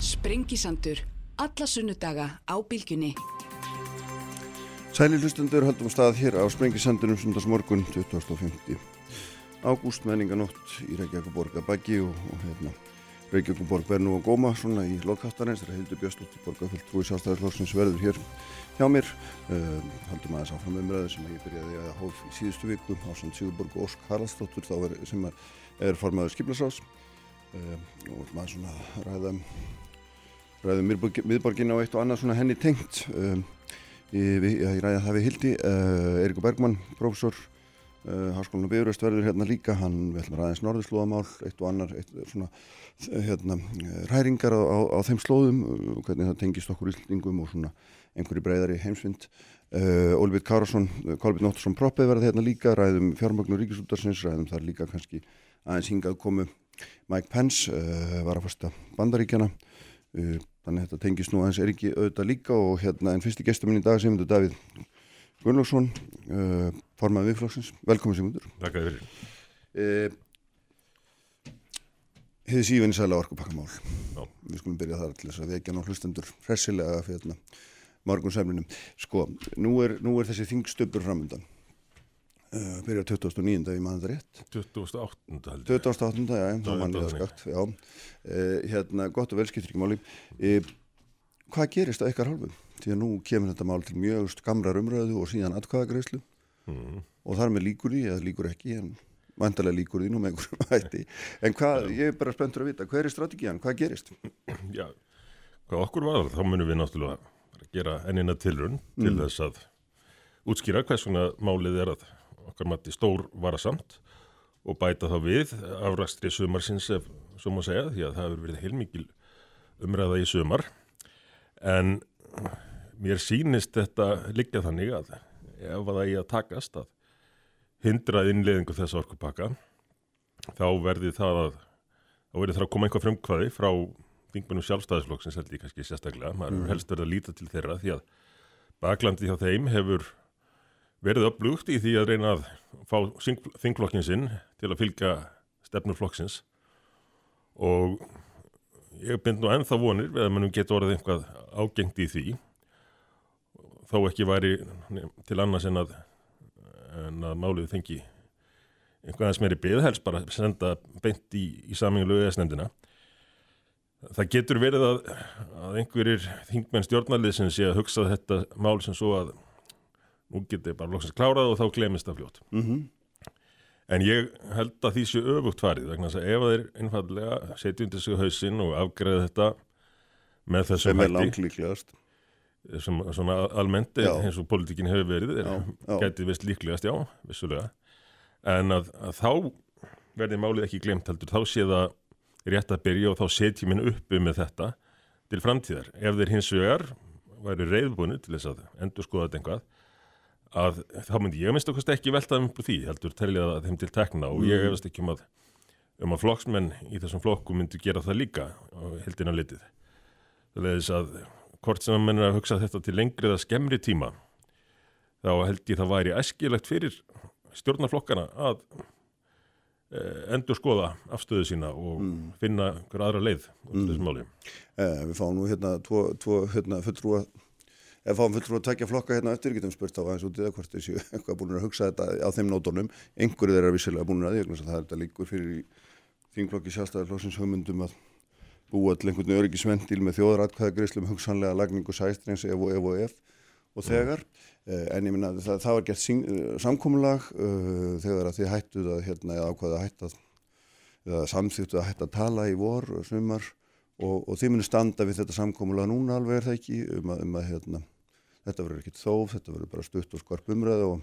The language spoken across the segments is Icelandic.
Sprengisandur. Alla sunnudaga á bylgjunni. Sæli hlustendur haldum stað hér á Sprengisandunum sundagsmorgun 2050. Ágúst menninganótt í Reykjavíkuborg að baki og, og hérna Reykjavíkuborg verð nú að góma svona í lokáttarins þegar Hildur Björnstóttir borgarfyllt trúi sástæðarslóksins verður hér hjá mér. Uh, haldum aðeins áfram umræðu sem ég byrjaði að hóf í síðustu viku á Sand Sigurborg og Ósk Haraldsdóttur er, sem er, er formaður skiplasás uh, og maður svona ræða ræðum miðborgin á eitt og annað svona henni tengt. Uh, Ég, ég ræði það við Hildi, uh, Eirikur Bergmann, prófessor, uh, Háskólinu Bifuröst verður hérna líka, hann vil ræðins norðurslóðamál, eitt og annar, eitt svona, hérna, ræringar á, á, á þeim slóðum, uh, hvernig það tengist okkur yllingum og svona einhverju breyðari heimsvind. Ólfið Kárasson, Kolbjörn Óttarsson Proppið verður hérna líka, ræðum fjármagnu ríkisútarsins, ræðum þar líka kannski aðeins hingað komu Mike Pence, var að fasta bandaríkjana, þannig að þetta tengist nú aðeins er ekki auðvitað líka og hérna en fyrsti gestur minn í dag Sigmundur Davíð Gunnlaugsson uh, formað viðflóksins, velkomin Sigmundur. Takk að þið fyrir uh, Þið sífinn sæla orkupakkamál. Við skulum byrja þar til þess að vekja ná hlustendur hressilega fyrir hérna, morgun sæmlinum sko, nú er, nú er þessi þingstöpur framöndan Uh, byrja 2009. ef ég maður rétt 2008. 2008. já, þá mann ég það skakt já, uh, hérna, gott og velskiptir ekki máli uh, hvað gerist á ykkar hálfu því að nú kemur þetta mál til mjög skamrar umröðu og síðan atkvæðagreyslu mm. og þar með líkur því, eða líkur ekki en vantarlega líkur því nú með einhverjum hætti en hvað, já. ég er bara spenntur að vita hvað er strategían, hvað gerist? Já, hvað okkur var, þá munum við náttúrulega gera ennina tilrun til mm. þess að útskýra hvers svona málið er að okkar mati stór varasamt og bæta þá við afrækstri sumarsins ef svo má segja því að það hefur verið heilmikil umræða í sumar en mér sínist þetta liggja þannig að ef að það er að takast að hindra innleðingu þess orkupakka þá verði það að þá verði það að koma einhvað frumkvæði frá þingmennu sjálfstæðisflokksins held ég kannski sérstaklega, maður mm. helst verið að líta til þeirra því að baklandi hjá þeim hefur verið upplugt í því að reyna að fá þingflokkin sinn til að fylgja stefnuflokksins og ég bind nú ennþá vonir við að mannum geta orðið einhvað ágengt í því. Þó ekki væri til annars en að, en að málið þengi einhvað aðeins meiri byggðhelst bara senda beint í, í saminglu eðsnefndina það getur verið að, að einhverjir þingmenn stjórnarlið sem sé að hugsa þetta mál sem svo að nú getur ég bara loksast klárað og þá glemist það fljótt. Mm -hmm. en ég held að því sé öfugt farið vegna að ef þeir einfallega setja undir sig hausinn og afgreða þetta með þessum hætti sem svona almennt eins og politíkin hefur verið getið vist líklegast, já, vissulega. En að, að þá verði málið ekki glemt heldur, þá sé það rétt að byrja og þá setjum minn uppi með þetta til framtíðar. Ef þeir hins vegar væri reyðbúinu til þess að endur skoða þetta einhvað að þá myndi ég minnst okkast ekki veltaðum upp því, heldur teljaða þeim til tekna og ég hefast ekki um að um að flokksmenn í þessum flokku myndi gera það líka á heldina litið það leðis að hvort sem að menn er að hugsa þetta til lengri eða skemmri tíma þá held ég það væri æskilegt fyrir stjórnarflokkana að e, endur skoða afstöðu sína og mm. finna hver aðra leið mm. eh, Við fáum nú hérna tvo, tvo hérna, fulltrúa ef fáum fullur að takja flokka hérna eftir getum spurt á aðeins út í það hvort þessi eitthvað búin að hugsa þetta á þeim nótunum. Einhverju þeirra vissilega búin að því það er þetta líkur fyrir þingflokki sjálfstæðarflóksins hugmyndum að búa til einhvern öryggisvendil með þjóðratkvæðagriðslum hugsanlega lagningu sæstrins ef og ef og ef og þegar. Mm. en ég minna það, það var gert uh, samkómulag uh, þegar að þið hættuð að hérna, ákvaða hætt að samþýttu að hætt að tala í vor og sumar. Og, og þið munir standa við þetta samkómulega núna alveg er það ekki um að, um að hérna, þetta verður ekkit þóf, þetta verður bara stutt og skarp umræð og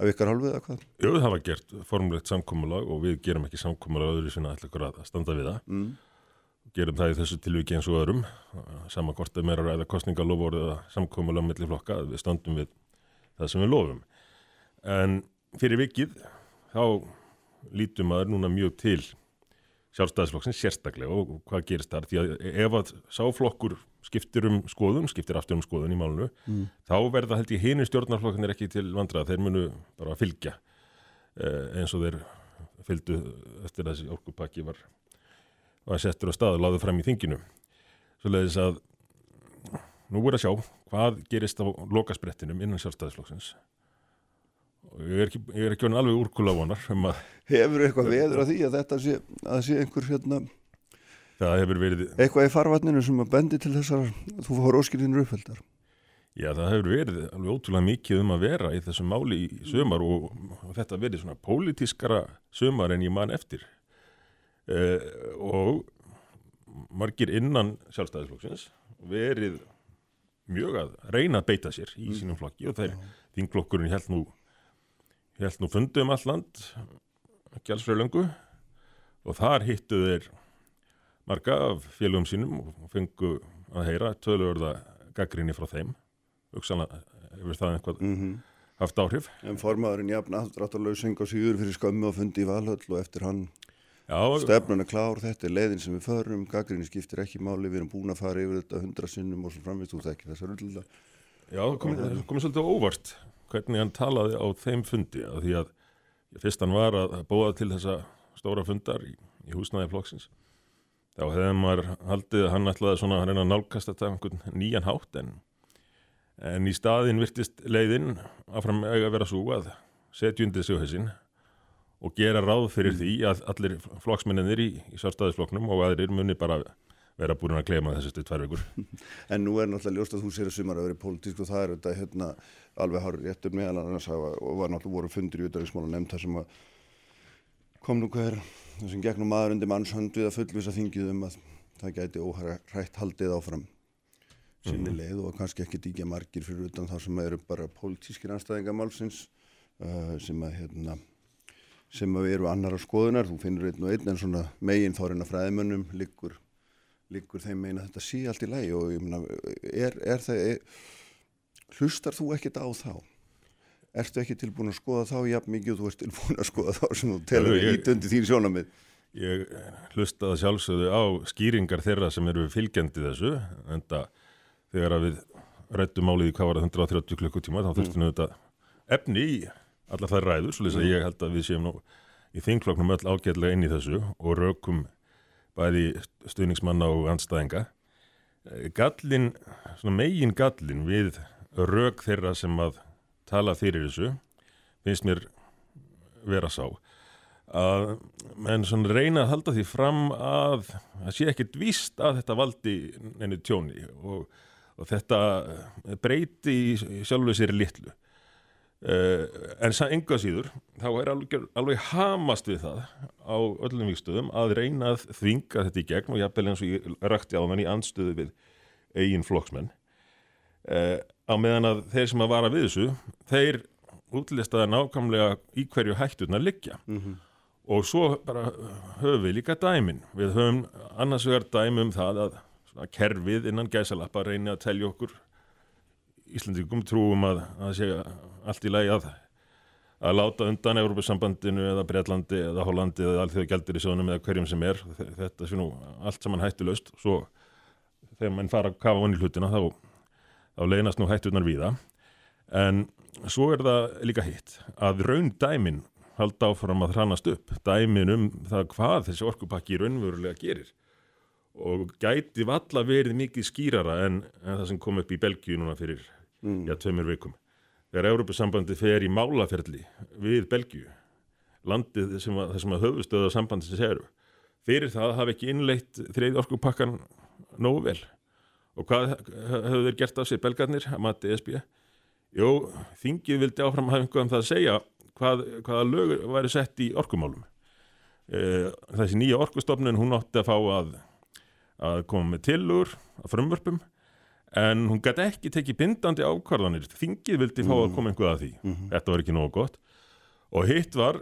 af ykkar halvið eða hvað? Jú, það var gert formlegt samkómulag og við gerum ekki samkómulag öðru sinna allir að standa við það mm. gerum það í þessu tilviki eins og öðrum saman hvort að meira ræða kostningalofur eða samkómulag mellir flokka við standum við það sem við lofum en fyrir vikið þá lítum maður núna mjög til sjálfstæðisflokksins sérstaklega og hvað gerist þar því að ef að sáflokkur skiptir um skoðun, skiptir aftur um skoðun í málunu mm. þá verða held ég hinu stjórnarflokkin er ekki til vandrað, þeir munu bara fylgja eh, eins og þeir fylgdu eftir þessi orkupakki var, var settur á stað og láðu fram í þinginu Svoleiðis að nú er að sjá hvað gerist á lokasprettinum innan sjálfstæðisflokksins. Ég er ekki, ég er ekki alveg úrkula vonar um að Hefur eitthvað veður að því að þetta sé, að sé einhver hérna, það hefur verið, eitthvað í farvatninu sem að bendi til þessar, þú fór óskilinu uppfældar. já það hefur verið alveg ótrúlega mikið um að vera í þessum máli í sömar og, þetta verið svona pólitískara sömar en ég man eftir. Uh, og margir innan sjálfstæðisflokksins verið mjög að reyna að beita sér í sínum flokki og þeir þingflokkurinn held nú held nú fundi um all land ekki alls fyrir löngu og þar hittu þeir marga af félögum sínum og fengu að heyra tölurða gaggrinni frá þeim. Hugsanlega hefur það einhvað Mm haft áhrif. En formaðurinn jafn afdráttarlaug seng á síður fyrir skömmu og fundi í valhöll og eftir hann Já, stefnun er klár, þetta er leiðin sem við förum, gaggrinni skiptir ekki máli, við erum búin að fara yfir þetta hundra sinnum og svo framvist út ekki þessar ullulega. Já, það það komið svolítið á óvart hvernig hann talaði á þeim fundi af því að fyrst hann var að bóða til þessa stóra fundar í, í húsnæði flokksins þá hefði maður haldið að hann ætlaði svona að reyna að nálgast þetta á nýjan hátt en, en í staðin virtist leiðin áfram eiga að vera svo að setja undir sig hessin og gera ráð fyrir því að allir flokksmenninir í, í sárstæðisflokknum og aðrir muni bara vera búin að glema þessu stuð tvær vikur. En nú er náttúrulega ljóst að þú sér að sumar að vera pólitísk og það er þetta hérna alveg hár réttur meðal annars hafa og var náttúrulega voru fundir í utanriksmála nefnd þar sem að kom nú hver þar sem gegnum maður undir mannshönd við að fullvisa þingið um að það gæti óhægt haldið áfram sinni leið og kannski ekki díkja margir fyrir utan það sem eru bara pólitískir anstæðingamálsins uh, sem að hérna sem að eru annara skoðunar, þú finnur einn og einn en svona megin þorinn að fræðimönnum liggur, liggur þeim megin að þetta sé allt í lægi og ég meina, er, er það, er, hlustar þú ekkit á þá? Ertu ekki tilbúin að skoða þá jafn mikið og þú ert tilbúin að skoða þá sem þú telur ég- ítundi þín sjónamið? Ég hlustaði sjálfsögðu á skýringar þeirra sem eru fylgjandi þessu en það þegar að við rættum málið í hvað var það 130 klukkutíma þá þurftum við þetta efni í allar þær ræður, svo að ég held að við séum nú í þingfloknum öll ágætlega inn í þessu og rökum bæði stuðningsmanna og anstæðinga. Eh, Gallin, svona megin gallin við rök þeirra sem að tala fyrir þessu finnst mér vera sá að menn svona reyna að halda því fram að það sé ekkert víst að þetta valdi neinu tjóni og, og þetta breyti í í sjálfu sér litlu en sa- enga síður þá er alveg, alveg hamast við það á öllum vikstöðum að reyna að þvinga þetta í gegn og jafnvel eins og ég rakti á þann í andstöðu við eigin flokksmenn. Uh, á meðan að þeir sem að vara við þessu þeir útlistaði nákvæmlega í hverju hætturnar liggja. Og svo bara höfum við líka dæmin. Við höfum annars vegar dæmi um það að svona, kerfið innan gæsalappa reyni að telja okkur Íslandingum trúum að að sé allt í lagi að að láta undan Európa-sambandinu eða Breitlandi eða Hollandi eða allþjóða gældir í sjónum eða hverjum sem er þetta sé nú allt saman hættulöst svo þegar mann fara að kafa vonni hlutina þá, þá leynast nú hættunar víða. En svo er það líka hitt að raun dæmin halda áfram að hranast upp. Dæmin um það hvað þessi orkupakki raunverulega gerir. Og gæti valla verið mikið skýrara en, en það sem kom upp í Belgíu núna fyrir já, tveimur vikum þegar Európa-sambandi fer í málaferli við Belgíu landið sem að, sem að höfustöða sambandi sem séru fyrir það hafi ekki innleitt þriði orkupakkan nógu vel. Og hvað höfðu þeir gert af sér belgarnir að mati ESB Jú, þingið vildi áfram hafa einhverjum það að segja hvað, hvaða lög væri sett í orkumálum. E, þessi nýja orkustofnun hún átti að fá að að koma með tillur að frumvörpum en hún gæti ekki tekið bindandi ákvarðanir. Þingið vildi fá að koma einhverja að því. Þetta var ekki nógu gott. Og hitt var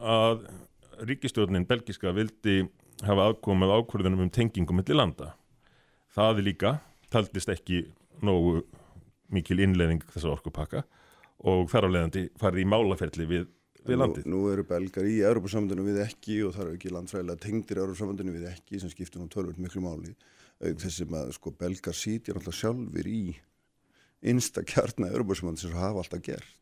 að ríkistjórnin belgiska vildi hafa aðkomið ákvarðanum um tengingum milli landa. Það líka taldist ekki nógu mikil innleðing þessa orkupakka og þar á leiðandi farið í málaferli við, við landið Nú, nú eru belgar í Európa-sambandinu við ekki og það eru ekki landfræðilega tengdir Európa-sambandinu við ekki sem skiptir nú tölvöld miklu máli auk þessum að sko belgar sítja náttúrulega sjálfur í innsta kjarna Európa-sambandinu sem hafa alltaf gert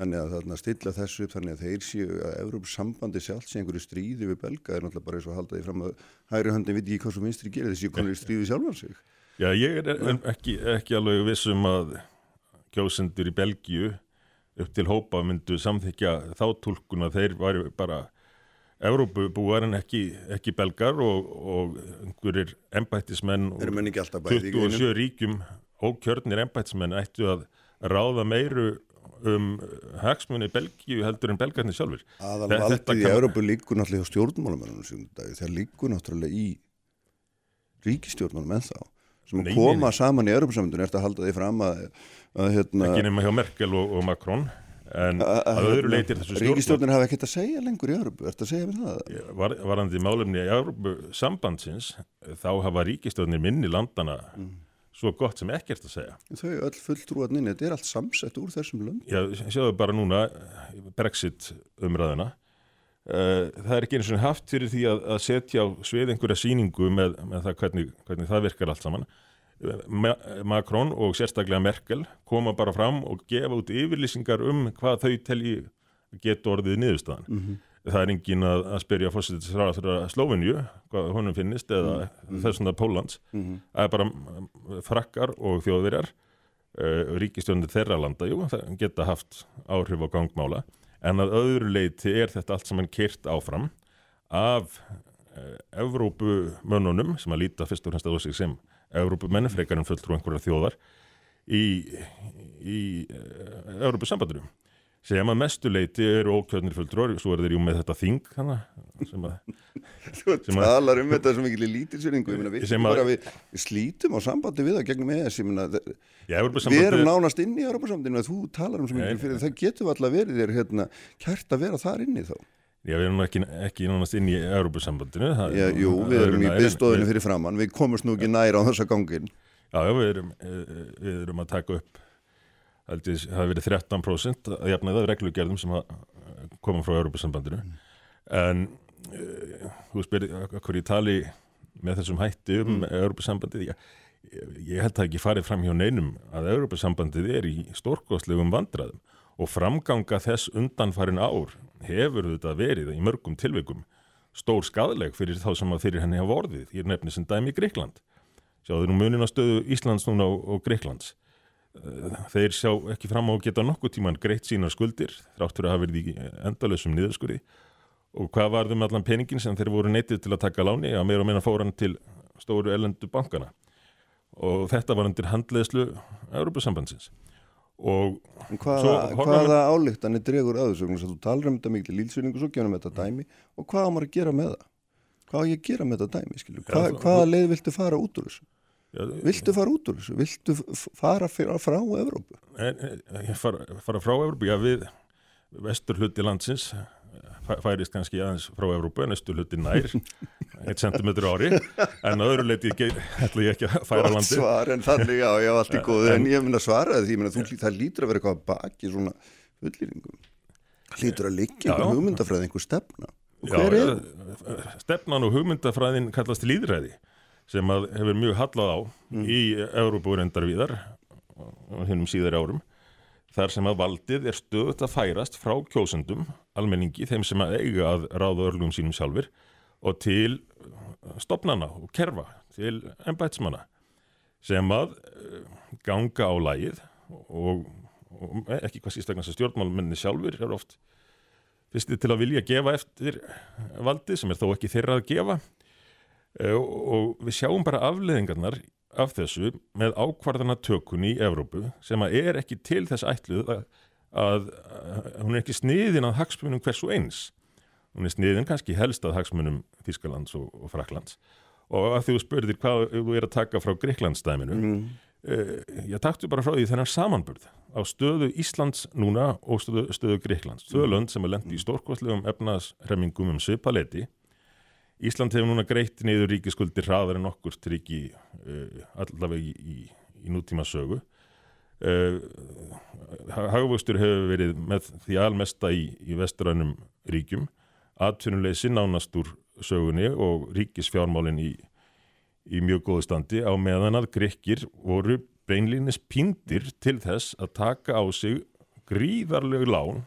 Þannig að þarna stilla þessu upp þannig að þeir séu að Európs sambandi sjálf sé einhverju stríði við belga er náttúrulega bara eins og halda því fram að hægri höndin viti ekki hvað svo vinstri gerir þessi konur í stríði sjálfan sig. Já, ég er ja. ekki, ekki alveg vissum að kjósendur í Belgíu upp til hópa myndu samþykja þá tólkun að þeir væri bara Evrópubúar en ekki, ekki belgar og, og einhverjir embættismenn og 27 ríkjum og kjörnir embættismenn ættu að ráða meiru um hagsmunni Belgíu heldur en belgarnir sjálfur. Aðal valdið í Európu líkur náttúrulega hjá stjórnmálumennunum þegar líkur náttúrulega í ríkistjórnmálum en þá sem nei, koma saman í Európa-samundinu eftir að halda því fram að, að hérna, ekki nema hjá Merkel og, og Macron en að öðru leytir þessu stjórnmál Ríkistjórnir hafa ekkert að segja lengur í Európu, að segja við það? Var, varandi málumni í Európu sambandsins þá hafa ríkistjórnir minni landana mm svo gott sem ekkert að segja. Þau öll fulltrúarninn, þetta er allt samsett úr þessum lönd. Já, sjáðu bara núna Brexit umræðuna. Eh, það er ekki eins og haft fyrir því að, að setja á svið einhverja síningu með, með það hvernig, hvernig það virkar allt saman. Macron og sérstaklega Merkel koma bara fram og gefa út yfirlýsingar um hvað þau telji getur orðið niðurstaðan. Mm -hmm það er engin að, að spyrja fórsettisræðar Slóvinju, hvað honum finnist eða mm. þessuna Pólans mm -hmm. það er bara mm, frakkar og þjóðverjar uh, eh, ríkistjónir þeirra landa, jú, það geta haft áhrif á gangmála, en að öðru leiti er þetta allt saman kyrt áfram af uh, Evrópumönnunum, sem að líta fyrst og fremst að sig sem Evrópumenn frekar en fulltrú einhverja þjóðar í, í uh, Evrópusambandunum sem að mestuleiti eru ókjörnir fulltrúar svo er þeir jú með þetta þing sem að Þú talar um þetta sem ekki lítilsynningu við, við, við slítum á sambandi við það gegnum ES við erum nánast inn í Europasambandinu þú talar um sem ekki fyrir það getur alltaf verið þér hérna, kært að vera þar inni þá Já, við erum ekki, ekki nánast inn í Europasambandinu Já, jú, við erum í byggstofinu fyrir framann við komumst nú ekki næra á þessa gangin Já, já, við erum, eh, við erum að taka upp ég, það hefði verið 13% að jafna það reglugjörðum sem koma frá Europasambandinu mm. en þú spyrir okkur í tali með þessum hætti um mm. Europasambandið ég, held að ekki farið fram hjá neinum að Europasambandið er í stórkostlegum vandraðum og framganga þess undanfarin ár hefur þetta verið í mörgum tilveikum stór skadleg fyrir þá sem að fyrir henni hafa orðið. Í nefni sem dæmi Greikland sjáðu nú munin að stöðu Íslands núna og, og Greiklands þeir sjá ekki fram á að geta nokkuð tíman greitt sínar skuldir þráttur að hafa verið í endalösum niðurskuri og hvað varðum allan peningin sem þeir voru neytið til að taka láni? Að meira og meina fóran til stóru ellendu bankana og þetta var undir handleðslu Európa-sambandsins og hvaða, hvaða álíktan er dregur aðeins þú talar um þetta miklu lílsvinningu svo gefum við þetta dæmi. Og hvað á maður að gera með það? Hvað á ég að gera með þetta dæmi Hva, hvaða leið viltu fara út úr þessu? Já, viltu fara út úr þessu? Viltu fara frá Evrópu? Fara, fara frá Evrópu, já við vestur hluti landsins færist kannski aðeins frá Evrópu en vestur hluti nær, eitt centimetru ári en öðru leiti ætla ég ekki að færa landi Svar en þannig, já, já, allt í góðu. En, ég minna svaraði því, minna, þú, það lítur að vera eitthvað baki svona fullýringum lítur að liggja einhver hugmyndafræði, einhver stefna? Og já, er? Stefnan og hugmyndafræðin kallast líðræði sem hefur mjög hallað á mm. í Európa reyndarvíðar og hennum síðar árum þar sem að valdið er stöðut að færast frá kjósendum, almenningi, þeim sem að eiga að ráða örlugum sínum sjálfur og til stopnana og kerfa, til ennbætsmanna sem að eh, ganga á lægið og, og ekki hvað sístaklega stjórnmálmenni sjálfur er oft fyrstið til að vilja gefa eftir valdið sem er þó ekki þeirra að gefa. Eh, og við sjáum bara afleðingarnar af þessu með ákvarðanatökun í Evrópu sem að er ekki til þess ætluð að, að, að hún er ekki sniðin að hagsmunum hversu eins. Hún er sniðin kannski helst að hagsmunum Þískalands og, og Fraklands og að þú spurðir hvað þú er að taka frá Greiklandsdæminu mm. uh, ég taktu bara frá því þennan samanburð á stöðu Íslands núna og stöðu, stöðu Greiklands, stöðlönd sem er lendi í stórkostlegum efnaðsremmingum um svipaleti Ísland hefur núna greitt niður ríkiskuldir hraðar en okkur til ríki uh, allavega í, í, í nútíma sögu. Uh, Hagvöxtur hefur verið með því almesta í, í vestrænum ríkjum, atvinnuleysi nánast úr sögunni og ríkisfjármálinn í, mjög góðu standi á meðan að grekkir voru beinlýnis píndir til þess að taka á sig gríðarlegu lán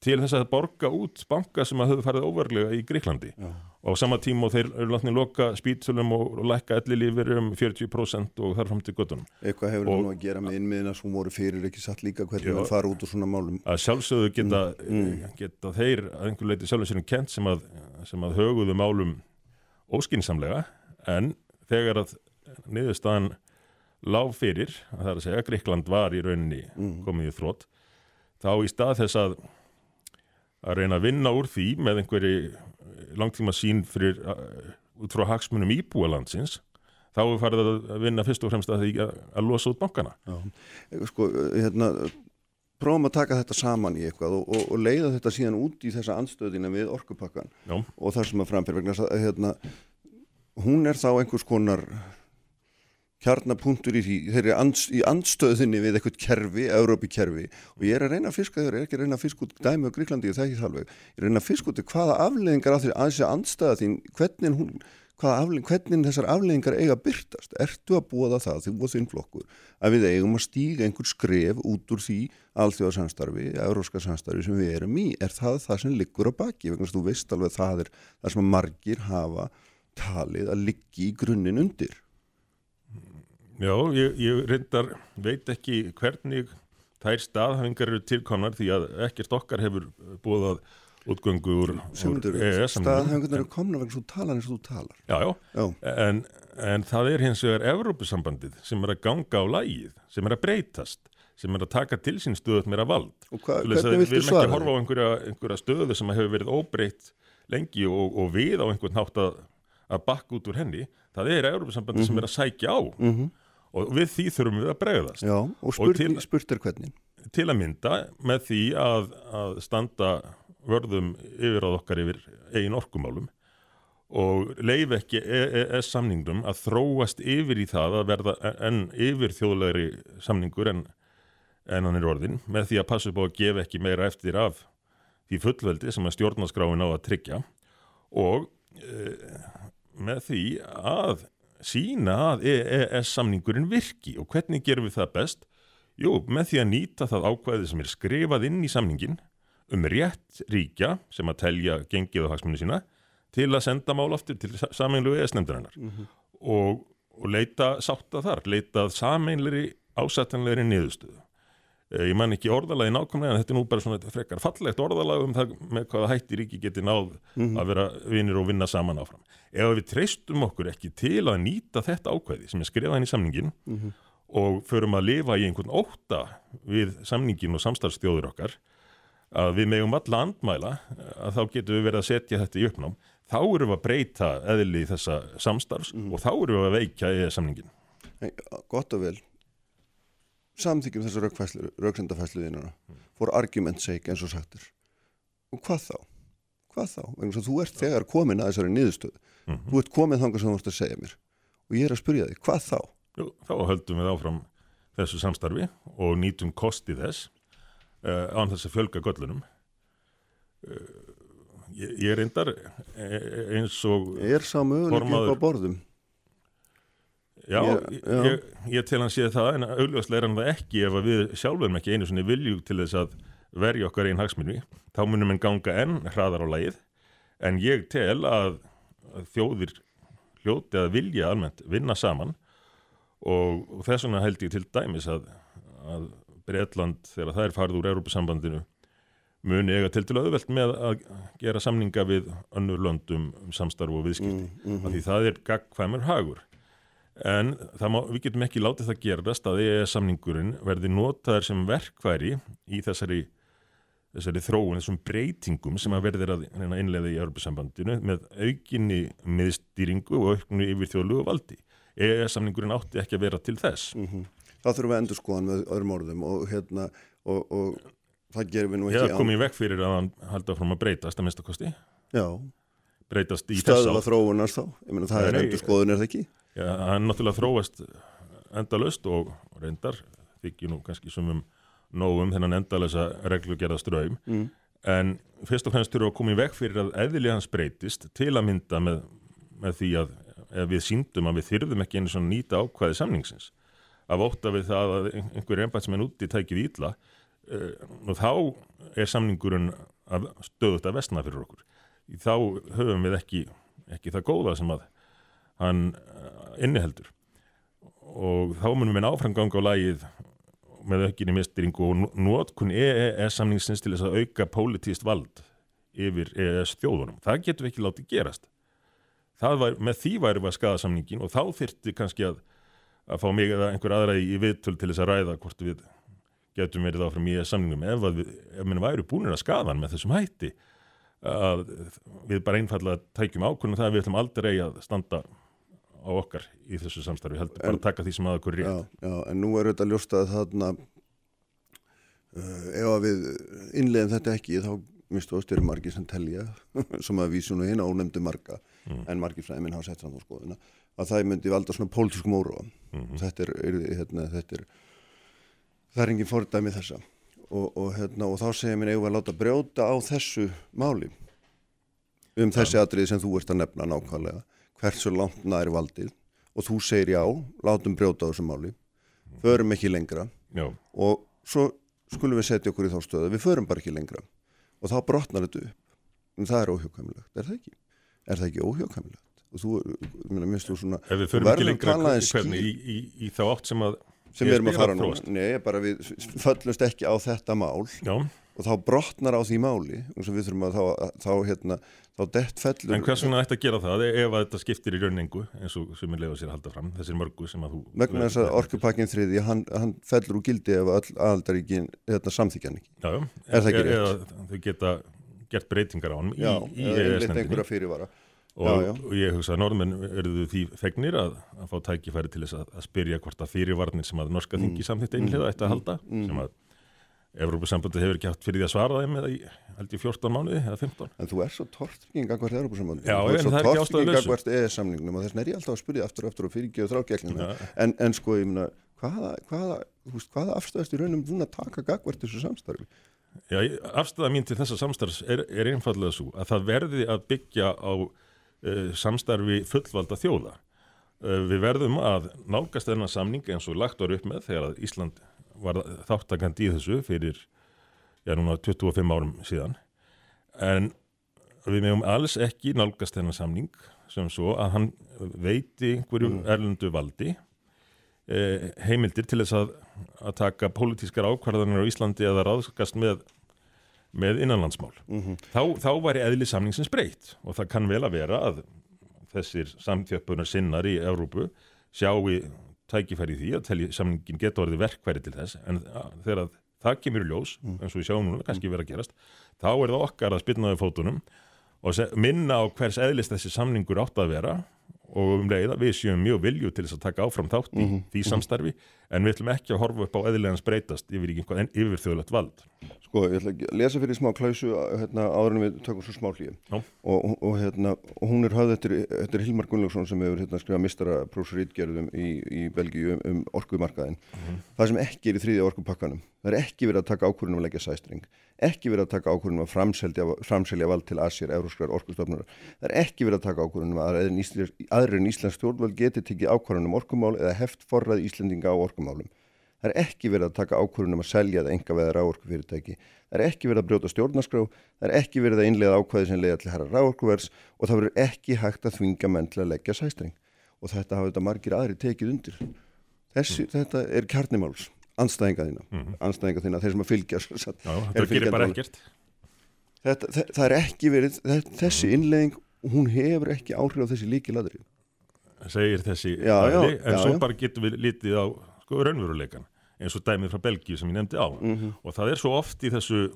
til þess að borga út banka sem að höfðu farið óverlega í Gríklandi Já. Og á sama tíma og þeir eru látni loka spýtsulum og, lækka ellilífur um 40% og þar fram til göttunum. Eitthvað hefur það nú að gera með innmiðina sem voru fyrir ekki satt líka hvernig það fara út úr svona málum. Að sjálfsögðu geta, geta þeir að einhver leiti sjálfum sínum kent sem að, sem að höguðu málum óskinsamlega en þegar að niðurstaðan lág fyrir, að það er að segja Gríkland var í rauninni komið í þrótt þá í stað þess að að reyna að vinna úr því með einhverju langtíma sín fyrir uh, út frá hagsmunum íbúalandsins þá er farið að vinna fyrst og fremst að því að, að losa út bankana Já. Sko, hérna, prófum að taka þetta saman í eitthvað og, og, og leiða þetta síðan út í þessa andstöðina við orkupakkan Já, og þar sem að framfyrir vegna hérna, hún er þá einhvers konar kjarnapunktur í því, þeir eru ands, í andstöðinni við eitthvað kerfi, Európi kerfi og ég er að reyna að fiska þér, er ekki að reyna að fiska út dæmi á Gríklandi, ég þekki það alveg, ég er að reyna að fiska út hvaða því að þessi andstæða þín, hvernig hún afleðing, hvernig þessar afleðingar eiga að byrtast, ertu að búa það þú og þinn flokkur, að við eigum að stíga einhver skref út úr því alþjóðarsamstarfi, euróska samstarfi sem við erum í, er það það sem liggur á baki, það það talið að liggi í grunninn undir Já, ég, ég reyndar veit ekki hvernig þær staðhafingar eru tilkomnar því að ekkert okkar hefur búið að útgöngu úr, EES staðhengunar eru komna vegna svo talar eins og þú talar. Já, já, Já, en, en það er hins vegar Evrópusambandið sem er að ganga á lægið, sem er að breytast, sem er að taka til sín stöðut meira vald. og hva, Við erum ekki að horfa á einhverja, einhverja stöðu sem hefur verið óbreytt lengi og, og við á einhvern nátt að, að bakka út úr henni. Það er Evrópusambandið sem er að sækja á. Mm -hmm. Og við því þurfum við að bregðast. Já, og spurt, til- spurt er hvernig til að mynda með því að, að standa vörðum yfir á okkar yfir eigin orkumálum og leif ekki EES samningnum að þróast yfir í það að verða enn yfir þjóðlegri samningur en, en hann er orðin með því að passa upp á að gefa ekki meira eftir af því fullveldi sem að stjórnaskráin á að tryggja og e, með því að sína að EES samningurinn virki og hvernig gerum við það best? Jú, með því að nýta það ákvæði sem er skrifað inn í samningin um rétt ríkja sem að telja gengið á hagsmunni sína til að senda mál aftur til sameinlu ES-nefndarinnar og, og leita sátta þar, leita sameinleri ásættanlegri niðurstöðu. Eh, Ég man ekki orðalagi nákvæmlega en þetta er nú bara svona frekar fallegt orðalag um það með hvaða hætti ríki geti náð að vera vinir og vinna saman áfram. Ef við treystum okkur ekki til að nýta þetta ákvæði sem er skrifað inn í samningin og förum að lifa í einhvern ótta við samningin og samstarfstjóður okkar að við megum alla andmæla að þá getum við verið að setja þetta í uppnám þá erum við að breyta eðli þessa samstarfs og þá erum við að veikja eða samningin. Nei, Gott og vel Samþykjum þessu rauksendafæsluðinuna for argument sake eins og sagtur Og hvað þá? Hvað þá? Vegna þú ert þegar komin að þessari niðurstöðu Mhm. Þú ert komin þangað sem þú ert að segja mér Og ég er að spyrja þig, hvað þá? Jú, þá höldum við áfram þessu samstarfi og nýtum kosti þess uh, án þess að fjölga göllunum. Uh, ég, ég reyndar eh, eins og Er sá möguleik Formaður- upp á borðum? Já, Ég- ég, ég, tel hann séð það en augljóslega er hann það ekki ef við sjálfum ekki einu sinni vilju til þess að verja okkar einn hagsmunni þá munum en ganga enn hraðar á lagið. En ég tel að, þjóðir hljóti að vilja almennt vinna saman. Og, og þess vegna held ég til dæmis að, að Breitland þegar það er farið úr Európusambandinu muni eiga til til auðvelt með að gera samninga við önnur löndum um samstarf og viðskipti. Mm, mhm. af því það er gagkvæmur hagur en það má, við getum ekki látið það gerast að EES samningurinn verði notaður sem verkværi í þessari, þessari þróun, þessum breytingum sem að verður að innleiða í Europasambandinu með aukinni miðstýringu og auknu yfir þjóðlugu valdi. EES samningurinn átti ekki að vera til þess. Mhm. Þá þurfum við að endur skoðan með öðrum orðum og hérna og, og það gerum við nú ekki kom í vekk fyrir að hann halda fram að breytast að minnstakosti, Já, breytast í þess stöðla átt. þróunars þá Ég meina það Nei, er endur skoðun er það ekki? Já, hann náttúrulega þróast endalaust og reyndar þykir nú kannski sumum nógum þennan endalesa reglugerða ströym Mm. en fyrst og fremst þurfum við að koma í veg fyrir að eðli hans breytist til að mynda með, með því að ef við síndum að við þyrðum ekki einu svona nýta ákvæði samningsins af ótta við það að ein- einhver ennbætt sem er úti tækið ítla uh, og þá er samningurinn að stöðut að vestna fyrir okkur. Þá höfum við ekki, ekki það góða sem að hann uh, inniheldur og þá munum við áframganga á lagið með aukinni mistringu og nótkun EES samningsins til þess að auka pólitíst vald yfir EES þjóðunum. Það getur við ekki látið gerast. Var, með því væri við að skada samningin og þá þyrti kannski að, að fá mig eða einhver aðra í, viðtöl til þess að ræða hvort við getum verið áfram í EES samningum ef við, ef við væri búinir að skada hann með þessum hætti að við bara einfallega tækjum ákvörnum það að við ætlum aldrei að standa á okkar í þessu samstarfi, heldur bara að taka því sem að okkur rétt. Já, já, en nú er þetta ljóstað þarna uh, ef að við innlegum þetta ekki þá mistu ástyrir margir sem telja sem að og hérna ónefndu marga mm. en margir fræðiminn hafa sett fram á skoðuna að það myndi valda svona pólitískum óróa mm -hmm. þetta, hérna, þetta er það er enginn fordæmi þessa og, og, hérna, og þá segir mér eigum að láta brjóta á þessu máli um þessi ja. atrið sem þú ert að nefna nákvæmlega hversu langt næri valdið? Og þú segir já, látum brjóta á þessu máli. Förum ekki lengra. Já. og svo skulum við setja okkur í þá stöðu, við förum bara ekki lengra. Og þá brotnar þetta upp. En það er óhjókvæmilegt, er það ekki? Er það ekki óhjókvæmilegt? og þú, mér finnst þú svona Ef við förum ekki lengra, hvernig? í, í, í þá átt sem að sem við erum að fara nú, nei, bara við föllumst ekki á þetta mál. Já. og þá brotnar á því máli og við þurfum að þá, þá hérna þá dett fellur En hvers vegna ætti að gera það ef að þetta skiptir í rauningu eins og sem er leiðað sér að halda fram þessir mörgu sem að þú Vegna þess að orkupakkin þriði hann, hann fellur úr gildi ef all aðaldaríkin þetta samþykjan ekki Já, er það ekki rétt? Eða þau geta gert breytingar á hann Já, eða einhverja fyrirvara Og, já, já. og ég hugsa að norðmenn verðu því fegnir að, að fá tækifæri til þess að, að spyrja hvort að fyrirvarnir sem að norska mm. þingi samþýtt einhlega mm. ætti að halda mm. sem að Evrópussambandi hefur ekki haft fyrir því að svara þeim eða ég 14 mánuði eða 15 En þú er svo tortrygging að hvert Evrópussambandi Já, en það er ekki ástæðu lausu Þú er svo tortrygging að hvert EES-samningnum og þess vegna er ég alltaf að spyrja aftur og aftur og fyrirgeðu þrákjæklina en, en sko, ég minna, hvaða, hvaða, hvaða afstæðast í raunum búin að taka gagvert þessu samstarfi? Já, afstæða mín til þessa samstarfs er, er einfallega svo að það verði að byggja á uh, samstarfi fullvalda þjóða. Uh, var var þáttakandi í þessu fyrir, já núna 25 árum síðan en við meðum alls ekki nálgast þennan samning sem svo að hann veiti einhverju mm. erlendu valdi eh, heimildir til þess að, að taka pólitískar ákvarðanir á Íslandi eða ráðskast með, með innanlandsmál. Mm -hmm. Þá, þá væri eðli samningsins breytt og það kann vel að vera að þessir samþjöppunar sinnar í Európu sjáu tækifæri því að telji samningin geta orðið verkværi til þess en þegar það kemur í ljós, mm. eins og við sjáum núna kannski verið að gerast, þá er það okkar að spilnaði fótunum og minna á hvers eðlist þessi samningur átt að vera og um leiða við séum mjög vilju til þess að taka áfram þátt í mm -hmm. því samstarfi en við ætlum ekki að horfa upp á eðilegans breytast yfir yfir þjóðlegt vald. Sko, ég ætla að lesa fyrir smá klausu hérna, áður en við tökum svo smá hlýja og, og, hérna, og hún er höfð eftir, eftir Hilmar Gunnlaugsson sem hefur hérna, skrifað mistara prósurítgerðum í, í Belgíu um, um orkumarkaðin mm -hmm. það sem ekki er í þrýðja orkupakkanum. Það er ekki verið að taka ákvörðunum að leggja sæstring. Ekki verið að taka ákvörðunum að framselja, framselja vald til Asir, Euróskrar, orkustofnur það er ekki verið að taka ákvörðunum að aðrir en Íslands stjórnvöld geti tekið ákvörðunum orkumál eða heft forrað Íslendinga á orkumálum. Það er ekki verið að taka ákvörðunum að selja það enga veða ráorkufyrirtæki. Það er ekki verið að brjóta stjórnarskrá, það er ekki verið að innlega ákvæði sem leiða til herra ráorkuvers og það verður ekki hægt að þvinga menn til að leggja sæstring. Og þetta hafa þetta margir aðri tekið undir. Þessi, mm. Þetta er kjarnimáls, anstæðinga þína, mm. anstæðinga þína, þeir sem að fylgja. Já, þetta gerir bara ekkert. Þetta, það, það er ekki verið, þessi innlegging, hún hefur ekki áhrif á þessi líkiladrið segir þessi já, já, en já, svo bara getum við litið á sko, raunveruleikan eins og dæmið frá Belgíu sem ég nefndi á mm -hmm. og það er svo oft í þessu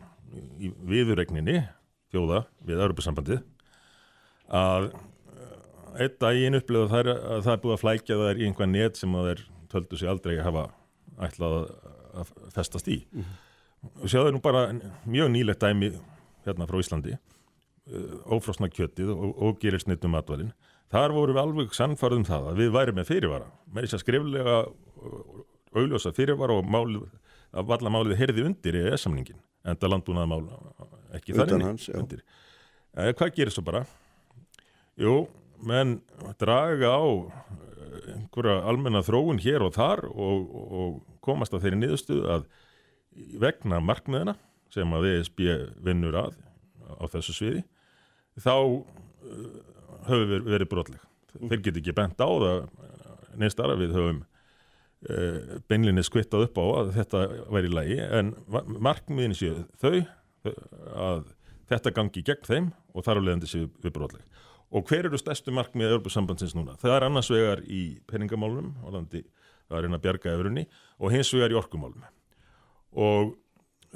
í viðurregninni þjóða við Europasambandið að eh, einn daginn upplega það að það er búið að flækja það er í einhvað net sem það er töldu sig aldrei að hafa ætlað að festast í mm -hmm. og séu það nú bara mjög nýlegt dæmi hérna frá Íslandi eh, ófrosna kjötið og, og gerir snittum matvalinn Þar vorum við alveg sannfarðum það að við værim með fyrirvara. Með þess að skriflega auðljósa fyrirvara og málið, að valla málið herði undir í ES-samningin. Enda landúnaða mál ekki hans, undir. Eh, hvað gerir svo bara? Jú, menn draga á eh, einhverja almenna þróun hér og þar og, og komast að þeirri niðurstuð að vegna markmiðina sem að ESB vinnur að á þessu sviði þá uh, höfum við verið brotleg. Þeir get ekki bent á það neist aðra við höfum beinlinni skvittað upp á að þetta væri í lagi en ma- markmiðin séu þau uh, að þetta gangi gegn þeim og þar á leiðandi séu við brotleg. Og hver eru stærstu markmið Európa-sambandsins núna? Það er annars vegar í peningamálum, Hollandi, það er að reyna að bjarga efrunni og hins vegar í orkumálum. Og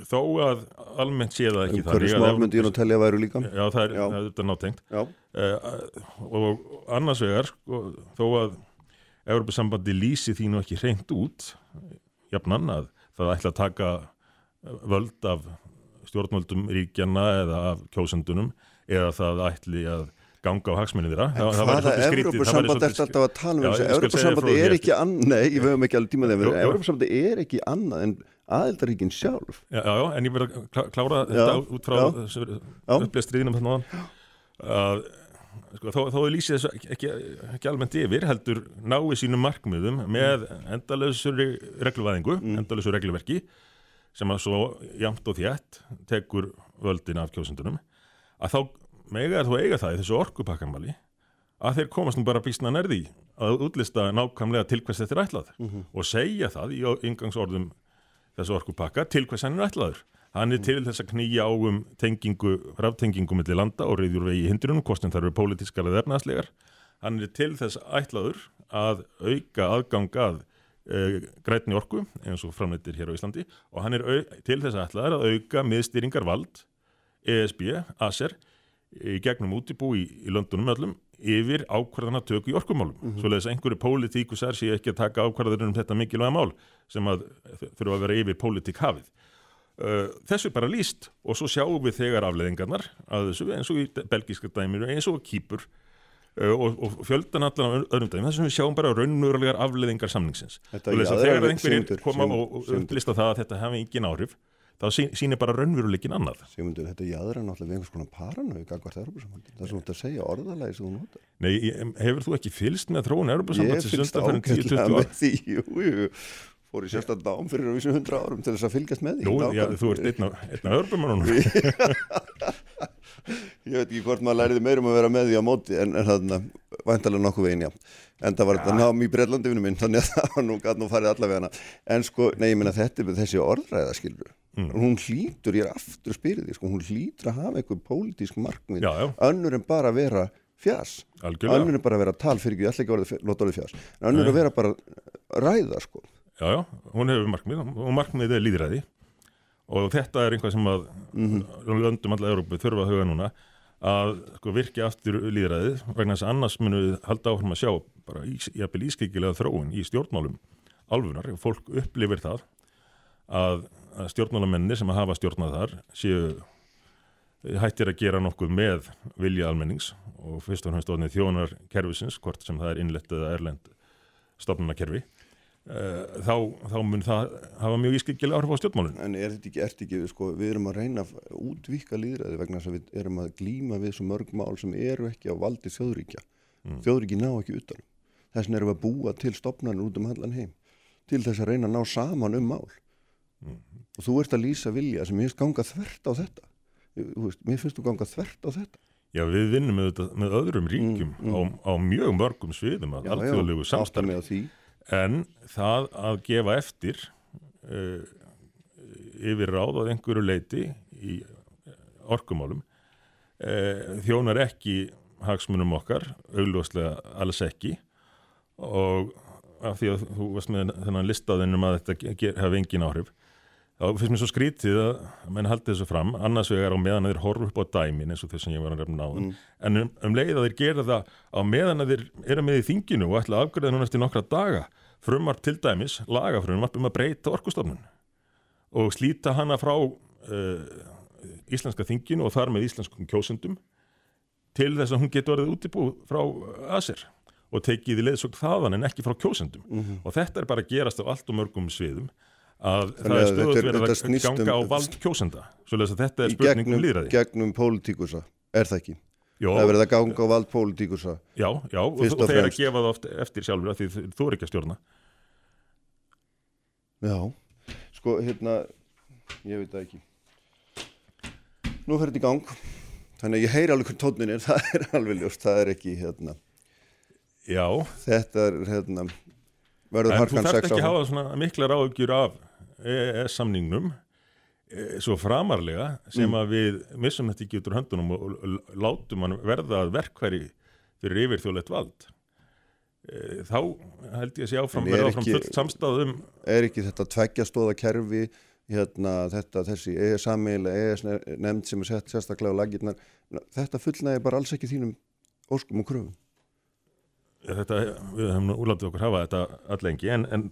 þó að almennt sé það ekki Hverju þannig að smál myndi ég nú telja að væru líka? Já, það er, er nátengt. Uh, og annars vegar, sko, þó að Európa-sambandi lýsi því nú ekki hreint út, jafnan að það ætla að taka völd af stjórnvöldum ríkjana eða af kjósendunum eða það ætli að ganga á hagsmunni þeirra. En Það- hvaða svolítið ertu alltaf að tala um þessu? ég því er ekki annað, nei, við höfum ekki alveg tíma þegar jú. Evrópusambandi er ekki annað en aðildaríkin sjálf. Já, já, en ég verð að klá- klára Já, þetta út frá upplestriðinum þarna áðan. að sko, þó, þó lýsið þessu ekki, ekki, almennt yfir heldur nái sínum markmiðum með endalausur regluvæðingu, Mm. endalausur regluverki sem að svo jamt og þjætt tekur völdin af kjósundunum að þá mega er þú eiga það í þessu orkupakkamali að þeir komast nú bara býstna nærði að útlista nákvæmlega til hvers þetta er ætlað Mhm. og segja það í yngangsorðum þessu orkupakka til hvers hann er ætlaður. Hann er til þess að knýja á um tengingu, raftengingu milli landa og reyðjur vegi hindrunum, kostin þar eru pólitískar eða efnaðslegar. Hann er til þess ætlaður að auka aðgangað uh, grænni orku eins og framleitir hér á Íslandi og hann er til þess ætlaður að auka miðstýringar vald ESB, ASER í gegnum útibú í, í löndunum öllum yfir ákvarðana töku í orkumálum. Mm -hmm. Svoleiðis að einhverju pólitíkusar sé ekki að taka ákvarðanir um þetta mikilvæga mál sem að þurfa að vera yfir pólitík hafið. Uh, þessu er bara líst og svo sjáum við þegar afleðingarnar að þessu eins og í belgíska dæminu eins og kýpur uh, og, og fjöldan allan á öðrum dæmi þessum við sjáum bara raunverulegar afleðingar samningsins. Þetta Svoleiðis að jaðrar þegar einhverjir koma og, og upplista það að þetta hafi engin áhrif þá sýnir bara raunveruleikin annað. Sigmundur, þetta jaðra náttúrulega við einhvers konar paranau gagvart Evrópusambandi. Það er svona að segja orðalagi sem þú notar. Nei, ég- hefur þú ekki fylst með þróun Ég Europasambandsins fylgst undanfærin 10-20 ágætlega ár? með því, jú, jú. Fór í sérstætt dám fyrir að vísu hundra árum til þess að fylgjast með því. Jú, já, þú ert einn af, einn af Europamannunum. Ég veit ekki hvort maður læriði meirum að vera með því á móti en, en þarna, væntalega nokkuð veginn, já. En það var þetta nám í Breitlandi minn, þannig að það var nú gæt nú farið allavega hana. En sko, nei, ég meina þetta er þessi orðræða, skilur. Mm. Hún hlýtur, ég er aftur spyrðið, sko, hún hlýtur að hafa einhver pólitísk markmið, Já, já, önnur en bara að vera fjás. algjörlega. Önnur en bara að vera tal fyrir ekki, orðið, fjás. En önnur vera bara ræða, sko. Já, já, hún hefur markmið og markmið er líðræði og þetta er einhvað sem að Mhm. löndum alla Európu þurfa að huga núna að sko, virki aftur líðræðið vegna þess að annars munu við halda áfram að sjá bara jafnvel ískikilega þróun í stjórnmálum alfunar og fólk upplifir það að, að stjórnmálamennir sem að hafa stjórnað þar séu hættir að gera nokkuð með vilja almennings og fyrst og orðnið þjónar kerfisins, hvort sem það er innlett eða erlend stofnunarkerfi eh, þá, þá mun það hafa mjög ískikilega áhrif á stjórnmálun En er þetta ekki, ert ekki, sko, við erum að reyna að útvíka líðræði vegna þess að við erum að glíma við svo mörg mál sem eru ekki á valdi þjóðríkja. Mm. Þjóðríki ná ekki utanum. Þess vegna erum við að búa til stopnarnir út um allan heim til þess að reyna að ná saman um mál. Mm. Og þú ert að lýsa vilja sem ég finnst ganga þvert á þetta. Veist, mér finnst þú ganga þvert á þetta. Já, við vinnum með, þetta, með öðrum ríkjum Mm, mm. Á, á mjög mörgum sviðum að alþjóðlegu átta samstarfi. En það að gefa eftir uh, yfir ráð að einhverju leiti í orkumálum uh, þjónar ekki hagsmunum okkar, augljóslega alls ekki og af því að þú varst með þennan listaðinum að þetta hafi engin áhrif þá finnst mér svo skrítið að menn haldi þessu fram, annars vegar á meðan að þeir horfa upp á dæmin eins og þess að ég var að refna á Mm. en um, um leið að þeir gera það á meðan að þeir eru með í þinginu og ætla að afgræða núna eftir nokkra daga frumvart til dæmis, lagafrumvart um að breyta orkustofnun og slíta hana frá uh, íslenska þinginu og þar með íslenskum kjósendum til þess að hún getur orðið útibú frá ASER og tekið í leiðsögn þaðan en ekki frá kjósendum Mhm. og þetta er bara að gerast á allt og mörgum sviðum að Þannig það að er er- verið að snýst um- ganga á vald kjósenda svo að þetta er Í spurning um gegnum, líðræði gegnum pólitíkusa, er það ekki? Jó, Það er verið að ganga á vald pólitíkusa. já, já, og, og þeir að fremst. gefa það oft eftir sjálfur því þú- þú er ekki að stjórna Já, sko hérna ég veit það ekki. Nú fer þetta í gang, þannig að ég heyri alveg hvern tónin er, það er alveg ljóst, það er ekki hérna, Já, þetta er hérna, verður en þú harkan þarft sex ekki að á hafa svona miklar áhugjur af EES-samningnum e, svo framarlega sem að við missum þetta ekki út úr höndunum og, látum hann verða að verkværi fyrir yfirþjóðlegt vald. E, þá held ég að sé áfram, er verða áfram fullt samstáð um er ekki þetta tveggjastóða kerfi hérna þetta þessi EES sameiginlega EES nefnd sem er sett sérstaklega á lagirnar þetta fullnægi bara alls ekki þínum óskum og kröfum þetta, við höfum úrlátið okkur hafa þetta allengi en, en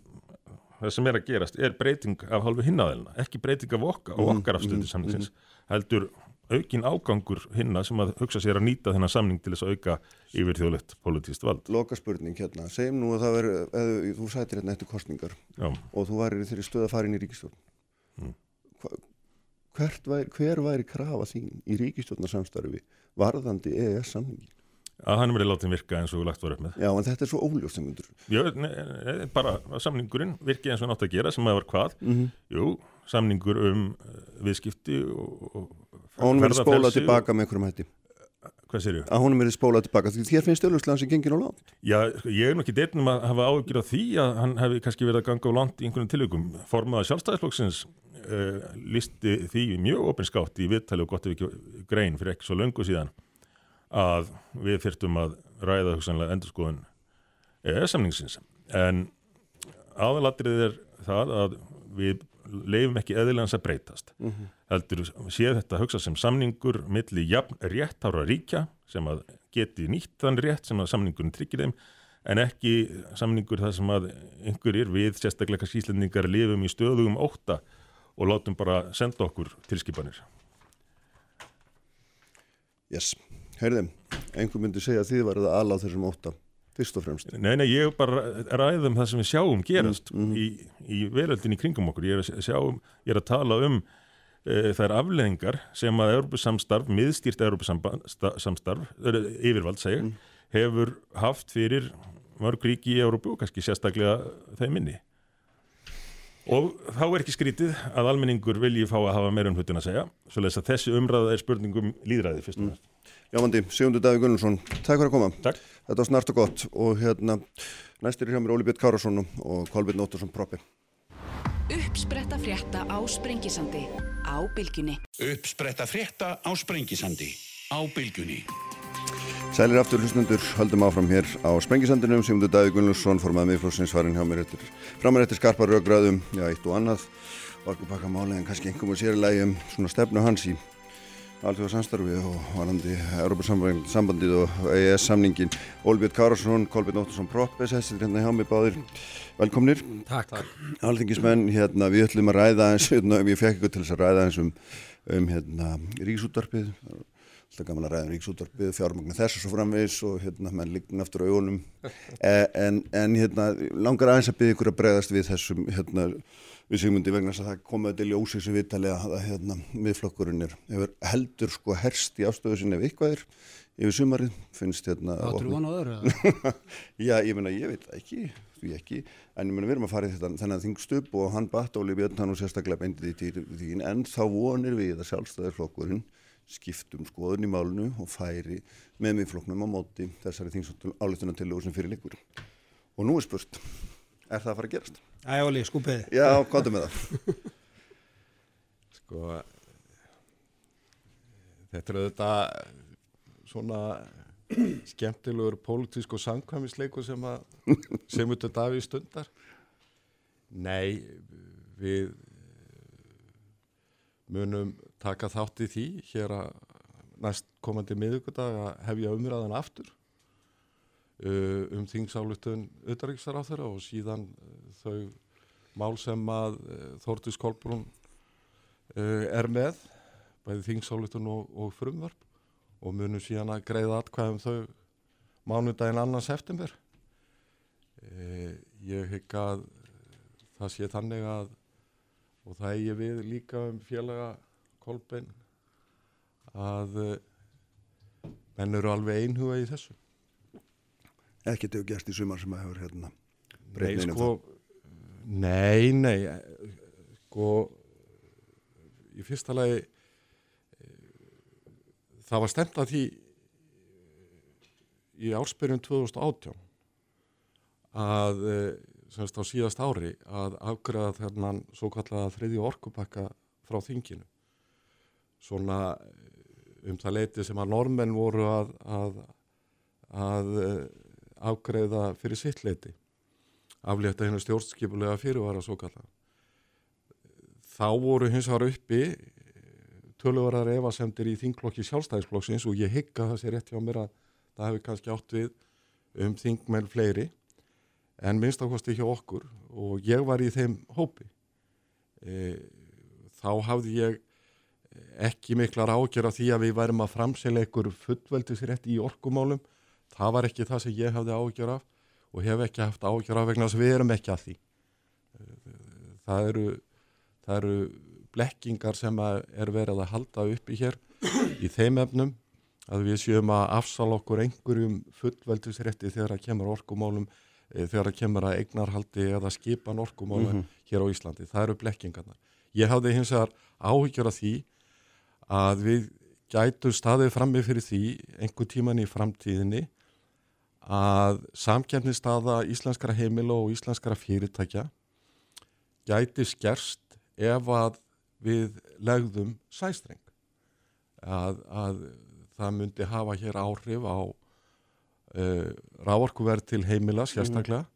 það sem er að gerast er breyting af hálfu hinnaðelina, ekki breyting af okkar og Mhm, okkar afstöðu samningsins heldur aukin ágangur hinna sem að hugsa sér að nýta þennan samning til þess að auka yfir þjóðlegt politíst vald. loka spurning hérna, segjum nú að það veri eða, þú sætir hérna eftir kostningar Já, og þú væri þeirri stöð að fara inn í ríkistjórn Mm. Væri, hver væri krafa þín í ríkistjórnarsamstarfi varðandi EES samningi að hann verið látið virka eins og lagt var upp með. já en þetta er svo myndur Já, ne, ne, bara að samningurinn virki eins og hann átt að gera sem að var hvað? mm -hmm. Jú, samningur um eh, viðskipti og, og og hún verið spólað tilbaka með einhverjum hætti og, Hvað sér ég? að hún verið spólað tilbaka því þér finnst auðvitað sem gengir á lán Já, ég er nú ekki deitnum að hafa áhyggjur af því að hann hefði kannski verið að ganga á land í einhvern tilökum. Formaða sjálfstæðisflokksins uh, listi því mjög opinskátt í viðtali og gott ef ekki grein fyrir ekki svo löngu síðan að við þyrftum að ræða hugsanlega endurskoðun EES-samningsins. En aðalatrið er það að við leifum ekki eðilegans að breytast. Heldur sé þetta hugsa sem samningur milli jafn réttára ríkja sem að geti nýtt þann rétt sem að samningurinn tryggir þeim en ekki samningur þar sem að einhverjir við sérstaklega skýslendingar lifum í stöðugum ótta og látum bara senda okkur tilskipanir. yes, heyrðum, einhver myndi segja að þið verið að ala á þessum óta fyrst og fremst Nei, nei, ég bara ræðum það sem við sjáum gerast í, í veröldin í kringum okkur. Ég er að, sjáum, ég er að tala um e, þær afleðingar sem að Európusamstarf, miðstýrt Európusamstarf, yfirvald segja, hefur haft fyrir mörg ríki í Európu og kannski sérstaklega þeim minni. Og þá er ekki skrítið að almenningur vilji fá að hafa meira um hlutin að segja, svo að þessi umræða er spurningum líðræði fyrst og næst. Jámandi, Sigmundur Davík Gunnarsson, takk fyrir að koma Takk. Þetta var snart og gott og hérna næstir er hjá mér Óli Björn Kárasson og Kolbjörn Óttarsson Proppi Uppspretta frétta á Sprengisandi á Bilginni. Uppspretta frétta á Sprengisandi á Bylgjunni. Sælir aftur hlustundur, höldum áfram hér á Sprengisandinum, Sigmundur Davík Gunnarsson formaði miðflóksins farin hjá mér eftir framar eftir skarpar raugraðum, já eitt og annað orkupakka máli en kannski einhverjum sérlega um svona stefnu hans í alþjóða samstarfi og varandi Europasambandið og EES-samningin Ólbjörn Kárasson, Kolbjörn Óttarsson Proppes þessir hérna hjá mig báðir. Velkomnir. Takk. Alþingismenn, hérna, við ætlum að ræða eins, hérna, ég fekk ykkur til þess að ræða eins um, um hérna, ríksútarpið alltaf gaman að ræða um ríksútarpið fjármagna þess og svo framvegis og hérna, menn líktin aftur á augunum e, en, en hérna, langar aðeins að byggja ykkur að bregðast við þessum hérna, við Sigmundi vegna þess að það komaði til ljósi sem viðtalið að hérna, miðflokkurinn er hefur heldur sko herst í ástöðu sinni ef eitthvað er yfir sumarið finnst hérna Áttur opnið- von á öðru? Já, ég meina, ég veit það ekki, ekki, en ég meina, við erum að fara í þetta þennan þingstup og hann batt Óli Björn hann og sérstaklega beindið í þín, en þá vonir við að sjálfstæðarflokkurinn skiptum skoðun í málunu og færi með miðflokknum á móti þessari þingsáttum álituna til sem fyrir líkur. Og nú er spurt, er það að fara að gerast? Æ, Óli, skúpiði. Já, hvað er með það? Sko þetta er auðvitað svona skemmtilegur pólitísk og samkvæmisleikur sem að sem út af Davíð stundar Nei, við munum taka þátt í því hér að næst komandi miðugudag að hefja umræðan aftur um þingsáluttun auðvaríksar á þeirra og síðan uh, þau mál sem að uh, Þórtis Kolbrún uh, er með bæði þingsáluttun og, og frumvarp og munum síðan að greiða atkvæðum þau mánudaginn annan september. Uh, ég hygg að það sé þannig að og það eigi við líka um félaga Kolbein að uh, menn eru alveg einhuga í þessu Ekkert hefur gerst í sumar sem að hefur hérna Nei, sko, nei, nei, eh, sko, í fyrsta lagi það var stemt að því í ársbyrjun 2018 að eh, semst á síðast ári að afgræða þennan svo kallaða þriðju orkupakka frá þinginu. Svona eh, um það leiti sem að normenn voru að, að, að eh, afgræða fyrir sitt leiti aflétta hennu stjórnskipulega fyrirvara svo kallaða þá voru hins vegar uppi töluvarar efasemdir í þingklokki sjálfstæðisflokksins og ég hygga það sé rétt hjá mér að það hefur kannski átt við um þingmenn fleiri en minnst ákvæmst ekki okkur og ég var í þeim hópi. E, þá hafði ég ekki miklar ágjör af því að við værim að framsela ykkur fullveldisrétt í orkumálum. Það var ekki það sem ég hafði ágjör af og hef ekki haft ágjör af vegna þess að við erum ekki að því. Það eru, það eru blekkingar sem er verið að halda uppi hér í þeim efnum að við séum að afsala okkur einhverjum fullveldisrétti þegar að kemur orkumálum, þegar að kemur að eignarhaldi eða skipan orkumálum mm -hmm. hér á Íslandi. Það eru blekkingarna. Ég hafði hins vegar áhyggjur af því að við gætum staðið frammi fyrir því einhver tíman í framtíðinni að samkjæmnistaða íslenskara heimila og íslenskara fyrirtækja gæti skerst ef að við legðum sæstreng að, að það myndi hafa hér áhrif á uh, rávorkuverð til heimila sérstaklega mm.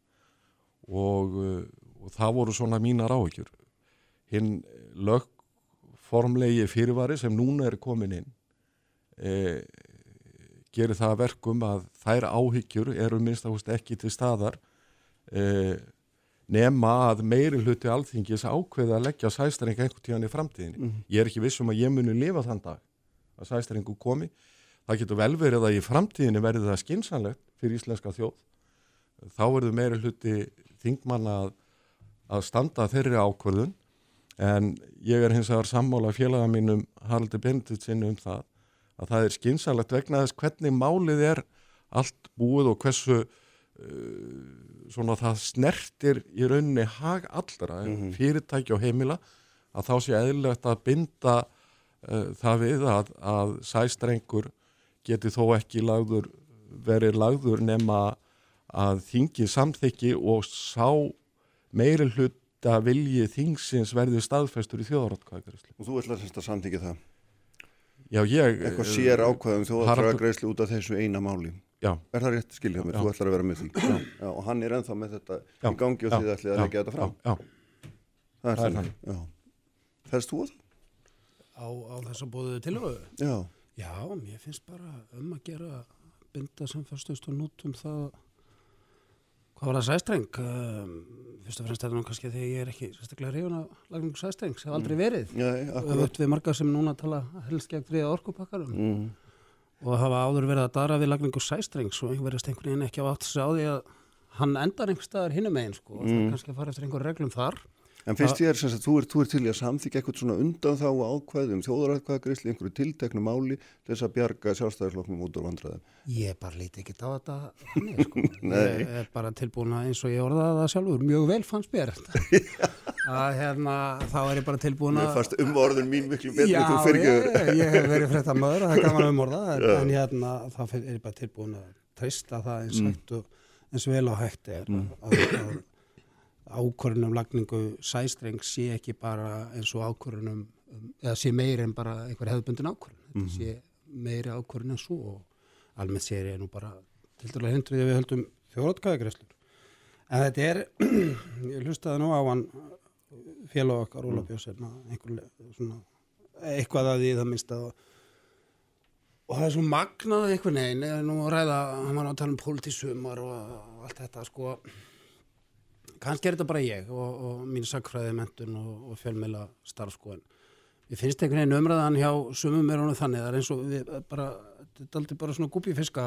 og, uh, og það voru svona mínar áhyggjur hinn lögformlegi fyrirvari sem núna er komin inn uh, gerir það verkum að þær áhyggjur eru minnst ást ekki til staðar nema að meiri hluti alþingis ákveða að leggja sæstreng einhvern tíðan í framtíðinni. Mm. Ég er ekki vissum að ég muni lifa þann dag að sæstrengu komi. Það getur vel verið að í framtíðinni verði það skinsanlegt fyrir íslenska þjóð. Þá verður meiri hluti þingmanna að, að standa þeirri ákvörðun en ég er hins vegar sammála félaga mínum Haraldi Benditsin um það að það er skinsanlegt vegna þess hvernig málið er allt búið og hversu svona það snertir í rauninni hag allra mm -hmm. fyrirtæki og heimila að þá sé eðlilegt að binda uh, það við að, að sæstrengur geti þó ekki lagður, verið lagður nema að þingi samþykki og sá meiri hluta vilji þingsins verði staðfæstur í þjóðarátkvæðagreysli. Og þú ætlar semst að samþykja það? Já, ég... Eitthvað sér ákvæðum þjóðarátkvæðagreysli út af þessu eina máli? Já. Er það rétt skilja mér? Þú ætlar að vera með því. Já. Já, og hann er enþá með þetta Já. í gangi og þið ætlið að leggja þetta fram. Já, Það er það þannig. Já. Færst þú á það? á, á þess að bóðu tilhauðu. Já. Já, mér finnst bara um að gera binda sem fyrstust og nútum það hvað var það sæstreng? Um, fyrst og fremst er það nú kannski þegar ég er ekki sérstaklega hrifun af lagningu sæstrengs hef aldrei verið. Já, akkurat. öfugt við marga sem núna tala helst gegn þriða orkupakkarum Mm. og hafa áður verið að dara við lagningu sæstrengs og einhver verðist einhvern veginn ekki á átt sig á því að hann endar einhver staðar hinum megin sko. Og það er kannski að fara eftir einhver reglum þar En finnst ég er sem sagt, þú er, þú er til í að samþykja eitthvað svona undan þá ákvæðum þjóðarætkvæðagreysli einhverju tilteknu máli þess að bjarga sjálfstæðisflokknum út úr vandræðum. Ég bara líti ekki á þetta sko. Nei. Ég er bara tilbúin að eins og ég orðaði það sjálfur mjög vel fannst mér að hérna þá er ég bara tilbúin Mér að fannst umorðun mín miklu betri Já, þú fyrir ég, ég hef verið frétta maður og það gaman um orða en, en hérna þá er ég bara tilbúin að treysta það eins, hægt og, eins ákvörðunum lagningu sæstreng sé ekki bara eins og ákvörðunum um, eða sé meiri en bara einhver hefðbundin ákvörðun. Þetta sé meiri ákvörðun en svo og almennt sér ég nú bara til dæla hindrið að við höldum þjóðrátkæðagreslur en þetta er ég hlustaði nú á hann félag okkar Óla Björns einhver le- svona eitthvað að því það minnst að og það er svo magnað einhvern veginn nú ræða, hann var að tala um pólitísumar og allt þetta sko kannski er þetta bara ég og, og mín sakfræði mentun og, og fjölmeila starfskoðan ég finnst einhvern veginn umræðan hjá sumum er honum þannig, það er eins og við bara, þetta er aldrei bara svona gúpifiska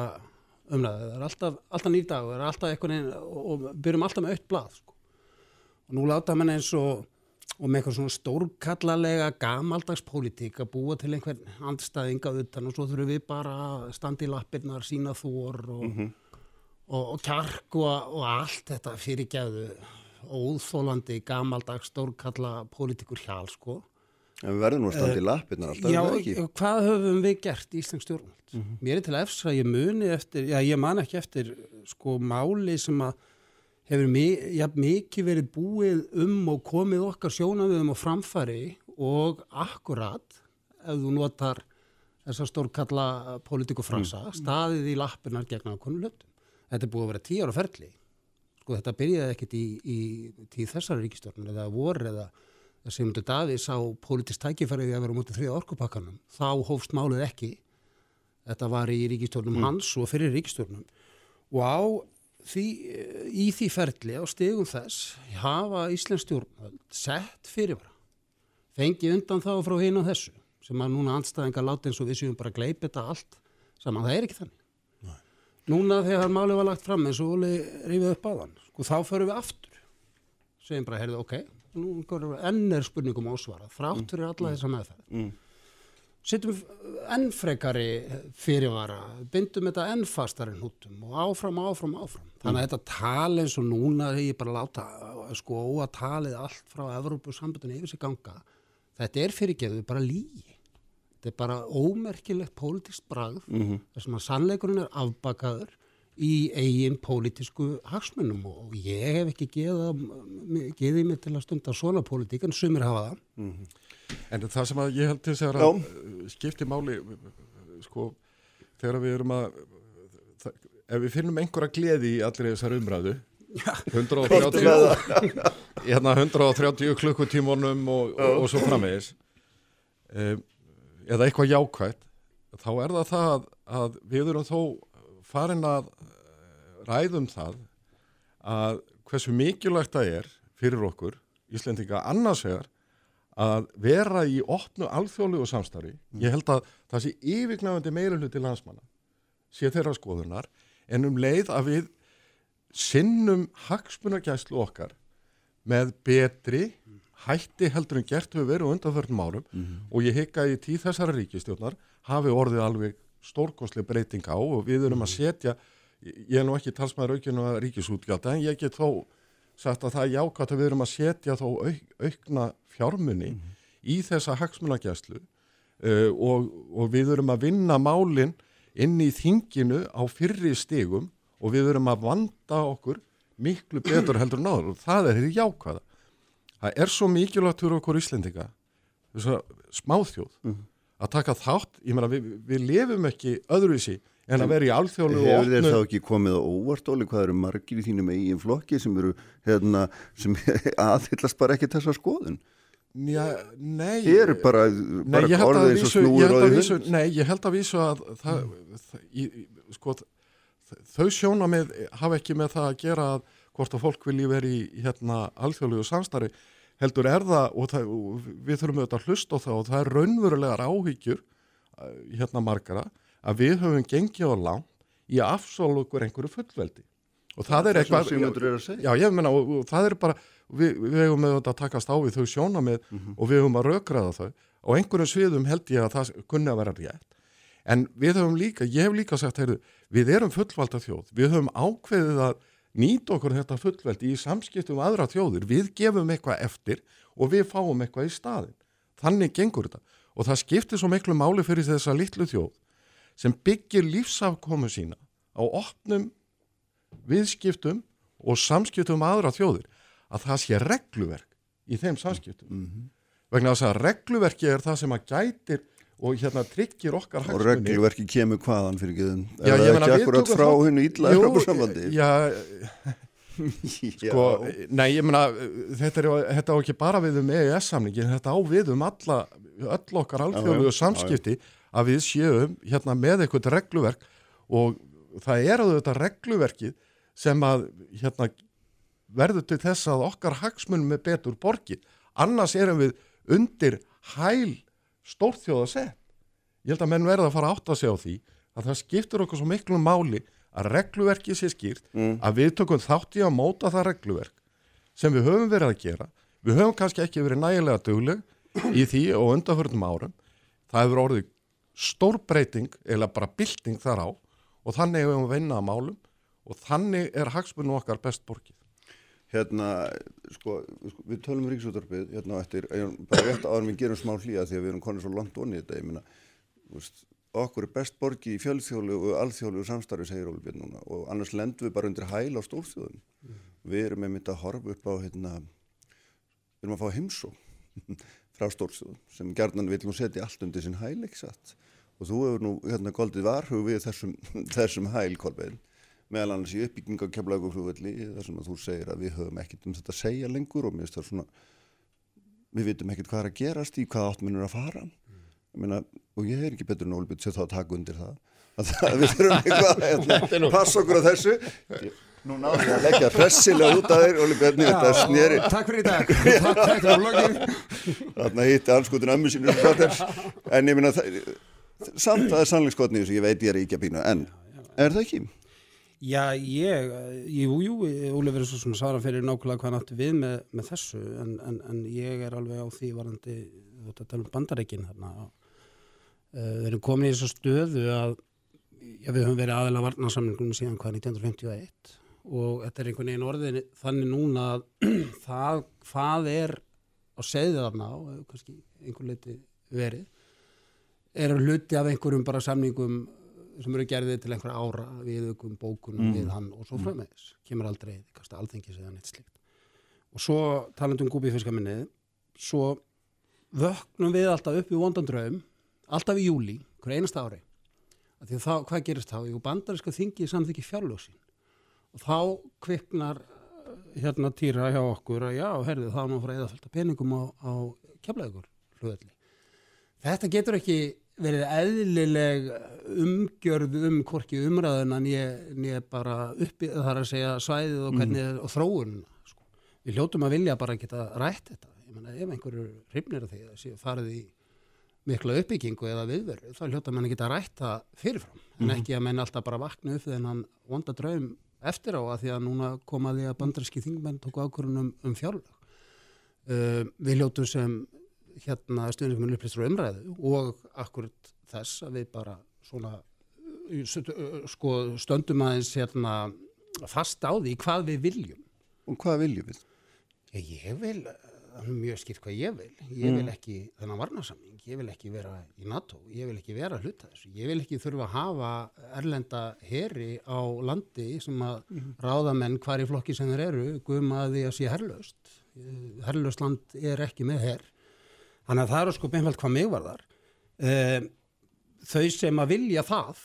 umræði, það er alltaf, alltaf nýr dag það er alltaf einhvern veginn og, og byrjum alltaf með aukt blað sko. og nú láta mann eins og og með eitthvað svona stórkallalega gamaldags pólitík að búa til einhvern andstæðinga utan og svo þurfum við bara að standa í lappirnar, sína þór og, og, og kjark og, og allt þetta fyrirgæðu óþólandi gamaldags stórkalla pólitíkur hjál sko En við verðum nú að standa í lappirnar alltaf, Já, er það ekki? hvað höfum við gert í Íslands stjórnvöld? Mhm. Mér er til efs að ég muni eftir, já ég man ekki eftir sko máli sem að hefur ja, mikið verið búið um og komið okkar sjónaviðum og framfæri og akkurat ef þú notar þessa stórkalla politikufrasa, Mm. staðið í lappirnar gegn ákvönum hlutum. Þetta er búið að vera tíu ára ferli. Sko þetta byrjaði ekkit í, í tíð þessari ríkistjórnum eða vor eða Sigmundur Davís á politist tækifærið að vera mútið þriða orkupakkanum. Þá hófst málið ekki. Þetta var í ríkistjórnum hans og fyrir ríkistjórnum. Og á því, í því ferli á stegum þess hafa Íslands stjórnvöld sett fyrirvara. Fengið undan þá frá hinn og þessu sem að núna andstæðingar láti eins og við séum bara að gleypa þetta allt saman. Það er ekki þannig. Núna þegar málið var lagt fram eins og Óli rifið upp á þann, sko þá förum við aftur. Segjum bara, heyrðu, ok, nú enn er spurningum ósvarað, þrátt fyrir alla þessa meðferð. Mm. Setjum enn frekari fyrirvara, bindum þetta enn fastarinn hútum og áfram, áfram, áfram. Þannig að þetta tala eins og núna þegar ég bara láta sko óa talið allt frá Evrópusambundinu yfir sig ganga. Þetta er fyrirgeðu bara lígi. Þetta er bara ómerkilegt pólitískt bragð Mhm. þar sem að sannleikurinn er afbakaður í eigin pólitísku hagsmunum og ég hef ekki geða, geðið mig til að stunda svona pólitík en sumir hafa það. En það sem að ég held til að Já. uh, skipti máli, uh, sko, þegar við erum að, það, ef við finnum einhverja gleði í allir þessar umræðu, 130, hérna 130 klukkutímonum og, og, og svo framvegis, um, eða eitthvað jákvætt, þá er það það að, við erum þó farin að eh, ræðum það að hversu mikilvægt það er fyrir okkur, Íslendinga annars vegar, að vera í opnu alþjóðlegu samstarfi. Ég held að það sé yfirgnafandi meira hluti landsmanna, sé þeirra skoðunar, en um leið að við sinnum hagsmunargæslu okkar með betri hætti heldur en gert hefur verið undanförnum árum og ég hikka í tíð þessara ríkistjórnar hafi orðið alveg stórkoslega breyting á og við erum að setja, ég er nú ekki talsmaður aukinu að ríkisútgjalda en ég get þó sagt að það er jákvæmt að við erum að setja þó auk, aukna fjármunni í þessa hagsmunagæslu uh, og, og við erum að vinna málinn inn í þinginu á fyrri stigum og við erum að vanda okkur miklu betur heldur en áður og það er því jákvæða. Það er svo mikilvægt fyrir okkur Íslendinga, þess að smáþjóð, að taka þátt, ég meina við, við lefum ekki öðruvísi en að vera í alþjóðlu Hefur þér þá ekki komið á óvart, Óli, hvað eru margir í þínum eigin flokki sem eru, hérna, sem aðhyllast bara ekki þessa skoðun? Já, nei. Þið eru bara, Nei, bara að orðið eins og snúður vísu, hund. nei, ég held að vísu að það, það í, sko, þau sjónamið hafa ekki með það að gera að hvort að fólk vilji verið í hérna alþjóðlegu samstarfi heldur er það og, það, og við þurfum auðvitað að hlusta á það og það er raunverulegar áhyggjur eh, hérna margara að við höfum gengið á langt í að afsóla okkur einhverju fullveldi og það er eitthvað sem Sigmundur að segja. Já, ég meina, og, og það er bara, við, við hefum með þetta að takast á við þau sjónamið og við hefum að rökraða þau. Á einhverjum sviðum held ég að það kunni að vera rétt. En við höfum líka, ég hef líka sagt, heyrðu, við erum fullvalda þjóð. Við höfum ákveðið að nýta okkur þetta fullveldi í samskiptum aðra þjóðir. Við gefum eitthvað eftir og við fáum eitthvað í staðin. Þannig gengur þetta. Og það skiptir svo miklu máli fyrir þessa litlu þjóð sem byggir lífsafkomu sína á opnum viðskiptum og samskiptum aðra þjóðir að það sé regluverk í þeim samskiptum vegna þess að regluverki er það sem að gætir og hérna tryggir okkar Og hagsmuni reglverki kemur hvaðan fyrir geðum. Já, Er það ekki akkurat frá þátt- hennu illa Jú, Európa-sambandi? Já, Já. sko, nei, ég meina þetta, er, þetta á ekki bara við um EES-samningin, þetta á við um alla öll okkar Já, alþjóðlegu já, samskipti að við séum hérna með eitthvað regluverk og það er að þetta regluverkið sem að hérna verður til þess að okkar hagsmunum er betur borgið. Annars erum við undir hæl stórþjóða sett. Ég held að menn verða að fara átt að segja á því að það skiptur okkur svo miklu máli að regluverkið sé skýrt, að við tökum þátt í að móta það regluverk sem við höfum verið að gera. Við höfum kannski ekki verið nægilega dugleg í því og undanförnum árum. Það hefur orðið stór breyting eða bara bylting þar á og þannig hefum við vinna að málum og þannig er hagsmunum okkar best borgið. Hérna, sko, sko við tölum um ríksúttarpið, hérna eftir, bara rétt áður við gerum smá hlýja því að við erum konið svo langt onni þetta, ég minna, veist, okkur er best borgi í fjölþjólu og alþjólu samstarfi, segir Björn núna, og annars lendum við bara undir hæl á stórþjóðun. Við erum mynd að horfa upp á, hérna, við erum að fá heimsó frá stórþjóðun sem gerðan vil nú setja allt undir sinn hæl, ekki satt. Og þú hefur nú, hérna, goldið varhug við þessum, þessum hæl, Kolbeinn meðal annars í uppbygging á keflaguflugvelli þar sem að þú segir að við höfum ekkert um þetta að segja lengur og mér finnst það svona við vitum ekkert hvað er að gerast í hvað áttminnur að fara. Meina, og ég er ekki betur en Ólbjörn sér þá að taka undir það að við þurfum eitthvað að passa okkur á þessu. Nú náðum ég að leggja hressilega út að þér Ólbjörn, þetta snýri Takk fyrir í dag, þarna hitti anskutin ömmu sínu en ég minna samt það er sannleikskotni ég veit ég er ekki að pína en er það ekki? Já, ég, jú, jú, Óli verður svo svona svara fyrir nákvæmlega hvað hann átti við með, með þessu en, en, en ég er alveg á því varandi, þú veit að tala um bandareikin þarna uh, við erum komin í þessu stöðu að já, við höfum verið aðeila varnarsamlingum síðan hvað 1951 og þetta er einhvern veginn orðin þannig núna að það hvað er á segðið þarna og kannski einhver leiti verið er hluti af einhverjum bara samningum sem eru gerðið til einhverja ára við aukum bókunum mm. við hann og svo frömmeðis kemur aldrei, kannski alþengis eða neitt slikt og svo talandum gúbífiskaminnið svo vöknum við alltaf upp í vondandraum alltaf í júli, hver einasta ári að að þá, hvað gerist þá? Jú, bandariska þingi samþykki fjárljósin og þá kviknar eh, hérna týra hjá okkur að já, herðu, þá nú frá eða fölta peningum á, á kemlaðugur hlugvelli. Þetta getur ekki verið eðlileg umgjörð um hvorki umræðuna nýja bara uppi þar að segja svæðið og hvernig mm. og þróun sko. við hljótum að vilja bara geta rætt þetta ég menna ef einhverju hrifnir að því að séu farið í mikla uppbyggingu eða viðveru þá hljóta mann að geta rætt það fyrirfram mm. en ekki að menn alltaf bara vakna upp þennan vonda draum eftir á að því að núna komaði að bandarski þingmenn tóku ákvörunum um fjárlag uh, við hljótum sem hérna stuðningum með upplýstur og umræðu og akkurat þess að við bara svona sko, stöndum aðeins hérna fast á því hvað við viljum. Og hvað viljum við? Ég, ég vil, það er mjög skýrt hvað ég vil. Ég vil mm. ekki þennan varnarsamling, ég vil ekki vera í NATO, ég vil ekki vera hluta þessu. Ég vil ekki þurfa að hafa erlenda heri á landi sem að mm. ráðamenn hvar í flokki sem þeir eru guðum að því að sé herrlaust. Herrlaust land er ekki með herr Þannig að það eru sko beinveld hvað mig var þar. Um, þau sem að vilja það,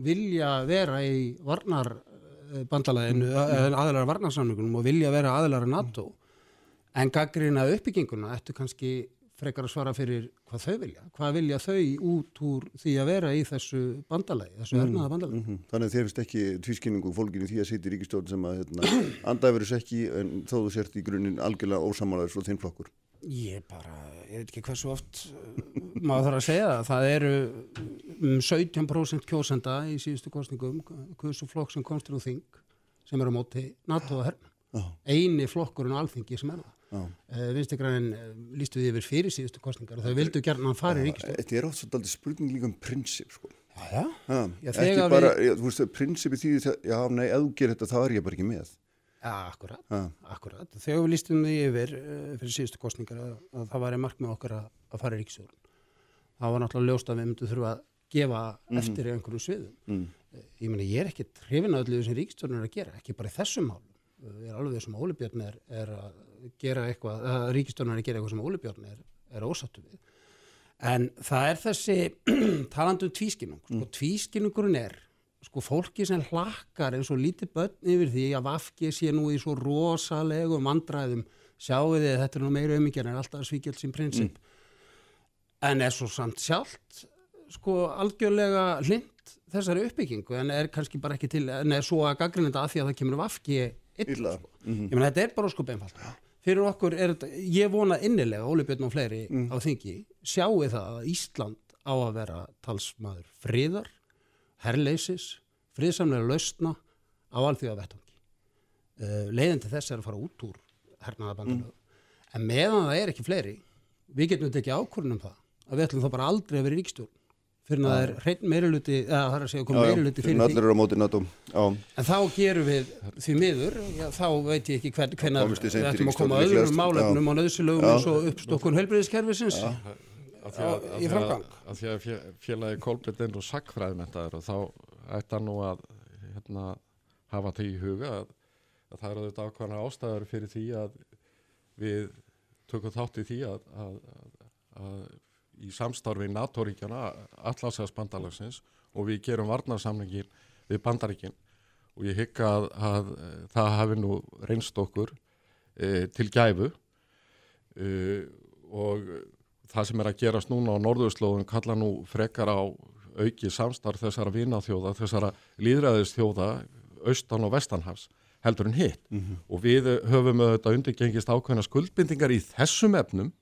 vilja vera í varnarbandalæðinu, mm. aðlæra varnarsamlingunum og vilja vera aðlæra NATO, en gaggrina uppbygginguna ættu kannski frekar að svara fyrir hvað þau vilja. Hvað vilja þau út úr því að vera í þessu bandalægi, þessu mm. ernaða bandalægi. Mm -hmm. Þannig að þeir finnst ekki tvískinningu fólkinu því að í ríkistjórn sem að hérna, andæfurist ekki en þó þú sért í grunninn algjörlega ósamálaður svo þinn flokkur. Ég bara, ég veit ekki hversu oft uh, maður þarf að segja það. Það eru um 17% kjósenda í síðustu kostningum, hversu flokk sem komst úr þing sem eru á móti NATO og herna. Oh. Einu flokkurinn á alþingi sem er það. Oh. Uh, Vinstegrænin uh, lístu við yfir fyrir síðustu kostningar og þau vildu gerna hann fara í ríkistöð. Þetta er oft svolítið spurning líka um prinsip sko. Já, já. já, já ekki bara, við... þú veist, prinsipi því, já, nei, ef þú gerir þetta þá er ég bara ekki með. Ja, akkurat, ja. akkurat. Þegar við lístum því yfir uh, fyrir síðustu kostningar að, að það var einn mark með okkar að, að fara í ríkisjóðun. Það var náttúrulega ljóst að við myndum þurfa að gefa mm eftir í einhverju sviðum. Mm. Uh, ég meina, ég er ekkit hrifin að öllu sem ríkisjóðun er að gera, ekki bara í þessum málum. Uh, ég er alveg að Ólibjörn er, er að gera eitthvað, að ríkisjóðun er að gera eitthvað sem Ólibjörn er, er ósattu við. En það er þessi talandu um tvískinnung. Sko, mm. Tvískinnungurinn er sko fólki sem hlakkar eins og lítið börn yfir því að Vafki sé nú í svo rosalegum andræðum sjáu þið þetta er nú meira umíkjar en alltaf svíkjald sín prinsip mm. en er svo samt sjálft sko algjörlega hlind þessari uppbyggingu en er kannski bara ekki til en er svo að gaggrinda að því að það kemur Vafki illa, sko. mm -hmm. ég menn þetta er bara sko beinfald fyrir okkur er þetta, ég vona innilega Óli Björn og fleiri mm. á þingi sjáu það að Ísland á að vera talsmaður friðar herrleisis, friðsamlega lausna á alþjóða vettangi. Uh, eh, leiðin til þess er að fara út úr hernaðabandalögu. Mm. En meðan það er ekki fleiri, við getum þetta ekki ákvörnum það, að við ætlum þá bara aldrei að vera í ríkstjórn fyrir að það er hreinn meiriluti, eða það er að segja kom meiriluti fyrir því. á En þá gerum við því miður, já, þá veit ég ekki hvern, Komist þið við ætlum að koma ríkisstjórn öðrum málefnum og nöðsilögum eins og uppstokkun helbriðiskerfisins. Að- í að- framgang. af því að fé- félagi Kolbjörn er nú sakfræðmentaður og þá ætti hann nú að hérna, hafa því í huga að, að það eru auðvitað ákvæmna ástæður fyrir því að við tökum þátt í því að, að, að, að í samstarfi NATO-ríkjana allarsæðs bandalagsins og við gerum varnarsamlingin við bandaríkin og ég hygg að, að það hafi nú reynst okkur e, til gæfu e, og það sem er að gerast núna á norðurslóðum kalla nú frekar á auki samstarf þessara vinaþjóða, þessara líðræðistjóða austan og vestanhafs heldur en hitt. Og við höfum auðvitað undirgengist ákveðna skuldbindingar í þessum efnum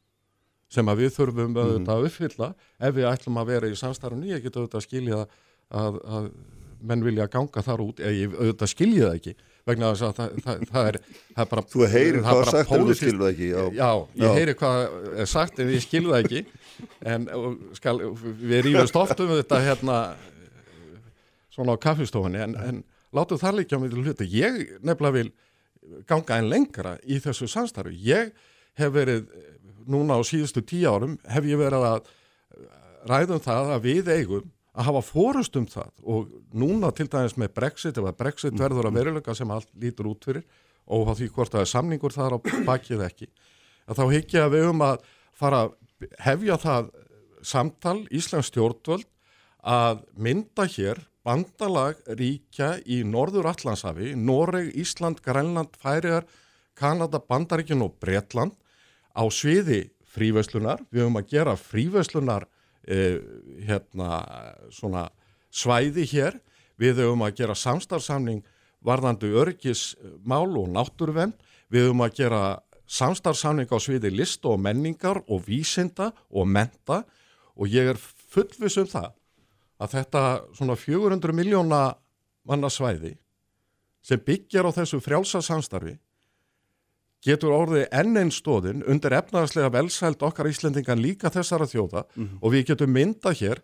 sem að við þurfum auðvitað að uppfylla ef við ætlum að vera í samstarfinu, ég get auðvitað að skilja að, að menn vilja ganga þar út, eða ég auðvitað skilja það ekki vegna þess að það, það, það, er, það er bara þú heyrir er hvað bara sagt en þú skilur það ekki já, Já, ég Já. heyri hvað er sagt en ég skilur það ekki. En skal, við rífumst oft um þetta hérna svona á kaffistofunni en, en látum það líka til hluti ég nefnilega vil ganga einn lengra í þessu samstarfi. Ég hef verið núna á síðustu tíu árum hef ég verið að ræðum það að við eigum að hafa fórust um það og núna til dæmis með Brexit ef að Brexit verður að veruleika sem allt lítur út fyrir og því hvort það er samningur þar á bakið ekki að þá hyggja að við um að fara að hefja það samtal Íslands stjórnvöld að mynda hér bandalag ríkja í Norður Allandshafi, Noreg, Ísland, Grænland, Færiðar, Kanada, Bandaríkin og Bretland á sviði fríverslunar. Við höfum að gera fríverslunar eh, hérna, svona svæði hér. Við höfum að gera samstarfsamning varðandi örgismál og náttúruvenn. Við höfum að gera samstarfsamning á sviði list og menningar og vísinda og menta og ég er fullvis um það að þetta svona 400 miljóna manna svæði sem byggjar á þessu frjálsa samstarfi getur orðið enn einn stóðin undir efnaðarslega velsælt okkar Íslendingan líka þessara þjóða og við getum mynda hér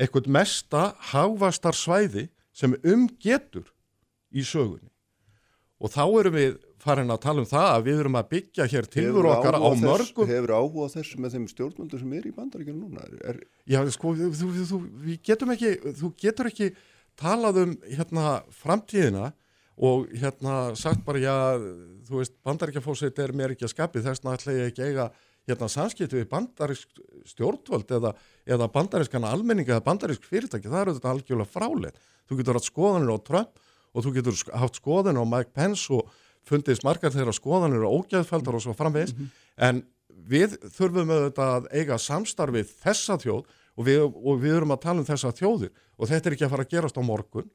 eitthvað mesta hávastar svæði sem umgetur í sögunni. Og þá erum við farin að tala um það að við erum að byggja hér Hefurðu okkar á þess- mörgum hefur áhuga á þessu með þeim stjórnvöldur sem er í bandaríkjunum núna? Er, Já, sko, þú, þú, þú, getum ekki, þú getur ekki talað um hérna framtíðina og hérna sagt bara, já, þú veist, bandaríkjafósið er mér ekki að skapi, þess vegna ætla ég ekki eiga hérna samskipti við bandarísk stjórnvöld eða, eða bandarískan almenninga eða bandarísk fyrirtæki, það eru þetta algjörlega fráleitt. Þú getur haft skoðanir á Trump og þú getur haft skoðanir á Mike Pence og fundist margar þeirra skoðanir og ógæðfældar og svo framvegis, en við þurfum auðvitað að eiga samstarfið þessa þjóð og við, og við erum að tala um þessa þjóðir. Og þetta er ekki að fara að gerast á morgun.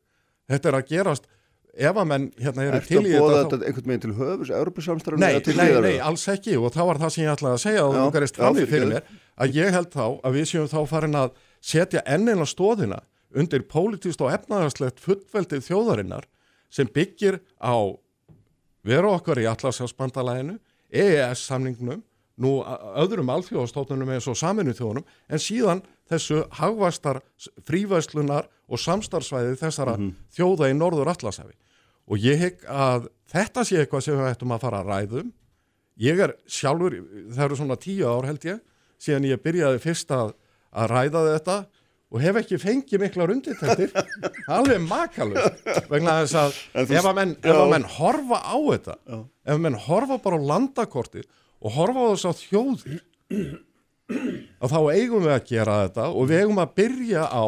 Þetta er að gerast ef að menn hérna eru til að í bóða þetta þetta einhvern veginn til höfus, Európa-samstarfinu Nei, nei, nei, alls ekki og það var það sem ég ætlaði að segja og þú gerist í fyrir. mér að ég held þá að við séum þá farin að setja enneina stóðina undir pólitíst og efnaðarslegt fullveldið þjóðarinnar sem byggir á veru okkar í Atlasjánsbandalæðinu, EES-samningnum, nú a- öðrum alþjóðastóttunum eins og saminu þjóðunum, en síðan þessu hagvæstar frívæslunar og samstarfsvæði þessara þjóða í norður Atlashafi. Og ég hygg að þetta sé eitthvað sem við ættum að fara að ræðum. Ég er sjálfur, það eru svona tíu ár held ég, síðan ég byrjaði fyrst að, að ræða þetta og hef ekki fengið miklar undirtættir, alveg makalust, vegna þess að ef að menn, ef að menn horfa á þetta, ef að menn horfa bara á landakortið og horfa á þess að þjóðir, að þá eigum við að gera þetta og við eigum að byrja á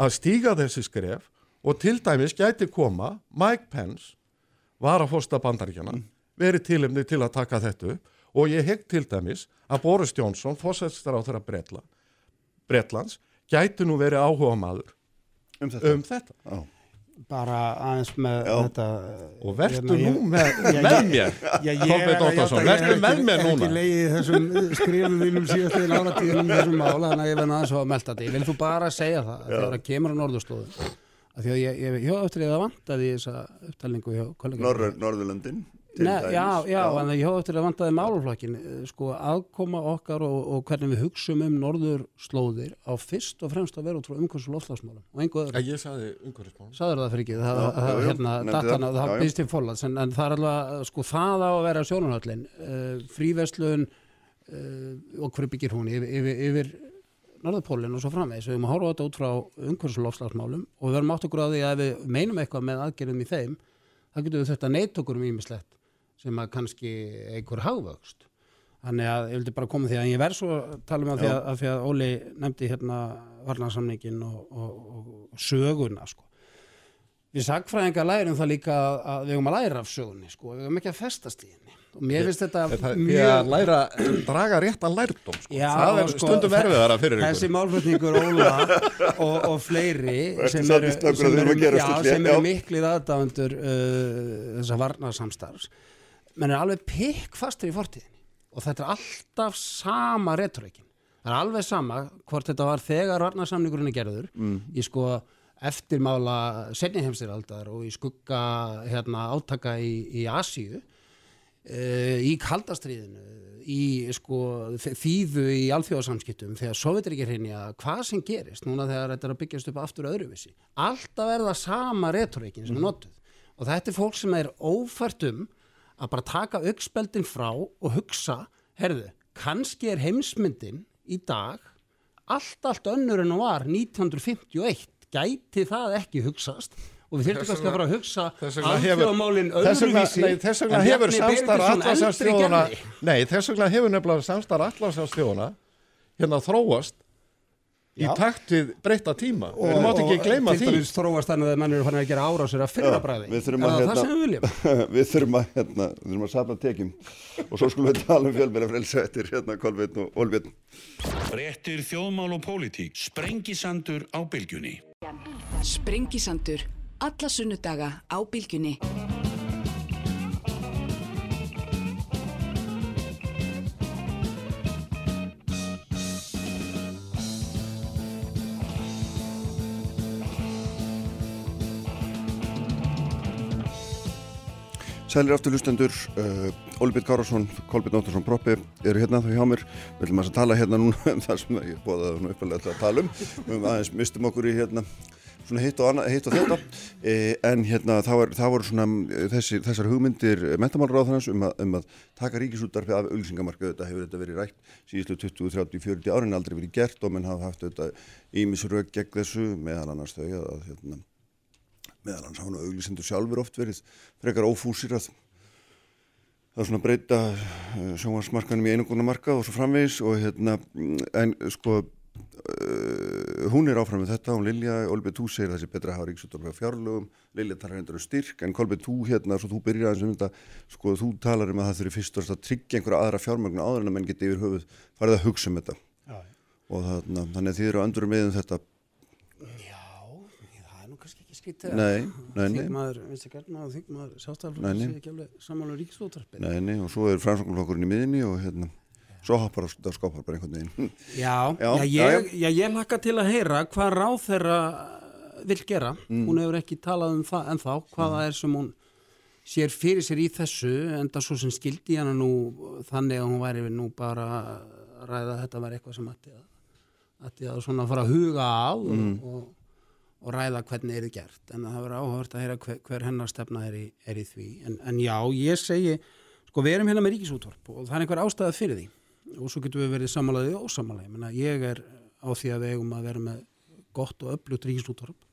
að stíga þessi skref og til dæmis gæti koma Mike Pence var að fósta bandaríkjana verið tilumni til að taka þetta upp og ég hegg til dæmis að Boris Johnson fósættistar á þeirra Bretla, Bretlands gæti nú verið áhuga maður um þetta. um þetta. Bara aðeins með Já. þetta og vertu hérna, nú ég- með, með ég- mér ég er að Óttarsson, ég hef með ekki- mér hef núna ekki leiðið þessum skrifum mínum síðastlegin áratíðunum þessum mál, þannig að ég verði aðeins að melda þetta. Ég vil þú bara segja það, að þegar það kemur á norðurslóðu, að því að ég, ég, ég eftir ég það vantaði í þessa upptalningu hjá kollega. Norður, Norðurlöndin Nei, dæmis. já, já, en ég hóði eftir að vandaði máluflokkin, eh, sko, aðkoma okkar og, og hvernig við hugsum um norður slóðir á fyrst og fremst að vera út frá umhverfis og loftslagsmálum og einhver öðru. Ég sagði umhverfismál. Sagður það fyrir ekki, það, Já, það, hérna, dattana, það. það Já, já. býst til fólans, en, en það er alveg, sko, það á að vera sjónarhöllin, uh, fríverslun uh, og hverju byggir hún yfir, yfir, yfir Norðurpólinn og svo framvegis, við erum að horfa þetta út frá umhverfis og loftslagsmálum og við verðum átt okkur á því að við meinum eitthvað með aðgerðum í þeim, þá getum við þetta neitt okkur um ímislegt sem að kannski einhver hagvöxt. Þannig að ég vildi bara koma því að ég verð svo að tala um að því að, að, því að Óli nefndi hérna varnarsamningin og, og, og söguna sko. Við sagfræðingar lærum það líka að, að við höfum að læra af sögunni sko, við höfum ekki að festast í henni og mér finnst þetta Það mjög að læra, draga réttan lærdóm, sko. Já, það er sko, stundum erfiðara fyrir Þessi ykkur. málflutningur Óla og, og fleiri sem eru, að sem eru, að já, sem eru já. miklir aðdáðundur uh, þessa varnarsamstarfs menn er alveg pikk fastur í fortíðinni og þetta er alltaf sama retorikin. Það er alveg sama hvort þetta var þegar varnarsamningurinn er gerður Mm. í sko eftirmála senni heimstyraldar og í skugga hérna, átaka í, í Asíu uh, í kaldastriðinu í sko þýðu í alþjóðarsamskiptum þegar Sovjetir ekki hreinja hvað sem gerist núna þegar þetta er að byggjast upp aftur öðruvísi alltaf er það sama retorikin sem er notuð og þetta er fólk sem er ófært um að bara taka aukspeldin frá og hugsa, herðu kannski er heimsmyndin í dag allt, allt önnur en hún var 1951, gæti það ekki hugsast og við þurfum Þess kannski að fara að hugsa Þess vegna hefur- alþjóðamálin Þess vegna, öðruvísi nei, þess vegna hefur samstarf gerði. Nei, þess vegna hefur nefnilega samstarf allarsafstjóðana hérna þróast í takt við breytta tíma og við mátt ekki gleyma því dæmis þróast þannig að menn eru fannig að gera árásir að fyrra bræði við þurfum að, hérna- við þurfum að, hérna, við þurfum að safna tekjum og svo skulum við tala um fjölmjöla frelsa eftir hérna Kolbeinn og Olbjörn Fréttir þjóðmál og pólitík. Sprengisandur á bylgjunni. Sprengisandur. Alla sunnudaga á bylgjunni. Sælir aftur hlustendur, uh, Olbjörn Kárásson, Kolbjörn Óttarsson Proppi eru hérna þá hjá mér. Við ætlum að tala hérna núna um það sem ég bóðaði nú uppalega að tala um. Við aðeins mistum okkur í hérna svona hitt og, og þetta. E, en hérna það, voru svona eh, þessi, þessar hugmyndir mentamálráðarnas um, um að taka ríkisúttarfi af auglýsingamarka. Þetta hefur þetta verið rætt síðustu 20, 30, 40 árin aldrei verið gert og menn hafa haft þetta ímisrög gegn þessu meðal annars þau að hérna, meðal hans hafa nú auglýsendur sjálfur oft verið frekar ófúsir að það er svona breyta uh, sjónvarsmarkanum í einungunamarka og svo framvegis og hérna, en sko uh, hún er áfram með þetta og Lilja, Olbið, þú segir það sé betra að hafa ríksúttorfi á fjárlögum, Lilja talar hendur um styrk, en Kolbið, þú hérna, svo þú byrjar aðeins um þetta, sko þú talar um að það þurfi fyrst og að tryggja einhverja aðra fjármögnu áður en að menn geti yfir höfuð farið að hugsa um þetta. Já, og þarna, þannig að þið eru andur með um þetta. það nei. Þingmaður, vinstri gærna og þingmaður nei. sé ekki alveg sammála um ríkisúttarpið Nei, nei, og svo er framsóknarflokkurinn í miðinni og hérna, svo hoppar það skopar bara einhvern veginn. Já, Já, já, já, ég, já, ég laka til að heyra hvað ráð þeirra vill gera. Mm. Hún hefur ekki talað um það ennþá, hvað það er sem hún sér fyrir sér í þessu, enda svo sem skildi hana nú þannig að hún væri nú bara að ræða að þetta var eitthvað sem ætti að, ætti að svona fara að huga og, Mm. og, og ræða hvernig er þið gert. En það verður áhört að heyra hver, hver hennar stefna er í, er í því. En, en já, ég segi, sko við erum hérna með ríkisútvarp og það er einhver ástæða fyrir því og svo getum við verið samanlegaði og ósamanlega. Menna, ég er á því að við eigum að vera með gott og öflugt ríkisútvarp.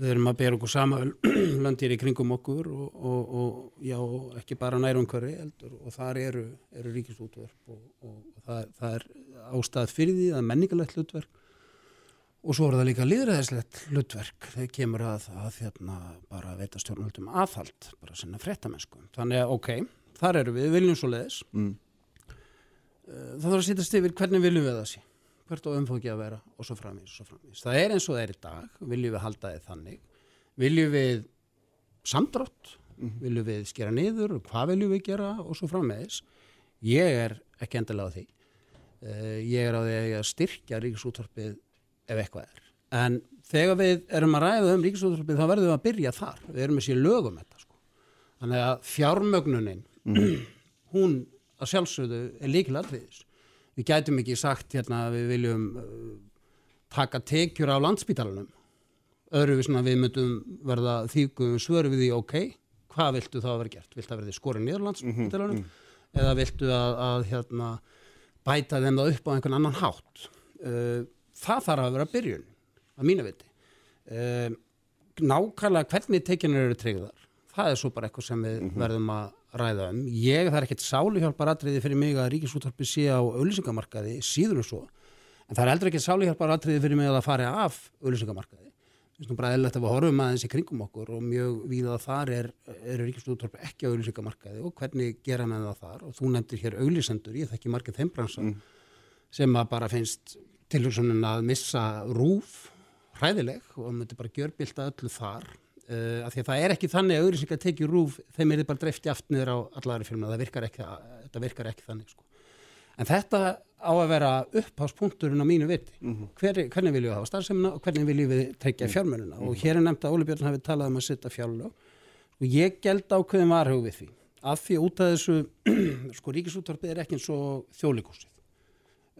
Við erum að bera okkur sama landir í kringum okkur og, og, og já, ekki bara nærumhverfi eldur og þar eru, eru ríkisútvarp og, og, og það, það er ástæð fyrir því, það er menningalegt hlutverk og svo er það líka liðræðislegt hlutverk þegar kemur að það hérna bara að veita stjórnvöldum aðhald, bara sinna fréttamennsku. Þannig að ok, þar eru við, við viljum svo leiðis. Mm. Það þarf að sýtast yfir hvernig viljum við það sé, hvert á umfóki að vera og svo framvís og svo framvís. Það er eins og það er í dag, viljum við halda þið þannig, viljum við samdrátt, viljum við skera niður, hvað viljum við gera og svo framvís. Ég er ekki endilega á því. Eh, Ég er á því að styrkja ríkisútvarpið ef eitthvað er. En þegar við erum að ræða um ríkisútvarpið þá verðum við að byrja þar. Við erum að sé lögum þetta sko. Þannig að fjármögnunin, hún að sjálfsögðu er líkiladriðis. Við gætum ekki sagt hérna að við viljum uh, taka tekjur af landsbítalunum. Öðruvísin að við myndum verða þýgum svöru við því ok, hvað viltu þá að vera gert? Viltu að verði skorið niður landsbítalunum? Eða viltu að, að hérna, bæta þeim það upp á einhvern annan hátt? Uh, það þarf að vera byrjun, að mínu viti. Uh, nákvæmlega hvernig tekjunir eru tryggðar það er svo bara eitthvað sem við verðum að ræða um. Ég, það er ekkert sáluhjálpar atriði fyrir mig að ríkisúttarpi sé á auðlýsingamarkaði, síður en svo en það er heldur ekkert sáluhjálpar atriði fyrir mig að það fari af auðlýsingamarkaði Þess vegna bara eðlert að við horfum aðeins í kringum okkur og mjög víða þar er, eru ríkisúttarpi ekki á auðlýsingamarkaði og hvernig gera með það þar og þú nefndir hér auðlýsendur, ég þekki margir þeim bransa sem að bara finnst tilhugsunin að missa rúf hræðileg og myndi bara gjörbylta öllu þar. Uh, af því að það er ekki þannig að auðvitað að tekið rúf þeim er bara dreift jaft niður á allari filmuna, það virkar ekki, þetta virkar ekki þannig sko. en þetta á að vera uppháspunkturinn á mínu viti. Hver, hvernig viljum við hafa starfsemina og hvernig viljum við tryggja fjármönuna og hér er nefnt að Óli Björn hafi talað um að setja fjárlög. Og ég geld ákveðin varhug við því. Af því út af þessu sko ríkisútvarpið er ekki eins og þjólikúsið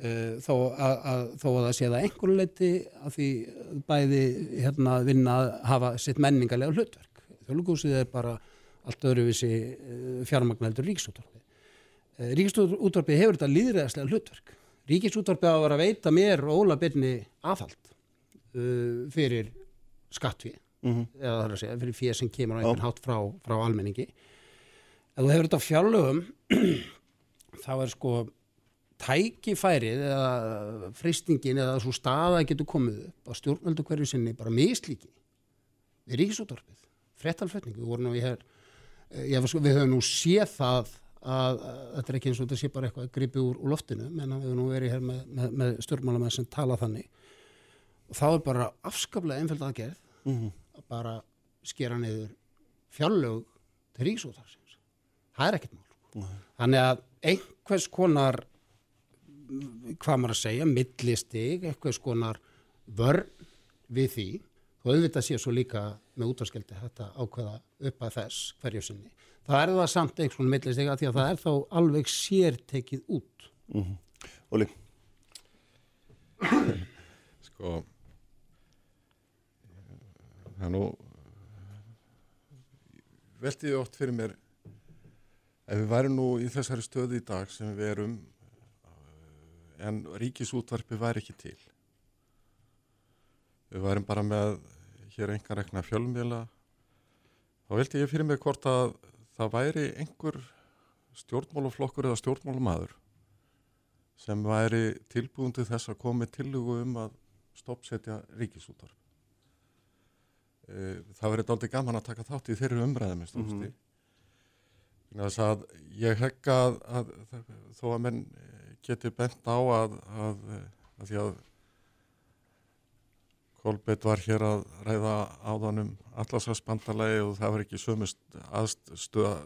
þó, að, að, þó að það sé það einhverju leiti að því bæði hérna vinna að hafa sitt menningarlega hlutverk. Þjóðlugúsið er bara allt öðruvísi uh, fjármagnældur ríkisútvarpi. Uh, ríkisútvarpi hefur þetta líðræðslega hlutverk. Ríkisútvarpi á að vera að veita mér og Óla Byrni aðhald fyrir skattví eða það er að segja fyrir fyrir sem kemur á einhvern hátt frá, frá almenningi. Ef þú hefur þetta fjárlögum þá er sko tækifærið eða fristingin eða svo staða getur komið upp á stjórnvöldu hverju sinni bara mislíki við ríkisúttorfið, frettalflutning við vorum nú í hér ég, við höfum nú séð það að, að þetta er ekki eins og þetta sé bara eitthvað gripið úr, úr loftinu, menn að við höfum nú verið hér með, með, með stjórnmálamenn sem tala þannig. Og þá er bara afskaplega einföld aðgerð að bara skera niður fjárlög til ríkisúttorfsins það er ekkert mál. Þannig að einhvers konar hvað maður að segja, millistig, eitthvað skonar vörn við því og auðvitað sé svo líka með útvarskjaldi þetta ákveða upp að þess hverju sinni. Það er það samt einhvers konar millistig að því að það er þá alveg sértekið út. Óli, Sko, það er nú, veltiði oft fyrir mér, ef við værum nú í þessari stöðu í dag sem við erum, en ríkisútvarpi væri ekki til. Við værum bara með hér engan rekna fjölmjöla, þá velti ég fyrir mig hvort að það væri einhver stjórnmálaflokkur eða stjórnmálamaður sem væri tilbúin til þess að koma með tillögu um að stoppsetja ríkisútvarp. E, það verið aldrei gaman að taka þátt í þeirri umræðum mm -hmm. þess að ég að, að, að þó að menn geti bent á að, að því að Kolbett var hér að ræða áðanum allarsvarsbandalagi og það var ekki sömust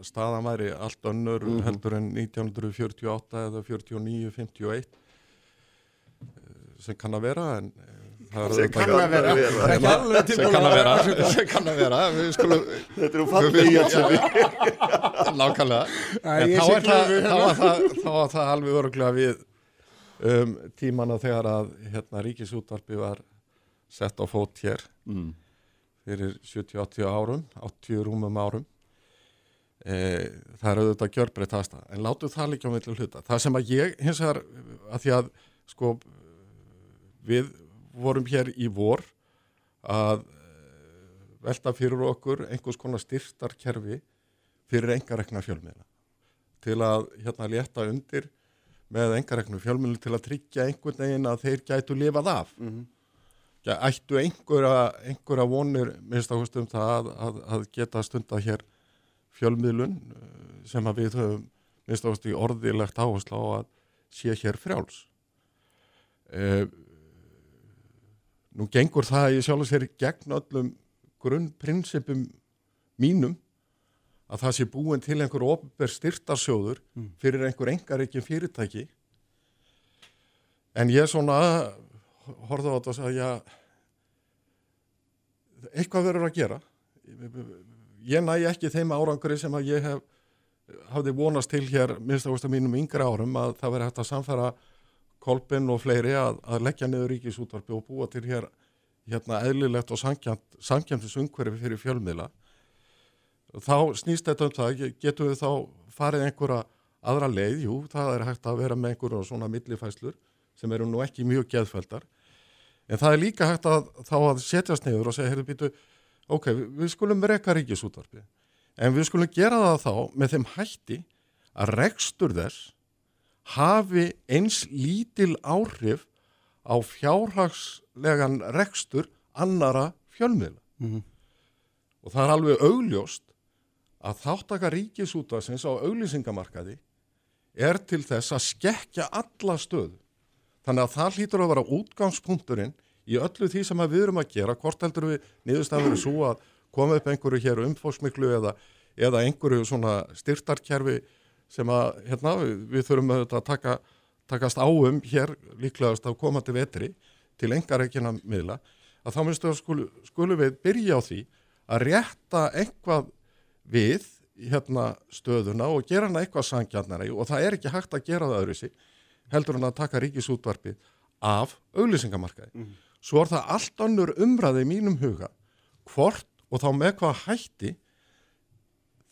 staðamæri allt önnur mm -hmm. heldur en 1948 eða 49, 51 sem kann að vera en sem kann að vera. Sem kann að vera. sem kann að vera. Þetta eru fallið í nákvæmlega. Þá er var það alveg öruglega við um, tímana þegar að hérna, ríkisútvarpi var sett á fót hér mm. fyrir 70-80 árum 80 rúmum árum. E, það er auðvitað gjörbreytt aðstæða, en látu það líka á millu hluta. Það sem að ég hins vegar að því að sko við vorum hér í vor að velta fyrir okkur einhvers konar styrtarkerfi fyrir engarekna fjölmiðla. Til að hérna létta undir með engareknu fjölmiðlu til að tryggja einhvern veginn að þeir gætu lifað af. Mm -hmm ja, ættu einhverja, einhverja vonir um það að, að, geta stunda hér fjölmiðlun eh, sem að við höfum minnst áherslu í orðilegt áherslu á að sé hér frjáls. E, nú gengur það að ég sjálf sér gegn öllum grunnprinsipum mínum að það sé búin til einhver ofber styrtarsjóður mm. fyrir einhver engar ekki fyrirtæki en ég svona horfði á þetta og sagði já eitthvað verður að gera ég næ ekki þeim árangri sem að ég hef hafði vonast til hér minnst ást að mínum yngri árum að það veri hægt að samfæra Kolbinn og fleiri að, að leggja niður ríkisútvarpi og búa til hér hérna eðlilegt og samkjæmtis umhverfi fyrir fjölmiðla. Þá snýst þetta um það getum við þá farið einhverja aðra leið, jú, það er hægt að vera með einhverjum svona millifæslur sem eru nú ekki mjög geðfældar en það er líka hægt að þá að setjast neyður og segja, heyrðu býtu ok, við skulum rekka ríkisútvarpi en við skulum gera það þá með þeim hætti að rekstur þess hafi eins lítil áhrif á fjárhagslegan rekstur annara fjölmiðla. Mm -hmm. Og það er alveg augljóst að þáttaka ríkisútvarsins á auglýsingamarkaði er til þess að skekja alla stöðu. Þannig að það hlýtur að vera útgangspunkturinn í öllu því sem við erum að gera, hvort heldur við niðurstafur svo að koma upp einhverju hér umfóksmiklu eða, eða einhverju svona styrtarkerfi sem að hérna, við þurfum að taka, takast áum hér líklegast á komandi vetri til engareikina miðla að þá minnstu að skulu, skulu við byrja á því að rétta einhvað við hérna, stöðuna og gera hana eitthvað sangjarnari og það er ekki hægt að gera það öðru sig heldur hann að taka ríkisútvarpið af auglýsingamarkaði. Mm. Svo er það allt annur umræði í mínum huga hvort og þá með hvað hætti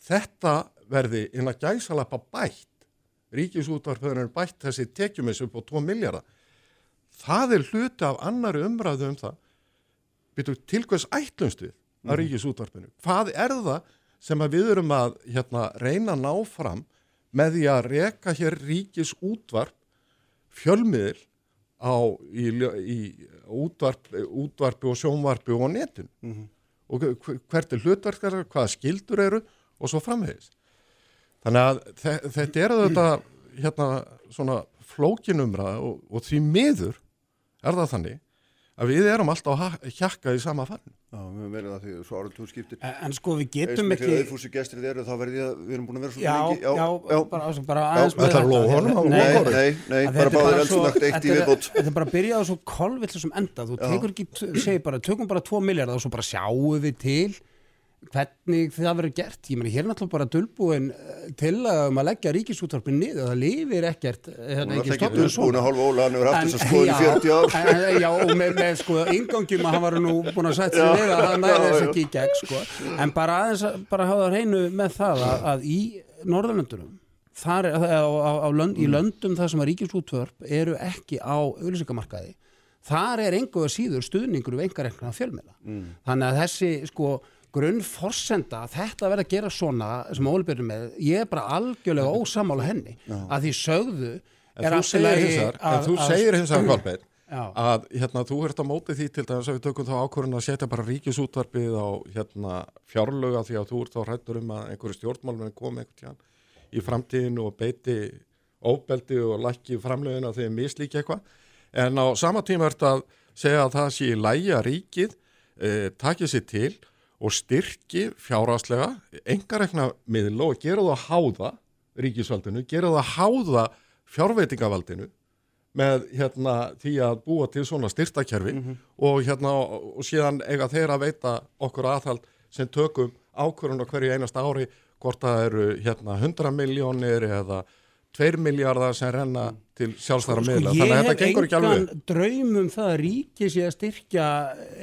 þetta verði inn að gæsalappa bætt. Ríkisútvarpöðunar bætt þessi tekjumis upp á 2 miljardar það er hluti af annari umræðu um það. Byrju tilkvæðs ætlumst við að mhm. ríkisútvarpinu? Hvað er það sem við erum að hérna, reyna að ná fram með því að reka hér ríkisútvarp fjölmiðil á í, í útvarp, útvarpi og sjónvarpi og netun mm -hmm. og hvert er hlutverkar, hvaða skildur eru og svo framvegist Þannig að þetta er þetta hérna svona flókinumra og, og því miður er það þannig að við erum alltaf að hjakka í sama fann. Já, við höfum verið það því svo árið tún skiptir. En, en sko við getum ekki... Þegar auðfúsi gestur þið eru þá verðið að við erum búin að vera svo já, lengi. Já, já, bara, bara aðeins með þetta. Það er lóð honum? Nei, nei, nei, bara báðir eldsnagt eitt í viðbót. Þetta er bara að byrja á svo kolvill sem enda. Þú tekur ekki, segir bara, tökum bara 2 miljardar og svo bara sjáum við til hvernig það verður gert. Ég meni hér er náttúrulega bara dölbúin eh, til um að leggja ríkisútvarpin niður. Það lifir ekkert eh, hérna, ekki svona. og hálfa óla hann hefur haft þess að skoða í 40 ár. en, já og með, með sko yngangjum að hann var nú búin að setja sig við að hann næði þess ekki í gegn sko. En bara aðeins að bara hafa það reynu með það að, að í Norðurlöndunum þar er, á, á, á lönd, í löndum þar sem að ríkisútvarp eru ekki á auðlýsingamarkaði þar er enguða síður stuðningur við engarekna fjölmela mm. þannig að þessi sko grunnforsenda að þetta verða að gera svona sem Óli byrjum með, ég er bara algjörlega ósamála henni Já. að því sögðu en þú segir hins vegar en þú segir hins vegar Kolbeinn að hérna þú ert á móti því til dæmis að við tökum þá ákvörðin að setja bara ríkisútvarpið á hérna fjárlöga því að þú ert þá hrættur um að einhverju stjórnmálunni komi einhvern tján í framtíðinu og beiti óbeldi og lækki framlögin að þeir mislíki eitthvað. En á sama tíma ert að segja að það sé að ríkið eh, takja sér til og styrki fjárháslega engarekna miðla og gera það að háða ríkisvaldinu, gera það að háða fjárveitingavaldinu með hérna því að búa til svona styrtakerfi mm -hmm. og hérna og síðan eiga þeir að veita okkur aðhald sem tökum ákvörðun á hverju einasta ári hvort það eru hérna 100 miljónir eða 2 miljardar sem renna mm. til sjálfstæðara sko, miðla, þannig að þetta gengur ekki alveg. Ég hef engan draumum það að ríki sé að styrkja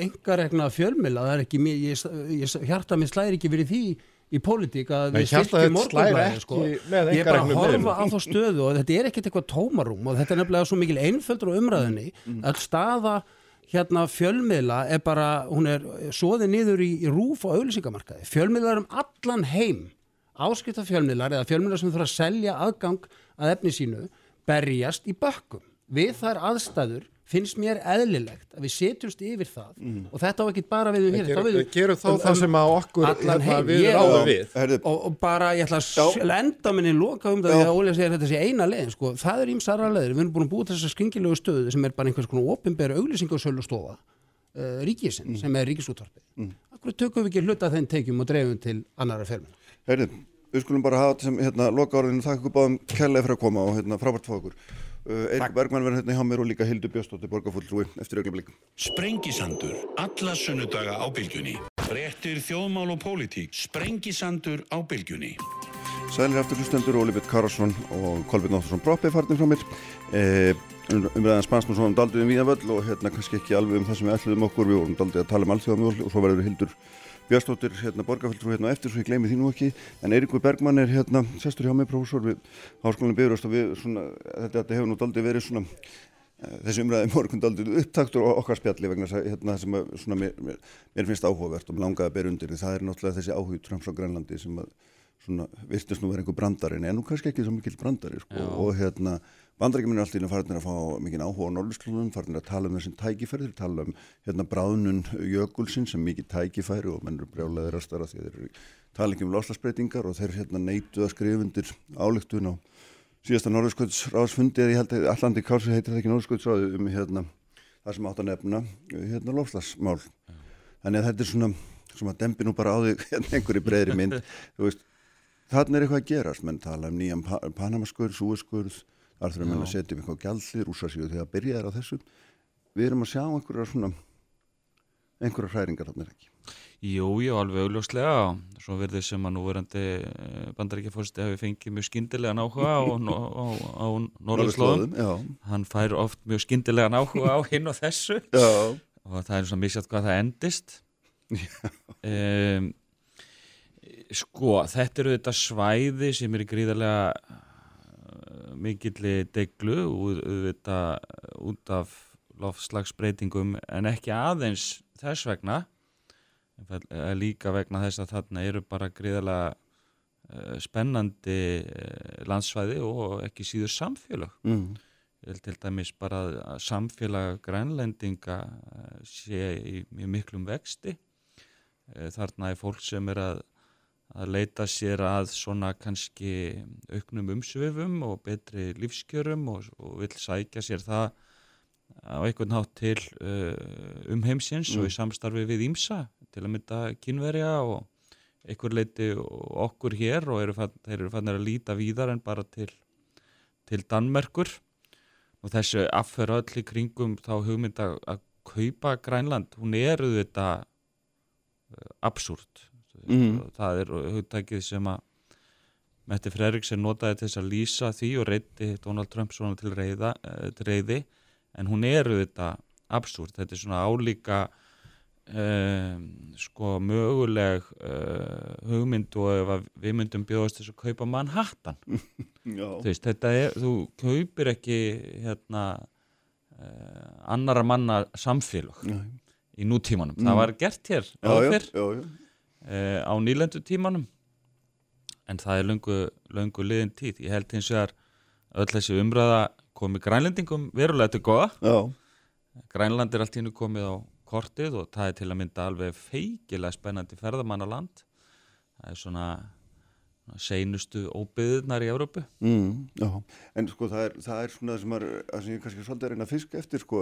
engaregna fjölmila, það er ekki, ég, ég, hjarta minn slæðir ekki verið því í pólitík að við styrkjum morgunblæði, sko. Ég er bara að horfa á þá stöðu og þetta er ekkert eitthvað tómarum og þetta er nefnilega svo mikil einföldur á umræðinni mm. að staða hérna fjölmiðla er bara, hún er svoðið niður í, í rúf og auðlýsingamarkaði. Fjölmiðla er um allan heim áskipta fjölmiðlar eða fjölmiðlar sem þurfa að selja aðgang að efni sínu berjast í bökkum. Við þar aðstæður finnst mér eðlilegt að við setjumst yfir það mm. og þetta á ekki bara við um hér. Við gerum, gerum þá um, það sem að okkur hérna, við ráðum við. Og, og bara ég ætla að enda minni loka um það að Ólega segir þetta sé eina leðin. Sko. Það er ímsara leðir. Við erum búin að búið þessar skringilegu stöðu sem er bara einhvers konar ofinbæra auglýsing og sölustofa uh, ríkisinn mm. sem er ríkisútvarpið. Mm. Akkur tökum við ekki hluta þenn tekjum og dreifum til annara fermin. Herðið, við skulum bara hafa þetta sem hérna, loka áriðinu, þakka ykkur báðum kærlega fyrir að koma og hérna, frábært fá okkur. Uh, Eirik Bergman verður hérna hjá mér og líka Hildur Björnstóttir borgarfulltrúi eftir augnablik. Sprengisandur, alla sunnudaga á bylgjunni. Frettir þjóðmál og pólitík. Sprengisandur á bylgjunni. Sælir aftur hlustendur, Óli Bitt Karlsson og Kolbjörn Óttarsson Broppi farnir frá mér e, umræðan spansnum svo um daldið um Víðanvöll og hérna kannski ekki alveg um það sem við ætluðum okkur við vorum daldið að tala um alþjóðamjól og svo verður Hildur Björnstóttir hérna borgarfjöldrú hérna eftir svo ég gleymi því nú ekki. En Eiríkur Bergmann er hérna sestur hjá mig prófessor við Háskólinni Byrjast og við svona þetta, þetta hefur nú daldið verið svona e, þessi umræði morgun daldið upptaktur og okkar spjalli vegna hérna, sem að, svona, mér, mér, finnst áhugavert og langaði að bera undir því. Það er náttúrulega þessi áhug á Grænlandi sem að svona virtist nú verið einhver brandari en nú kannski ekki svo mikil brandari sko. og hérna bandarækjuminn er alltaf inn að farnir að fá mikil áhuga á norðurslunum, farnir að tala um þessum tækifæri, þeir tala um hérna bráðnun jökulsinn sem mikil tækifæri og menn eru brjáleðir að starra því þeir eru tala ekki um loslasbreytingar og þeir hérna neitu að skrifundir álíktun á síðasta norðursköldsráðsfundi eða ég held að allandi kálsi heitir það ekki norðursköldsráði um hérna það sem átt að nefna hérna loslasmál þannig að þetta er svona, svona dempi nú bara á því hérna einhverju breyðri mynd. Þannig er eitthvað að gerast, menn tala um nýjan Panamaskurð, Súeskurð, þar þurfum við að setja um eitthvað gjallir, úrsasíu þegar að byrja er á þessu. Við erum að sjá einhverja svona, einhverja hræringar þarna ekki. Jú, jú, alveg augljóslega. Svo verður sem að núverandi bandaríkjafórsti hafi fengið mjög skindilegan áhuga á, á, á, Norðurslóðum. Hann fær oft mjög skindilegan áhuga á hinn og þessu já. og það er svona misjátt hvað það endist. Um, Sko, þetta eru þetta svæði sem eru gríðarlega mikilli deglu út, út af lofslagsbreytingum en ekki aðeins þess vegna líka vegna þess að þarna eru bara gríðarlega uh, spennandi uh, landsvæði og ekki síður samfélag mm. til dæmis bara að samfélag grænlendinga sé í, í miklum vexti þarna er fólk sem er að að leita sér að svona kannski auknum umsvifum og betri lífskjörum og, og vil sækja sér það á einhvern nátt til uh, um heimsins mm. og í samstarfi við Ímsa til að mynda kynverja og einhver leiti okkur hér og eru fann, þeir eru fannir að líta víðar en bara til, til Danmerkur og þessu afferra öll í kringum þá hugmynda að kaupa Grænland, hún er auðvitað uh, absúrt mm. það er hugtækið sem að Mette Freriksen notaði til þess að lýsa því og reyndi Donald Trump svona til, reyða, eh, reyði en hún eru þetta absúrt, þetta er svona álíka um, sko möguleg uh, hugmynd og ef við myndum bjóðast þess að kaupa Manhattan. Veist, þetta er, þú kaupir ekki hérna uh, annara manna samfélag Nei. í nútímanum, mm. það var gert hér áfyr uh, á nýlendu tímanum. En það er löngu, löngu liðin tíð. Ég held hins vegar öll þessi umræða komið grænlendingum verulega til goða Já. Grænland er allt í hennu komið á kortið og það er til að mynda alveg feikilega spennandi ferðamannaland. Það er svona seinustu óbyðunar í Európu mm, En sko það er, það er svona það sem, er, sem ég kannski svolítið er einn að fiska eftir sko,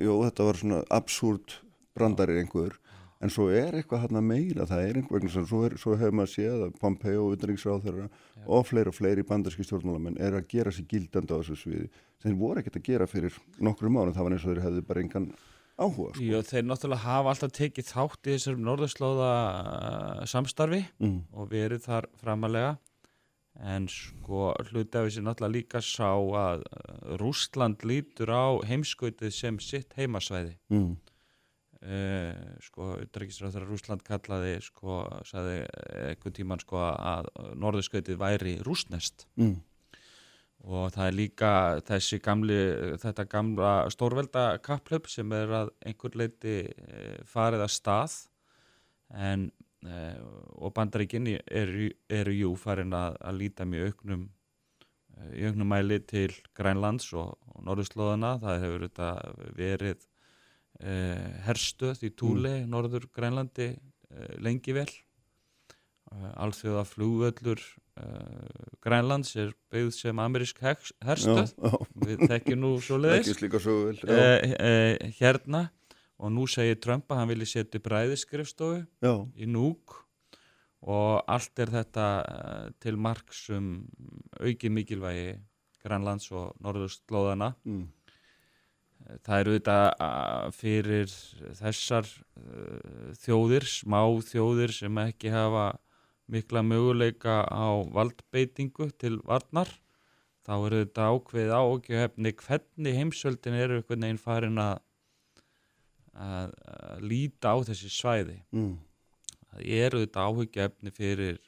jú þetta var svona absúrt brandarið einhver en svo er eitthvað hérna meira, það er einhver vegna svo, er, svo hefur maður séð að Pompeo og Utenriksráð þeirra og fleiri og fleiri bandarski stjórnmálamenn er að gera sér gildandi á þessu sviði sem voru ekkert að gera fyrir nokkru mánu, það var eins og þeir hefðu bara engan áhuga. Sko. Jó, þeir náttúrulega hafa alltaf tekið þátt í þessum norðurslóða uh, samstarfi mm. og verið þar framalega en sko hluti af þessi náttúrulega líka sá að uh, Rústland lítur á heimskautið sem sitt heimasvæði mm Uh, sko, Utryggisræður Rúsland kallaði sko, saði eitthvað tíman sko að norðurskautið væri rúsnest mm. og það er líka þessi gamli, þetta gamla stórvelda kapplöp sem er að einhver leiti uh, farið að stað. En uh, og bandaríkinni eru, eru jú farin að, að líta mjög auknum í auknum mæli til Grænlands og, og Norðurslóðana, það hefur verið eh, herstöð í Túli, mm. norður Grænlandi eh, lengi vel. Eh, alþjóða flúvöllur eh, Grænlands er byggð sem amerísk herstöð. Já, já. við þekkjum nú svo leiðis eh, eh, hérna og nú segir Trump að hann vilji setja bræðiskrifstofu í núk og allt er þetta til marksum auki mikilvægi Grænlands og norðurslóðana mm það eru þetta fyrir þessar þjóðir, smá þjóðir sem ekki hafa mikla möguleika á valdbeitingu til varnar þá eru þetta ákveðið ágjöfni hvernig heimsöldin eru einhvern veginn farin að, að, að líta á þessi svæði mm. það eru þetta áhugjefni fyrir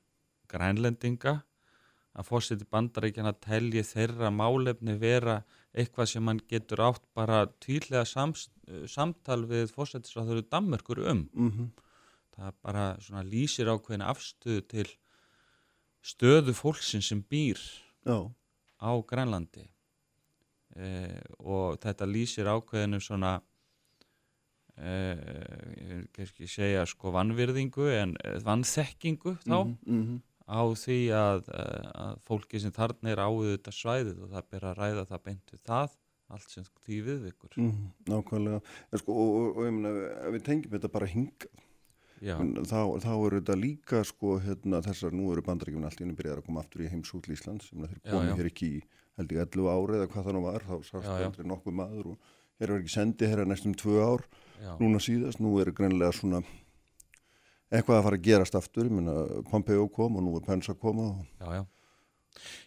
grænlendinga að fórseti bandaríkjana telji þeirra málefni vera eitthvað sem hann getur átt bara týrlega sams, samtal við fórsetisráður Danmörkur um. Mm Það bara svona lýsir ákveðin afstöðu til stöðu fólksins sem býr Já, á Grænlandi eh, og þetta lýsir ákveðinu svona eh, ég segja sko vannvirðingu en eh, vannþekkingu þá mm -hmm. Á því að, eh, að fólki sem þarna er áður þetta svæðið og það ber að ræða það beint við það allt sem því viðvikur mm, nákvæmlega. En sko, og, og, og ég meina, ef við tengjum þetta bara hinga þá, þá eru þetta líka sko hérna þessar, nú eru bandaríkjum allt í henni byrjað að koma aftur í heimsútl Íslands. Sem þeir Já, komi já. hér ekki í held ég 11 ári eða hvað það nú var þá sást aldrei nokkuð maður og hér er ekki sendi hér er næstum tvö ár já, núna síðast, nú er greinlega svona eitthvað að fara að gerast aftur Pompeo kom og nú er Pence að koma og, já, já.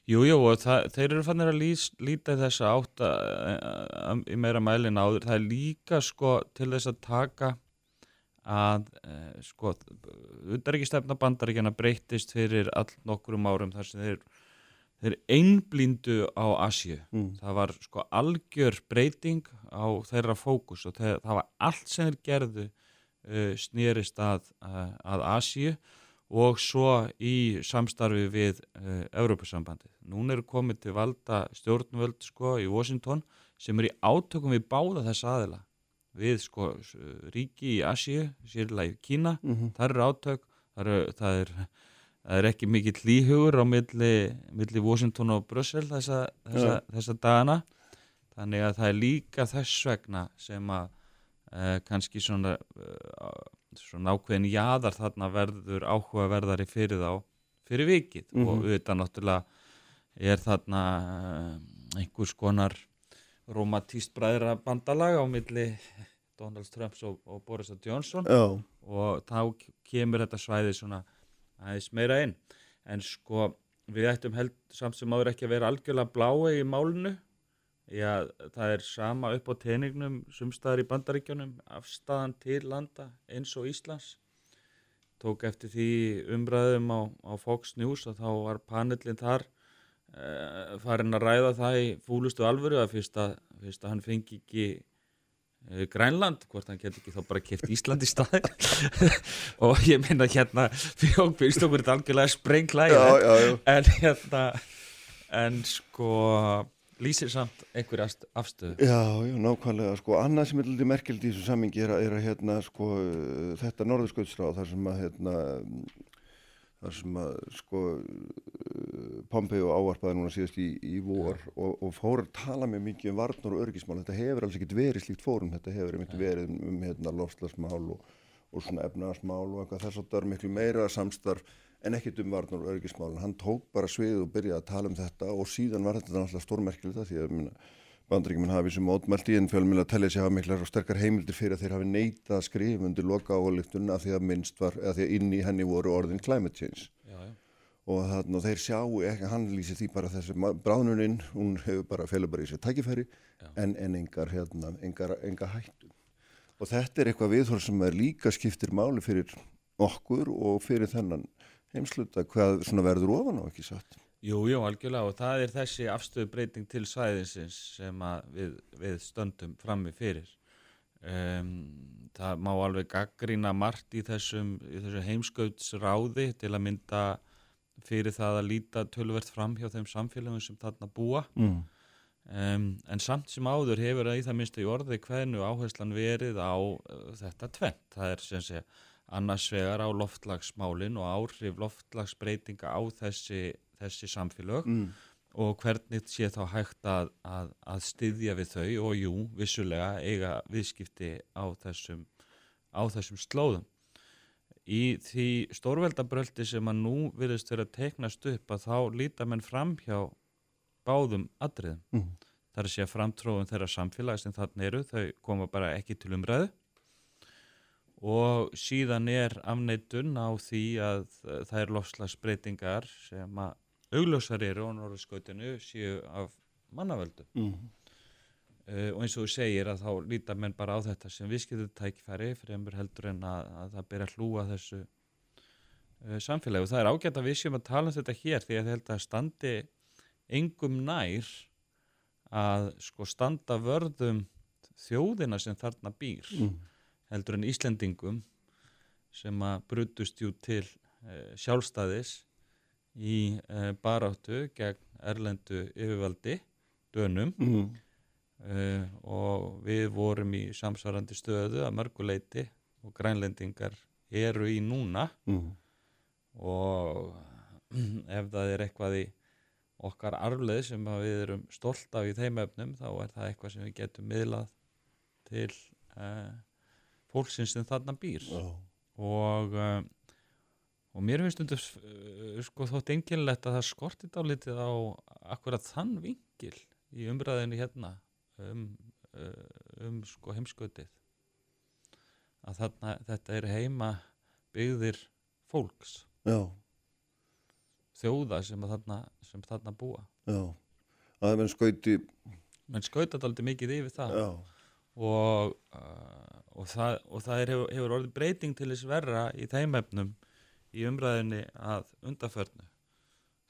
Jú, og það, þeir eru fannir að lýs, líta í þessa átt að, að, í meira mælin áður. Það er líka sko til þess að taka að e, sko, utanríkistefna bandaríkjana breyttist fyrir all nokkrum árum þar sem þeir, þeir einblíndu á Asju. mm, Það var sko algjör breyting á þeirra fókus og þeir, það var allt sem þeir gerðu uh, snýrist að, að, að Asíu og svo í samstarfi við uh, Evrópusambandið. Nún eru komið til valda stjórnvöld sko í Washington sem er í átökum við báða þessa aðila. Við sko ríki í Asíu, sérlega í Kína mm það eru átök það, eru, það, er, það er ekki mikill líhugur á milli, milli Washington og Brussel þessa, þessa, þessa dagana. Þannig að það er líka þess vegna sem að e, kannski svona, e, svona ákveðin jaðar þarna verður áhugaverðari fyrir þá fyrir vikið. Og Mhm. auðvitað náttúrulega er þarna eh, einhvers konar romantíst bræðra bandalag á milli Donald Trumps og, og Boris Johnson. Já, og þá kemur þetta svæði svona aðeins meira inn. En sko við ættum held samt sem áður ekki að vera algjörlega blái í málinu Já, það er sama upp á teiningnum sumstaðar í bandaríkjunum afstæðan til landa eins og Íslands. Tók eftir því umræðum á, á Fox News og þá var panelin þar uh, farin að ræða það í fúlustu alvöru að fyrst að, fyrst að hann fengi ekki uh, Grænland, hvort hann geti ekki þá bara keft Ísland í staði og ég meina hérna fjók fyrst okkur þetta algjörlega sprenglæg en hérna en sko lýsir samt einhverja afstöðu. Já, já, nákvæmlega, sko, annað sem er lítið merkildi í þessu sammingi er, að- er að hérna, sko, þetta norðurskautsráð, þar sem að, hérna, þar sem að, sko, Pompeo ávarpaði núna síðast í, í vor og, og fór að tala með mikið um varnur og örgismál, þetta hefur alls ekkert verið slíkt fórum, þetta hefur einmitt verið um, um hérna, lofslagsmál og, og svona efnaðasmál og eitthvað þess að það er miklu meira samstarf en ekkert um varnar og örgismál, hann tók bara svið og byrjaði að tala um þetta og síðan var þetta náttúrulega stórmerkilegt því að bandaríkjumenn hafi sem mótmælt í en fjölmjöla tellja sig hafa miklar og sterkar heimildir fyrir að þeir hafi neitað að skrifa undir loka áliktun að því að minnst var, að því að inn í henni voru orðin climate change. Já, já. og þannig að þeir sjáu ekki, hann lýsi því bara þessi bráðnuninn, hún hefur bara felur bara í sér tækifæri en, en engar, hérna, engar, engar hættu. Og þetta er eitthvað viðhorf sem er líka skiptir máli fyrir okkur og fyrir þennan heimsluta hvað svona verður ofan á ekki satt Jú, jú, algjörlega og það er þessi afstöðu breyting til svæðinsins sem við, við stöndum frammi fyrir. Um, það má alveg gaggrína margt í þessum, í þessu heimskautsráði til að mynda fyrir það að líta tölvert fram hjá þeim samfélagum sem þarna búa. mm. Um, en samt sem áður hefur það í það minnstu í orði hvernu áherslan verið á uh, þetta tvent. Það er sem sé annars vegar á loftlagsmálin og áhrif loftlagsbreytinga á þessi, þessi samfélög Mm. og hvernig sé þá hægt að, að, að styðja við þau og jú, vissulega eiga viðskipti á þessum, á þessum slóðum. Í því stórveldabröldi sem að nú virðist vera að teiknast upp að þá líta menn fram hjá báðum atriðum. Mm. þar er sér framtróðum þeirra samfélag sem þarna eru, þau koma bara ekki til umræðu og síðan er afneitun á því að uh, það er lofslagsbreytingar sem að augljósar eru á norðurskautinu séu af mannavöldu Mm. uh, og eins og þú segir að þá líta menn bara á þetta sem viðskiptu tækifæri fremur heldur en að, að það byrja að hlúa þessu uh, samfélagi og það er ágætt að við séum að tala um þetta hér því að ég held að standi engum nær að sko standa vörðum þjóðina sem þarna býr Mm. Heldur en Íslendingum sem að brutust jú til uh, sjálfstæðis í uh, baráttu gegn erlendu yfirvaldi, dönum Mm. uh, og við vorum í samsvarandi stöðu að mörguleiti og grænlendingar eru í núna Mm. og ef það er eitthvað í okkar arfleð sem að við erum stolt af í þeim efnum þá er það eitthvað sem við getum miðlað til uh, fólksins sem þarna býr Já. og uh, og mér finnst undir uh, sko þótt engilegt að það skorti dálítið á akkurat þann vingil í umræðinni hérna um, uh, um sko heimskautið að þarna, þetta er heima byggðir fólks Já. þjóða sem að þarna, sem þarna búa Já. Er menn skauti. menn skauta dálítið mikið yfir það Já. Og, uh, og það, og það er, hefur, hefur orðið breyting til þess verra í þeim efnum í umræðinni að undarförnu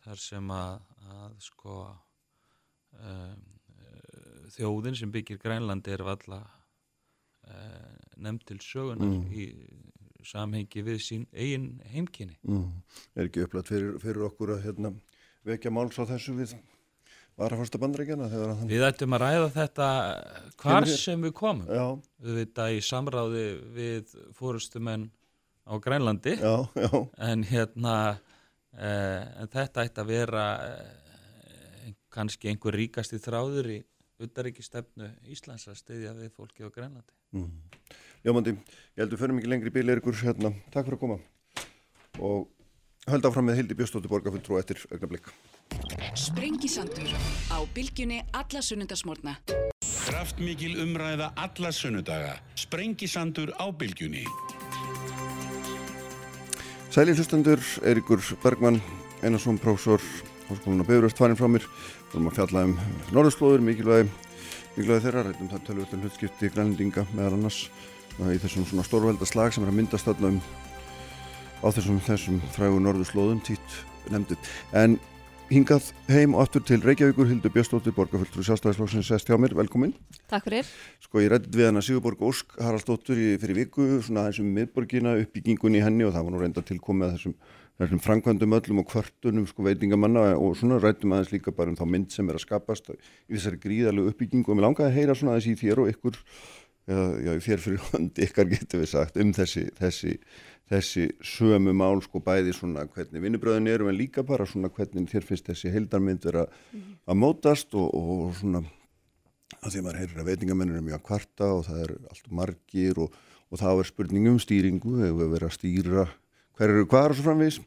þar sem að, að sko um, uh, þjóðin sem byggir Grænlandi er valla uh, nefnd til sögunar Mm. í samhengi við sín eigin heimkynni Mm. Er ekki upplætt fyrir, fyrir okkur að hérna, vekja máls á þessu við varafasta að hann... Við ættum að ræða þetta hvar Fyrir- sem við komum Já, auðvitað í samráði við fórustumenn á Grænlandi já, já. en hérna eh, en þetta ætti að vera eh, kannski einhver ríkasti þráður í uttaríkistefnu Íslands að styðja við fólki á Grænlandi Mm. Jómandi, ég heldur fyrir mikið lengri bíl er ykkur hérna. Takk fyrir að koma. Og höld áfram með Hildi Björstóttir borgarfulltrú eftir augnablik. Sprengisandur á bylgjunni alla sunnundasmórna. Kraftmikil umræða alla sunnudaga. Sprengisandur á bylgjunni. Sæli hlustendur, Eiríkur Bergmann, Einarsson, prófessor, háskólan á Bifröst, farin frá mér. Við erum að fjalla um norðurslóður, mikilvægi, mikilvægi þeirra, rættum það tölvöldin hlutskipti grænlendinga meðal annars uh, í þessum svona stórveldaslag sem er að myndast þarna um á þessum, þessum frægu norðurslóðum títt nefndu. En hingað heim og aftur til Reykjavíkur, Hildur Björstóttir, borgarfulltrú sjálfstæðisflokksins sest hjá mér, velkomin. Takk fyrir. Sko ég rætti við hana Sigurborg Ósk Haraldsdóttur í, fyrir viku, svona þessum miðborgina uppbyggingunni í henni og það var nú reynda tilkomið að þessum, þessum framkvæmdum öllum og kvörtunum sko veitingamanna og svona rættum aðeins líka bara um þá mynd sem er að skapast í þessari gríðalegu uppbyggingu og mér langaði að heyra svona aðeins í þér og ykkur, eða já, þessi, sömu mál sko bæði svona hvernig vinnubröðin eru en líka bara svona hvernig þér finnst þessi heildarmynd vera að mótast og, og svona að því að maður heyrir að veitingamennir er mjög að kvarta og það er allt margir og, og þá er spurning um stýringu hefur verið að stýra hver eru hvað og svo framvís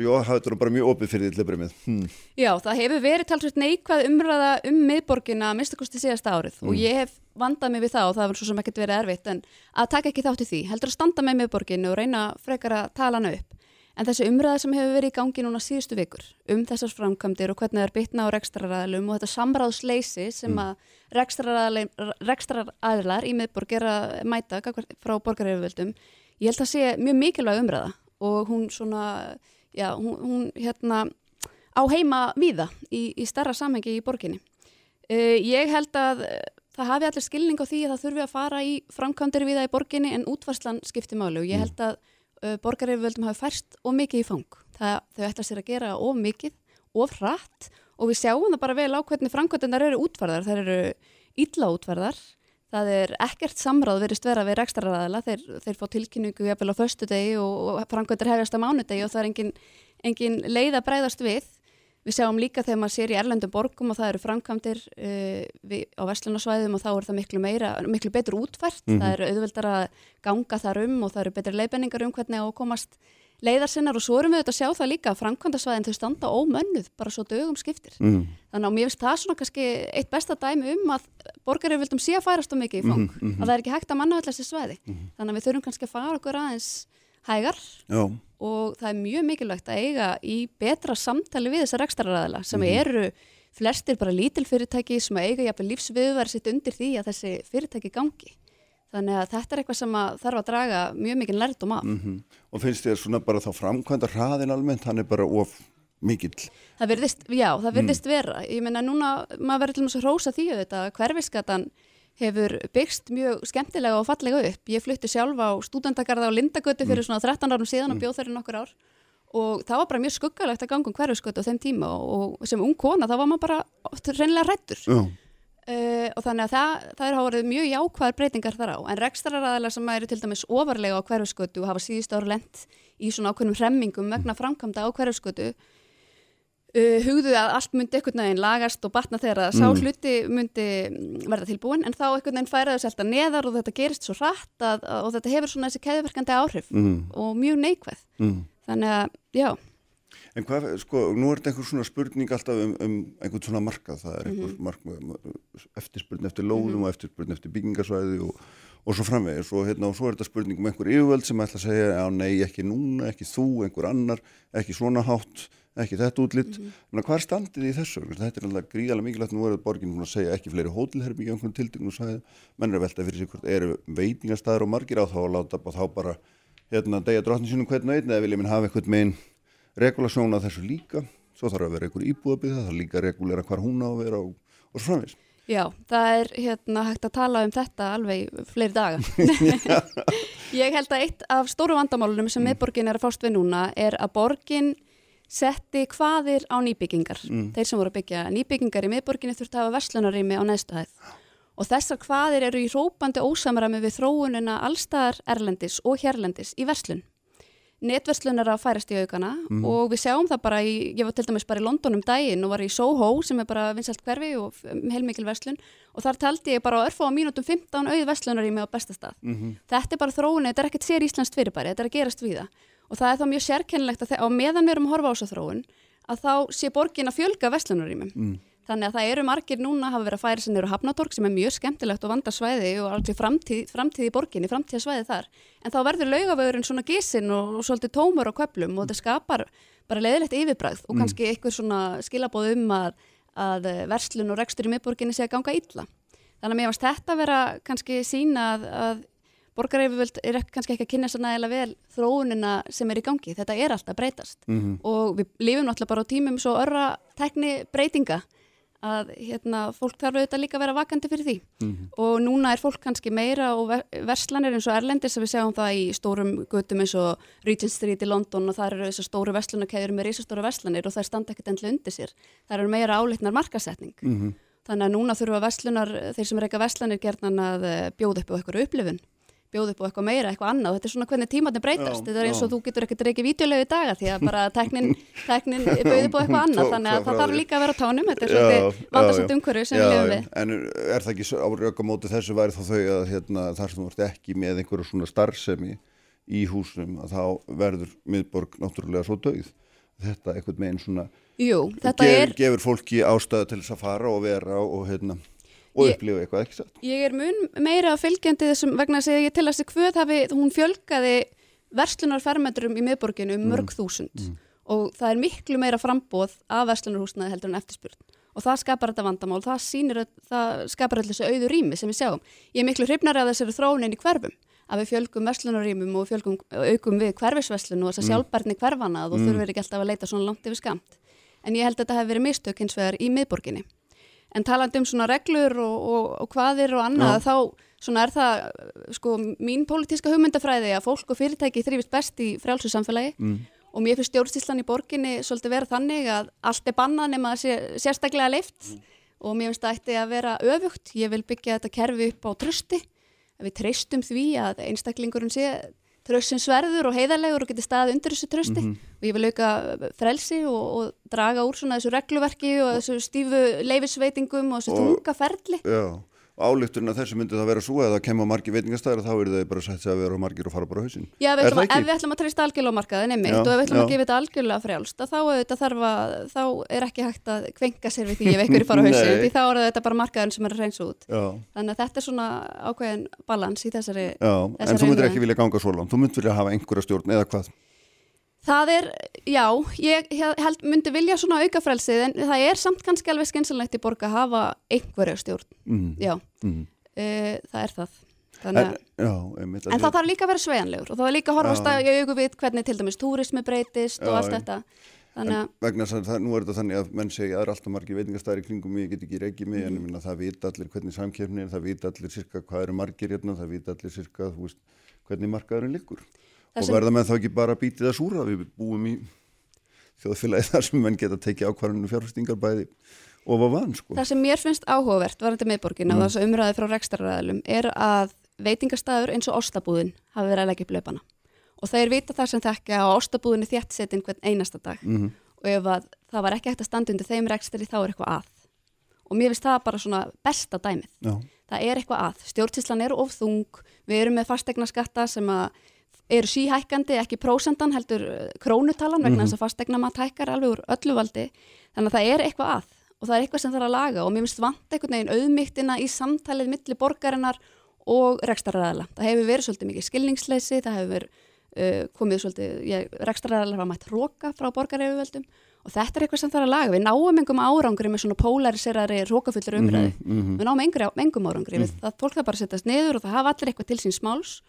svo já, það er bara mjög opið fyrir því til að byrja með hm. Já, það hefur verið talsveit neikvæð umræða um miðborgina að minnstakosti síðasta árið og ég hef vandað mig við það og það var svo sem ekkert verið erfitt en að taka ekki þátt í því, heldur að standa með miðborginu og reyna frekar að tala hana upp. En þessi umræða sem hefur verið í gangi núna síðustu vikur um þessar framkvæmdir og hvernig það er bitna á rekstraræðlum og þetta samráðsleysi sem að rekstraræðlar í miðborg er að mæta frá borgaryfirvöldum, ég held að sé mjög mikilvæg umræða og hún svona, já, hún, hún hérna á heima víða í, í starra samhengi í borginni. Uh, ég held að uh, það hafi allir skilning á því að það þurfi að fara í framkvæmdir víða í borginni en útvarslan skipti máli og ég held að uh, borgaryfirvöldum hafi færst of mikið í fang. Það, þau ætla sér að gera of mikið, of hratt og við sjáum það bara vel á hvernig framkvæmdindar eru útvarðar. Það eru illa útvarðar, það er ekkert samráð verist vera við rekstraræðala, þeir, þeir fá tilkynningu jafnvel á föstu degi og, framkvæmdir hefjast á mánudegi og það er engin, engin leið að breyðast við. Við sjáum líka þegar maður sér í erlendum borgum og það eru framkvæmdir uh, við, á vestlunasvæðum og þá er það miklu meira, miklu betur útfært. Mhm. Það eru auðveldar að ganga þar um og það eru betri leiðbenningar um hvernig að komast leiðarsinnar og svo erum við auðvitað að sjá það líka að framkvæmdasvæðin þau standa ómönnuð bara svo dögum skiptir. Mm. Þannig að mér finnst það svona kannski eitt besta dæmi um að borgarir vildum sé að færast á mikið í fang, Mhm, mhm. að það er ekki hægt að manna öll þessi svæði. Þannig að við þurfum kannski að fara okkur aðeins hægar Já, og það er mjög mikilvægt að eiga í betra samtali við þessar ekstraræðila sem Mhm. eru flestir bara lítil fyrirtæki sem eiga jafnvel lífsviðvar sitt undir því að þessi fyrirtæki gangi. Þannig að þetta er eitthvað sem að þarf að draga mjög mikið lærdum af. mhm. og finnst þér svona bara þá framkvæmda hraðin almennt, hann er bara of mikill. Það virðist, já, Mm. það virðist vera. Ég meina núna, maður verður til og með hrósa því að hverfiskatan hefur byggst mjög skemmtilega og fallega upp. Ég flutti sjálf á stúdendagarða á Lindagötu Mm. fyrir svona 13 árum síðan og bjóð þeirri nokkur ár og það var bara mjög skuggalegt að ganga um hverfiskötu á þeim tíma og, og sem ung kona þá var maður bara oft reynilega rættur. Já, Uh, og þannig að það, það hafa verið mjög jákvæðar breytingar þar á. En rekstraræðilega sem eru til dæmis ofarlega á hverfiskötu og hafa síðust ára lent í svona ákveðnum hremmingum vegna framkvæmda á hverfiskötu uh, hugðu að allt myndi einhvern veginn lagast og batna þegar að sá Mm. hluti myndi verða tilbúin en þá einhvern veginn færaðu sér alltaf neðar og þetta gerist svo að, að, og þetta hefur svona þessi keðverkandi áhrif mm, og mjög neikvæð. mm. Þannig að, já, En hvað, sko, nú er þetta einhver svona spurning alltaf um, um einhvern svona markað, það er einhver Mhm. markað, eftirspurn eftir lóðum og eftirspurn eftir byggingarsvæði og, og svo framvegis og hérna og svo er þetta spurning um einhver yfirvöld sem ætla að segja, já nei, ekki núna, ekki þú, einhver annar, ekki svona hátt, ekki þetta útlitt, mm -hmm. hvað er standið í þessu? Þetta er alltaf gríðarlega mikilvægt, nú er borginn búin að segja ekki fleiri hótelherbyggja einhvern tildingum svæði, menn er að velta fyrir sig hvort eru veitingastæður og margir á þá að láta bara þá bara hérna degja drottnin sínum hvern og einn eða vilja minn hafa einhvern megin regulasjón að þessu líka, svo þarf að vera einhver íbúðabið, það þarf líka að regulera hvar hún á að vera og, og svo framvegis. Já, það er hérna hægt að tala um þetta alveg fleiri daga. ég held að eitt af stóru vandamálunum sem miðborgin er að fást við núna er að borgin setti hvaðir á nýbyggingar. Þeir sem voru að byggja nýbyggingar í miðborginni þurfti að hafa verslunarými á hæð. Og þessar hvaðir eru í rópandi ósamræmi við þróunina allstaðar erlendis og hérlendis í verslun. Netverslun er að færast í aukana og við sjáum það bara í, ég var til dæmis bara í London um daginn og var í Soho sem er bara vinsalt hverfi og heilmikil verslun og þar taldi ég bara á örfá á mínútum 15 auð verslunarými á besta stað. Þetta er bara þróun, þetta er ekkert sér íslenskt fyrirbæri, þetta er að gerast við það og það er þá mjög sérkennilegt að á meðan við erum að horfa á þessa þróun að þá sé borgin að fjölga verslunarýmum. Mm. Þannig að það eru margir núna að hafa verið að færa sem eru hafnatorg sem er mjög skemmtilegt og vanda svæði og alveg framtíð, framtíð í borginni, framtíða svæði þar. En þá verður laugavöðurinn svona gísin og, og svolítið tómur á köplum og þetta skapar bara leiðilegt yfirbræð og kannski einhver svona skilabóð um að, að verslun og rekstur í miðborginni sé að ganga illa. Þannig að mér varst þetta að vera kannski sína að, að borgaryfirvöld er kannski ekki að kynna sér nægilega vel þróunina sem er í gangi. Þetta er alltaf breytast Mhm. og við lifum náttúrulega bara á tímum svo örra tekni breytinga að hérna, fólk þarf auðvitað líka að vera vakandi fyrir því og núna er fólk kannski meira og ver verslanir eins og erlendis að við sjáum það í stórum gutum eins og Regent Street í London og þar eru þessar stóru verslunarkeður með risastóru verslanir og þær standa ekkert endlega undir sér. Það eru meira áleitnar markasetning. Mhm. Þannig að núna þurfa verslunar, þeir sem reyka verslanir gerðan að eh, bjóða upp á eitthvað upplifun bjóða upp á eitthvað meira, eitthvað annað. Og þetta er svona hvernig tímatni breytast, Já, þetta er eins og já. þú getur ekkert reykið vídeolegu í daga því að bara teknin, teknin bauði upp á eitthvað annað. Tók þannig að það þarf líka að vera tánum. Þetta er já, vandarsamt umhverju sem Já, við lifum já. við. En er það ekki á raukamóti þessu væri þá þau að hérna, þar sem þú ert ekki með einhverju svona starfsemi í húsum að þá verður miðborg náttúrulega svo döið. Þetta einhvern veginn svona Jú, gefur, er, gefur fólki ástæðu til þess að fara og vera og, hérna, og upplifa eitthvað ekki satt. ég er mun meira fylgjandi þessum vegna að ég til að þessi hvöð hafi, hún fjölgaði verslunarfermetrum í miðborginu um mörg þúsund og það er miklu meira frambóð af verslunarhúsnaði heldur en eftirspurn og það skapar þetta vandamál, það sýnir að það skapar allir þessu auðu rými sem við sjáum. Ég er miklu hrifnari af þessari þróunin í hverfum að við fjölgum verslunarrýmum og fjölgum, aukum við hverfisverslun og þess að sjálfbærni hverfana og þurfum ekki alltaf að leita svona langt yfir skamt. En ég held að þetta hefur verið mistök hins vegar í miðborginni. En talandi um svona reglur og, og, og hvaðir og annað, þá svona er það sko mín pólitíska hugmyndafræði að fólk og fyrirtæki þrýfist best í frjálsu samfélagi. Mm. og mér finnst stjórnstíslan í borginni svolítið vera þannig að allt er bannað nema sé sérstaklega leift og mér finnst það ætti að vera öfugt. Ég vil byggja þetta kerfi upp á trösti, við treystum því að einstaklingurinn sé tröstsins verður og heiðarlegur og geti staðið undir þessu trösti og ég vil auka frelsi og, og draga úr svona þessu regluverki og þessu stífu leifisveitingum og þessu Og- þunga ferli. Já, álíkturinn að þessu myndi það vera svo að það kemur margir veitingastæðir þá eru þau bara sett sig að vera margir og fara bara á hausinn. Já, að- ef við ætlum að treysta algjörlega á markaðin einmitt Já, og ef við ætlum já. að gefa þetta algjörlega frjálst að þá, að, þá er ekki hægt að kvenka sér við því ef einhverju fara Nei. því þá er þetta bara markaðin sem er að reynsa út Já, þannig að þetta er svona ákveðin balans í þessari já, en Þessari þú myndir ekki vilja ganga svo langt, þú myndir vilja hafa einhverja stjórn eða hvað? Það er, já, ég held, myndi vilja svona auka frelsið en það er samt kannski alveg skynsalegt í borg að hafa einhverja stjórn, Mm. já, Mm. uh, það er það. Þannig, En, já, einmitt, en það þarf líka að vera sveigjanlegur og það er líka að horfast að í augu við hvernig til dæmis túrismi breytist og Já, allt já. þetta. Þannig að, En vegna þess að nú er þetta þannig að menn segja að það er alltaf margir veitingastæðir í kringum mig, ég get ekki reykið mig, en ég minna það vita allir hvernig samkeppni er, það vita allir sirka hvað eru margir hérna, það vita allir sirka, þú veist, hvernig markaðurinn liggur. Það og sem- verða með þá ekki bara bítið að súra, við búum í þjóðfélagi þar sem menn geta tekið ákvarðinu fjárfestingar bæði og var van, sko. það sem mér finnst áhugavert varandi miðborgina og þess að umræði frá rekstraræðalum er að veitingastæður eins og ostabúðin hafi verið að leggja upp löpana og þeir vita það sem þekka að ostabúðin er þjættsetin hvern einasta dag. Mhm. og ef að það var ekki hægt að standa undir þeim rekstri þá er eitthvað að. Og mér finnst það bara svona besta dæmið. Já, það er eitthvað að, stjórnsýslan er of þung. Við erum með fastegna skatta sem að eru síhækkandi, ekki prósendan heldur eh, krónutalan vegna þess að fastegna maður hækkar alveg úr öllu valdi þannig að það er eitthvað að og það er eitthvað sem þarf að laga og mér finnst vant einhvern veginn auðmygtina í samtalið milli borgarinnar og rekstraræðala. Það hefur verið svolítið mikið skilningsleysi, það hefur uh, komið svolítið, rekstraræðalar hafa mætt róka frá borgaryfirvöldum og þetta er eitthvað sem þarf að laga. Við náum engum árangri með svona polariseraðri rókafullur umræðu. mhm. Við náum engum árangri. Mm. Það fólk það bara setjast niður og það hafa allir eitthvað til sín smáls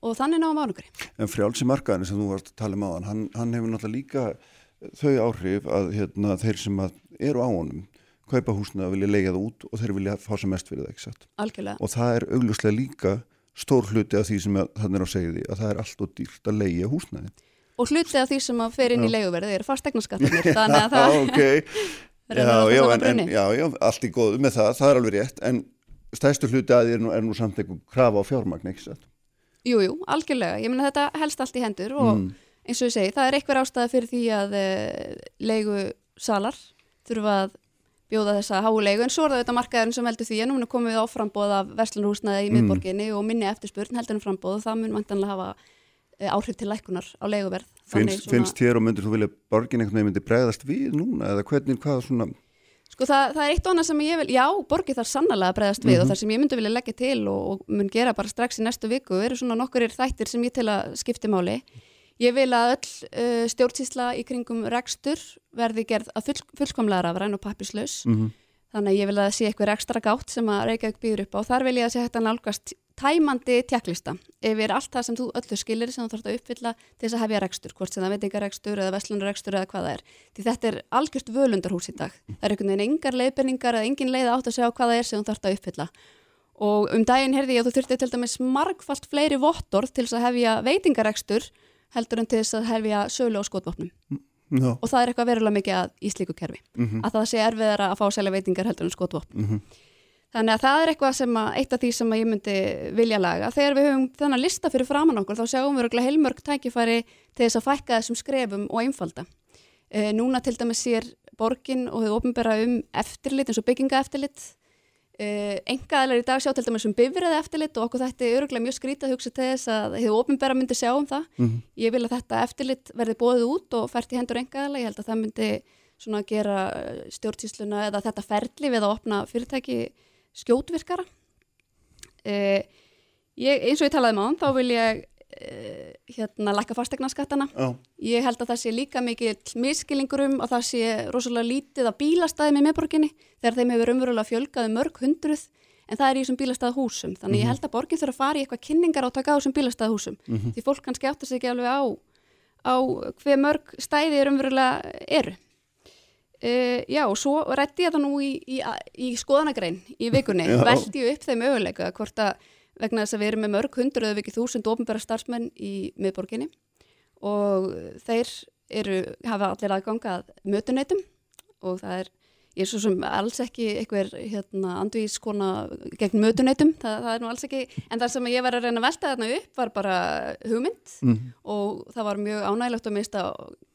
og þannig náum árangri. En frjálsi markaðin sem þú varst að tala um áðan, hann, hann hefur náttúrulega líka þau áhrif að hérna, þeir sem að eru á honum kaupa húsna að vilja leigja það út og þeir vilja fá sem mest fyrir það, ekki satt? Algjörlega. Og það er augljóslega líka stór hluti af því sem þannig er á segði að það er allt og dýrt að leigja húsnaði. Og hlutið af því sem að fer inn í leiguverði er fastegnaskattanir. Þannig að það Já, ok. rennur Já, já, en, en, já, já, allt í góðu með það, það er alveg rétt, en stæðstu hluti að því er nú, er nú samt einhver krafa á fjármagn, ekki satt? Jú, jú, algjörlega. Ég meina þetta helst allt í hendur og Mm. eins og ég segi, það er einhver ástæða fyrir því að uh, leigu salar þurfa að bjóða þessa háu leigu en svo er það auðvitað markaðurinn sem heldur því að núna komum við á frambóð af verslunarhúsnaði í Mm. miðborginni og minni eftirspurn heldur en frambóð og það mun vantanlega hafa uh, áhrif til lækunar á leiguverð. Finnst, finnst þér og myndir þú vilja borgin veginn myndi bregðast við núna eða hvernig, hvað svona, Sko það, það er eitt annað sem ég vil, já, borgið þarf sannlega að bregðast við og það sem ég myndi vilja leggja til og, og mun gera bara strax í næstu viku eru svona nokkurir þættir sem ég til að skipti máli. Ég vil að öll uh, stjórnsýsla í kringum rekstur verði gerð að full, fullkomlega rafræn og pappislaus. mm Þannig að ég vil að það sé eitthvað ekstra gátt sem að Reykjavík býður upp á. Þar vil ég að sé hægt að nálgast tæmandi tjekklista yfir allt það sem þú öllu skilir sem þú þarfst að uppfylla til þess að hefja rekstur, hvort sem það veitingarekstur eða vestlunarrekstur eða hvað það er. Því þetta er algjört völundarhús í dag. Það er einhvern veginn engar leiðbenningar eða engin leið átt að segja hvað það er sem þú þarfst að uppfylla. Og um daginn heyrði ég að þú þurfti til dæmis margfalt fleiri vottorð til þess að hefja veitingarekstur heldur en til þess að hefja sölu á skotvopnum já, og það er eitthvað verulega mikið að, í slíku kerfi. Að það sé erfiðara að fá selja veitingar heldur en skotvopn þannig að það er eitthvað sem að, eitt af því sem ég myndi vilja laga, þegar við höfum þennan lista fyrir framann okkur, þá sjáum við örugglega heilmörg tækifæri til þess að fækka þessum skrefum og einfalda. E, núna til dæmis sér borgin og þau ofinbera um eftirlit eins og bygginga eftirlit Uh, engaðalar í dag sjá til dæmis um bifræði eftirlit og okkur þetta er öruglega mjög skrítið að hugsa til þess að þið ofinbæra myndi sjá um það. Ég vil að þetta eftirlit verði bóðið út og fært í hendur engaðala, ég held að það myndi svona gera eh, stjórnsýsluna eða þetta ferli við að opna fyrirtæki skjótvirkara. Uh, ég, eins og ég talaði með hann þá vil ég hérna lækka fastegnaskattana Ég held að það sé líka mikið miskilingur um að það sé rosalega lítið að bílastæðum í meðborginni þegar þeim hefur umverulega fjölgaði mörg hundruð en það er í þessum bílastæða húsum. Þannig ég held að borgin þurfa að fara í eitthvað kynningar og taka á þessum bílastæða húsum. Því fólk kannski áttar sig ekki alveg á, á hver mörg stæði er umverulega eru. Uh, já, og svo rætti ég það nú í, í, í skoðanagrein í vikunni, veldi ég upp þeim möguleika hvort að vegna þess að við erum með mörg hundruð eða ekki þúsund ofnbæra starfsmenn í miðborginni og þeir eru, hafa allir aðganga að mötuneytum og það er, ég er svo sem alls ekki einhver hérna andvískona gegn mötuneytum, það, það er nú alls ekki, en það sem ég var að reyna að velta þarna upp var bara hugmynd og það var mjög ánægilegt að mista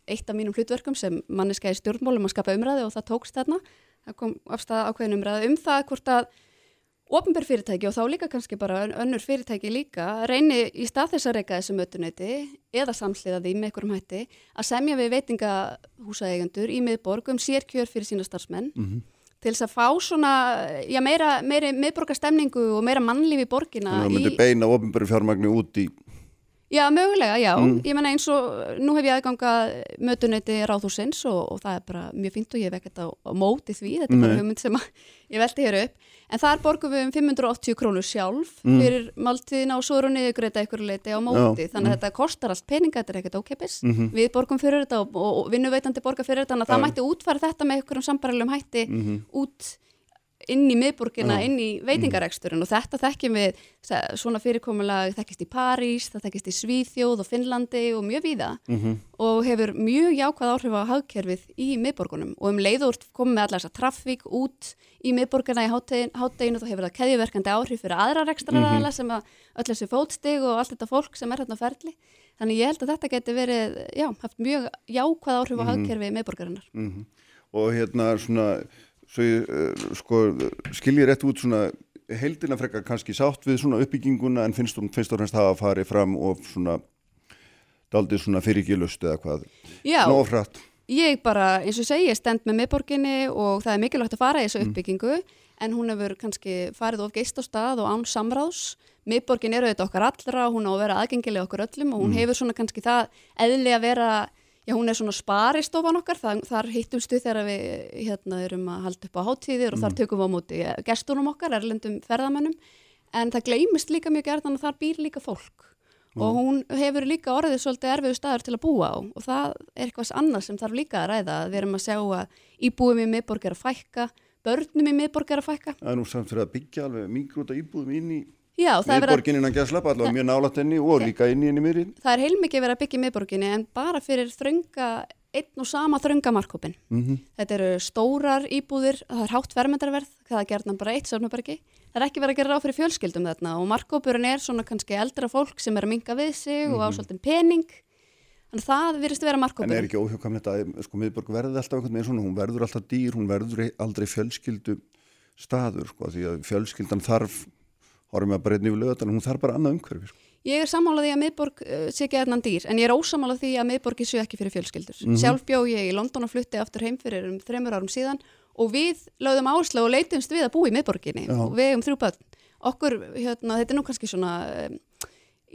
eitt af mínum hlutverkum sem manneska í stjórnmálum að skapa umræði og það tókst þarna, það kom afstæða ákveðin umræði um það hvort að Opinber fyrirtæki og þá líka kannski bara ön- önnur fyrirtæki líka reyni í stað þess að reyka þessu mötuneyti eða samsliða því með einhverjum hætti að semja við veitingahúsaeigendur í miðborg um sérkjör fyrir sína starfsmenn til þess að fá svona já, meira, meiri miðborgastemningu og meira mannlíf í borgina Þannig að í, myndi beina ofinbæri fjármagni út í Já, mögulega, já. Mm. Ég menna eins og nú hef ég aðganga mötuneyti ráðhúsins og, og það er bara mjög fínt og ég hef ekkert á, á móti því, þetta er bara Nei. hugmynd sem ég velti hér upp. En þar borgum við um 580 krónur sjálf Mm. fyrir máltíðina og svo eru niðurgreita ykkur leiti á móti. Já, Þannig að mm. þetta kostar allt peninga, þetta er ekkert ókeppis. Mhm. Við borgum fyrir þetta og, og, vinnuveitandi borga fyrir þetta, þannig að það mætti útfæra þetta með ykkur um sambarilegum hætti Mhm. út inn í miðborgina, Já. inn í veitingareksturinn og þetta þekkjum við, svona fyrirkomulag þekkist í París, það þekkist í Svíþjóð og Finnlandi og mjög víða Mhm. og hefur mjög jákvæð áhrif á hagkerfið í miðborgunum og um leiður komið með allar þess að traffík út í miðborgina í háttegin- hátteginu þá hefur það keðjuverkandi áhrif fyrir aðra rekstraræðala sem að öll þessi fótstig og allt þetta fólk sem er hérna ferli þannig ég held að þetta geti verið, já, haft mjög jákvæð áhrif á hagkerfið miðborgarinnar Mhm. og hérna svona svo ég, uh, sko, skilji rétt út svona heldina frekar kannski sátt við svona uppbygginguna en finnst hún fyrst og fremst hafa farið fram og svona daldið svona fyrirgilust eða hvað Já, Nó frætt ég bara, eins og segi, ég stend með miðborginni og það er mikilvægt að fara í Mm. þessu uppbyggingu en hún hefur kannski farið of geist á stað og án samráðs miðborgin eru þetta okkar allra, hún á að vera aðgengilega okkur öllum og hún Mm. hefur svona kannski það eðli að vera, já hún er svona sparistofan okkar, þar, þar hittumstu þegar við hérna erum að halda upp á hátíðir og Mm. þar tökum við á móti gestunum okkar, erlendum ferðamönnum. En það gleymist líka mjög gerðan að þar býr líka fólk. Og hún hefur líka orðið svolítið erfiðu staður til að búa á. Og það er eitthvað annað sem þarf líka að ræða við erum að sjá að íbúum í miðborg er að fækka börnum í miðborg er að fækka. Það er nú samt fyrir að byggja alveg mingrúta íbúðum inn í Já, er, að, miðborgin innan gæslappa, allavega mjög nálætt henni og líka inn í henni miðri. Það er heilmikið verið að byggja miðborginni en bara fyrir þrönga einn og sama þrönga markkópin mm þetta eru stórar íbúðir það er hátt vermendarverð, það er gerðan bara eitt söfnabergi, það er ekki verið að gera ráð fyrir fjölskyldum þarna og markkópurinn er svona kannski eldra fólk sem er að minga við sig og ásvöldin pening. Þannig að það virðist vera En markkópurinn er ekki óhjókamlegt að sko, miðborg verði alltaf einhvern veginn svona, hún verður alltaf dýr, hún verður aldrei fjölskyldu staður, sko, því að fjölskyldan þarf, horfum við að einn yfir lögatan, hún þarf bara annað umhverfi, sko. Ég er sammála því að miðborg uh, sé ekki ernan dýr en ég er ósammála því að miðborgi sé ekki fyrir fjölskyldur. Mhm. Sjálf bjó ég í London og flutti aftur heim fyrir um þreymur árum síðan og við lögðum áherslu og leitumst við að búa í miðborginni Já. og við um þrjú börn. Okkur, hérna, þetta er nú kannski svona um,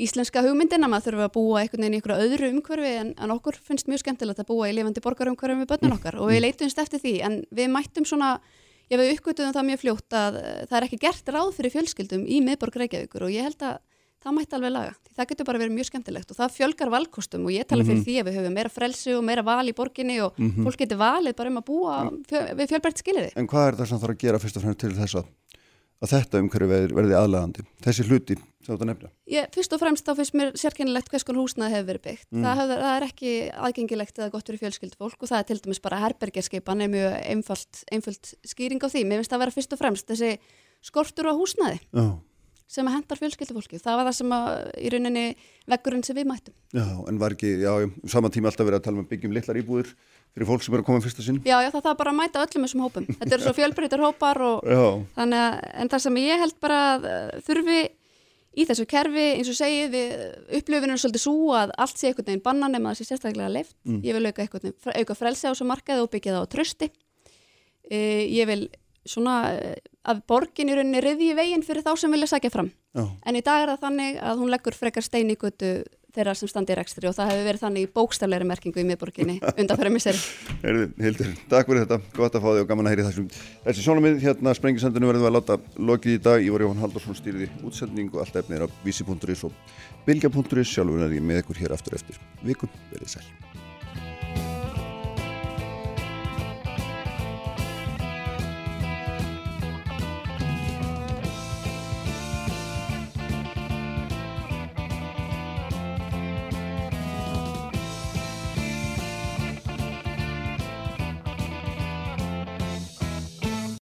íslenska hugmyndin að maður þurfa að búa einhvern veginn í einhverju öðru umhverfi en, en okkur finnst mjög skemmtilegt að búa í lifandi borgarumhverfi með börnun okkar og við leitumst eftir því en við mættum svona Já, við uppgötuðum það mjög fljótt að uh, það er ekki gert ráð fyrir fjölskyldum í miðborg Reykjavíkur og ég held að það mætti alveg laga. Því það getur bara verið mjög skemmtilegt og það fjölgar valkostum og ég tala fyrir því að við höfum meira frelsi og meira val í borginni og fólk getur valið bara um að búa fjö, við fjölbreytt skiliði. En hvað er það sem þarf að gera fyrst og fremst til þess að, að þetta umhverfi verði, aðlagandi, þessi hluti sem þetta nefna? Ég, fyrst og fremst þá finnst mér sérkennilegt hvers konar húsnaði hefur verið byggt. Það, hefur, það er ekki aðgengilegt eða gott fyrir fjölskyldufólk og það er til dæmis bara herbergerskipan er mjög einfalt, einfalt skýring á því. Mér finnst það að vera fyrst og fremst þessi skortur á húsnaði Já, sem að hendar fjölskyldufólki. Það var það sem að í rauninni veggurinn sem við mættum. já, en var ekki, já, saman tíma alltaf verið að tala um að byggjum litlar íbúðir fyrir fólk sem er að koma fyrsta sinn? Já, já, það þarf bara að mæta öllum þessum hópum. Þetta eru svo fjölbreytar hópar og Já, þannig að, en það sem ég held bara að uh, þurfi í þessu kerfi, eins og segið, við upplöfinu er svolítið svo að allt sé einhvern veginn bannan nema það sé sérstaklega leift. Ég vil auka, auka frelsi á þessu markaði og byggja það á trösti. E, ég vil svona að borgin í rauninni riðji veginn fyrir þá sem vilja sækja fram. já, En í dag er það þannig að hún leggur frekar stein í götu þeirra sem standi í rekstri og það hefur verið þannig í bókstafleiri merkingu í miðborginni undan fyrir misseri. Heyrðu, Hildur, takk fyrir þetta, gott að fá þig og gaman að heyri þessum. Þessi sjónamið hérna sprengisendinu verðum að láta lokið í dag. Ég var Jóhann Haldursson stýriði útsending og allt efnið er á vísi.is og bilgja.is sjálfur er ég með ykkur hér aftur eftir vikum. Verðið sæl.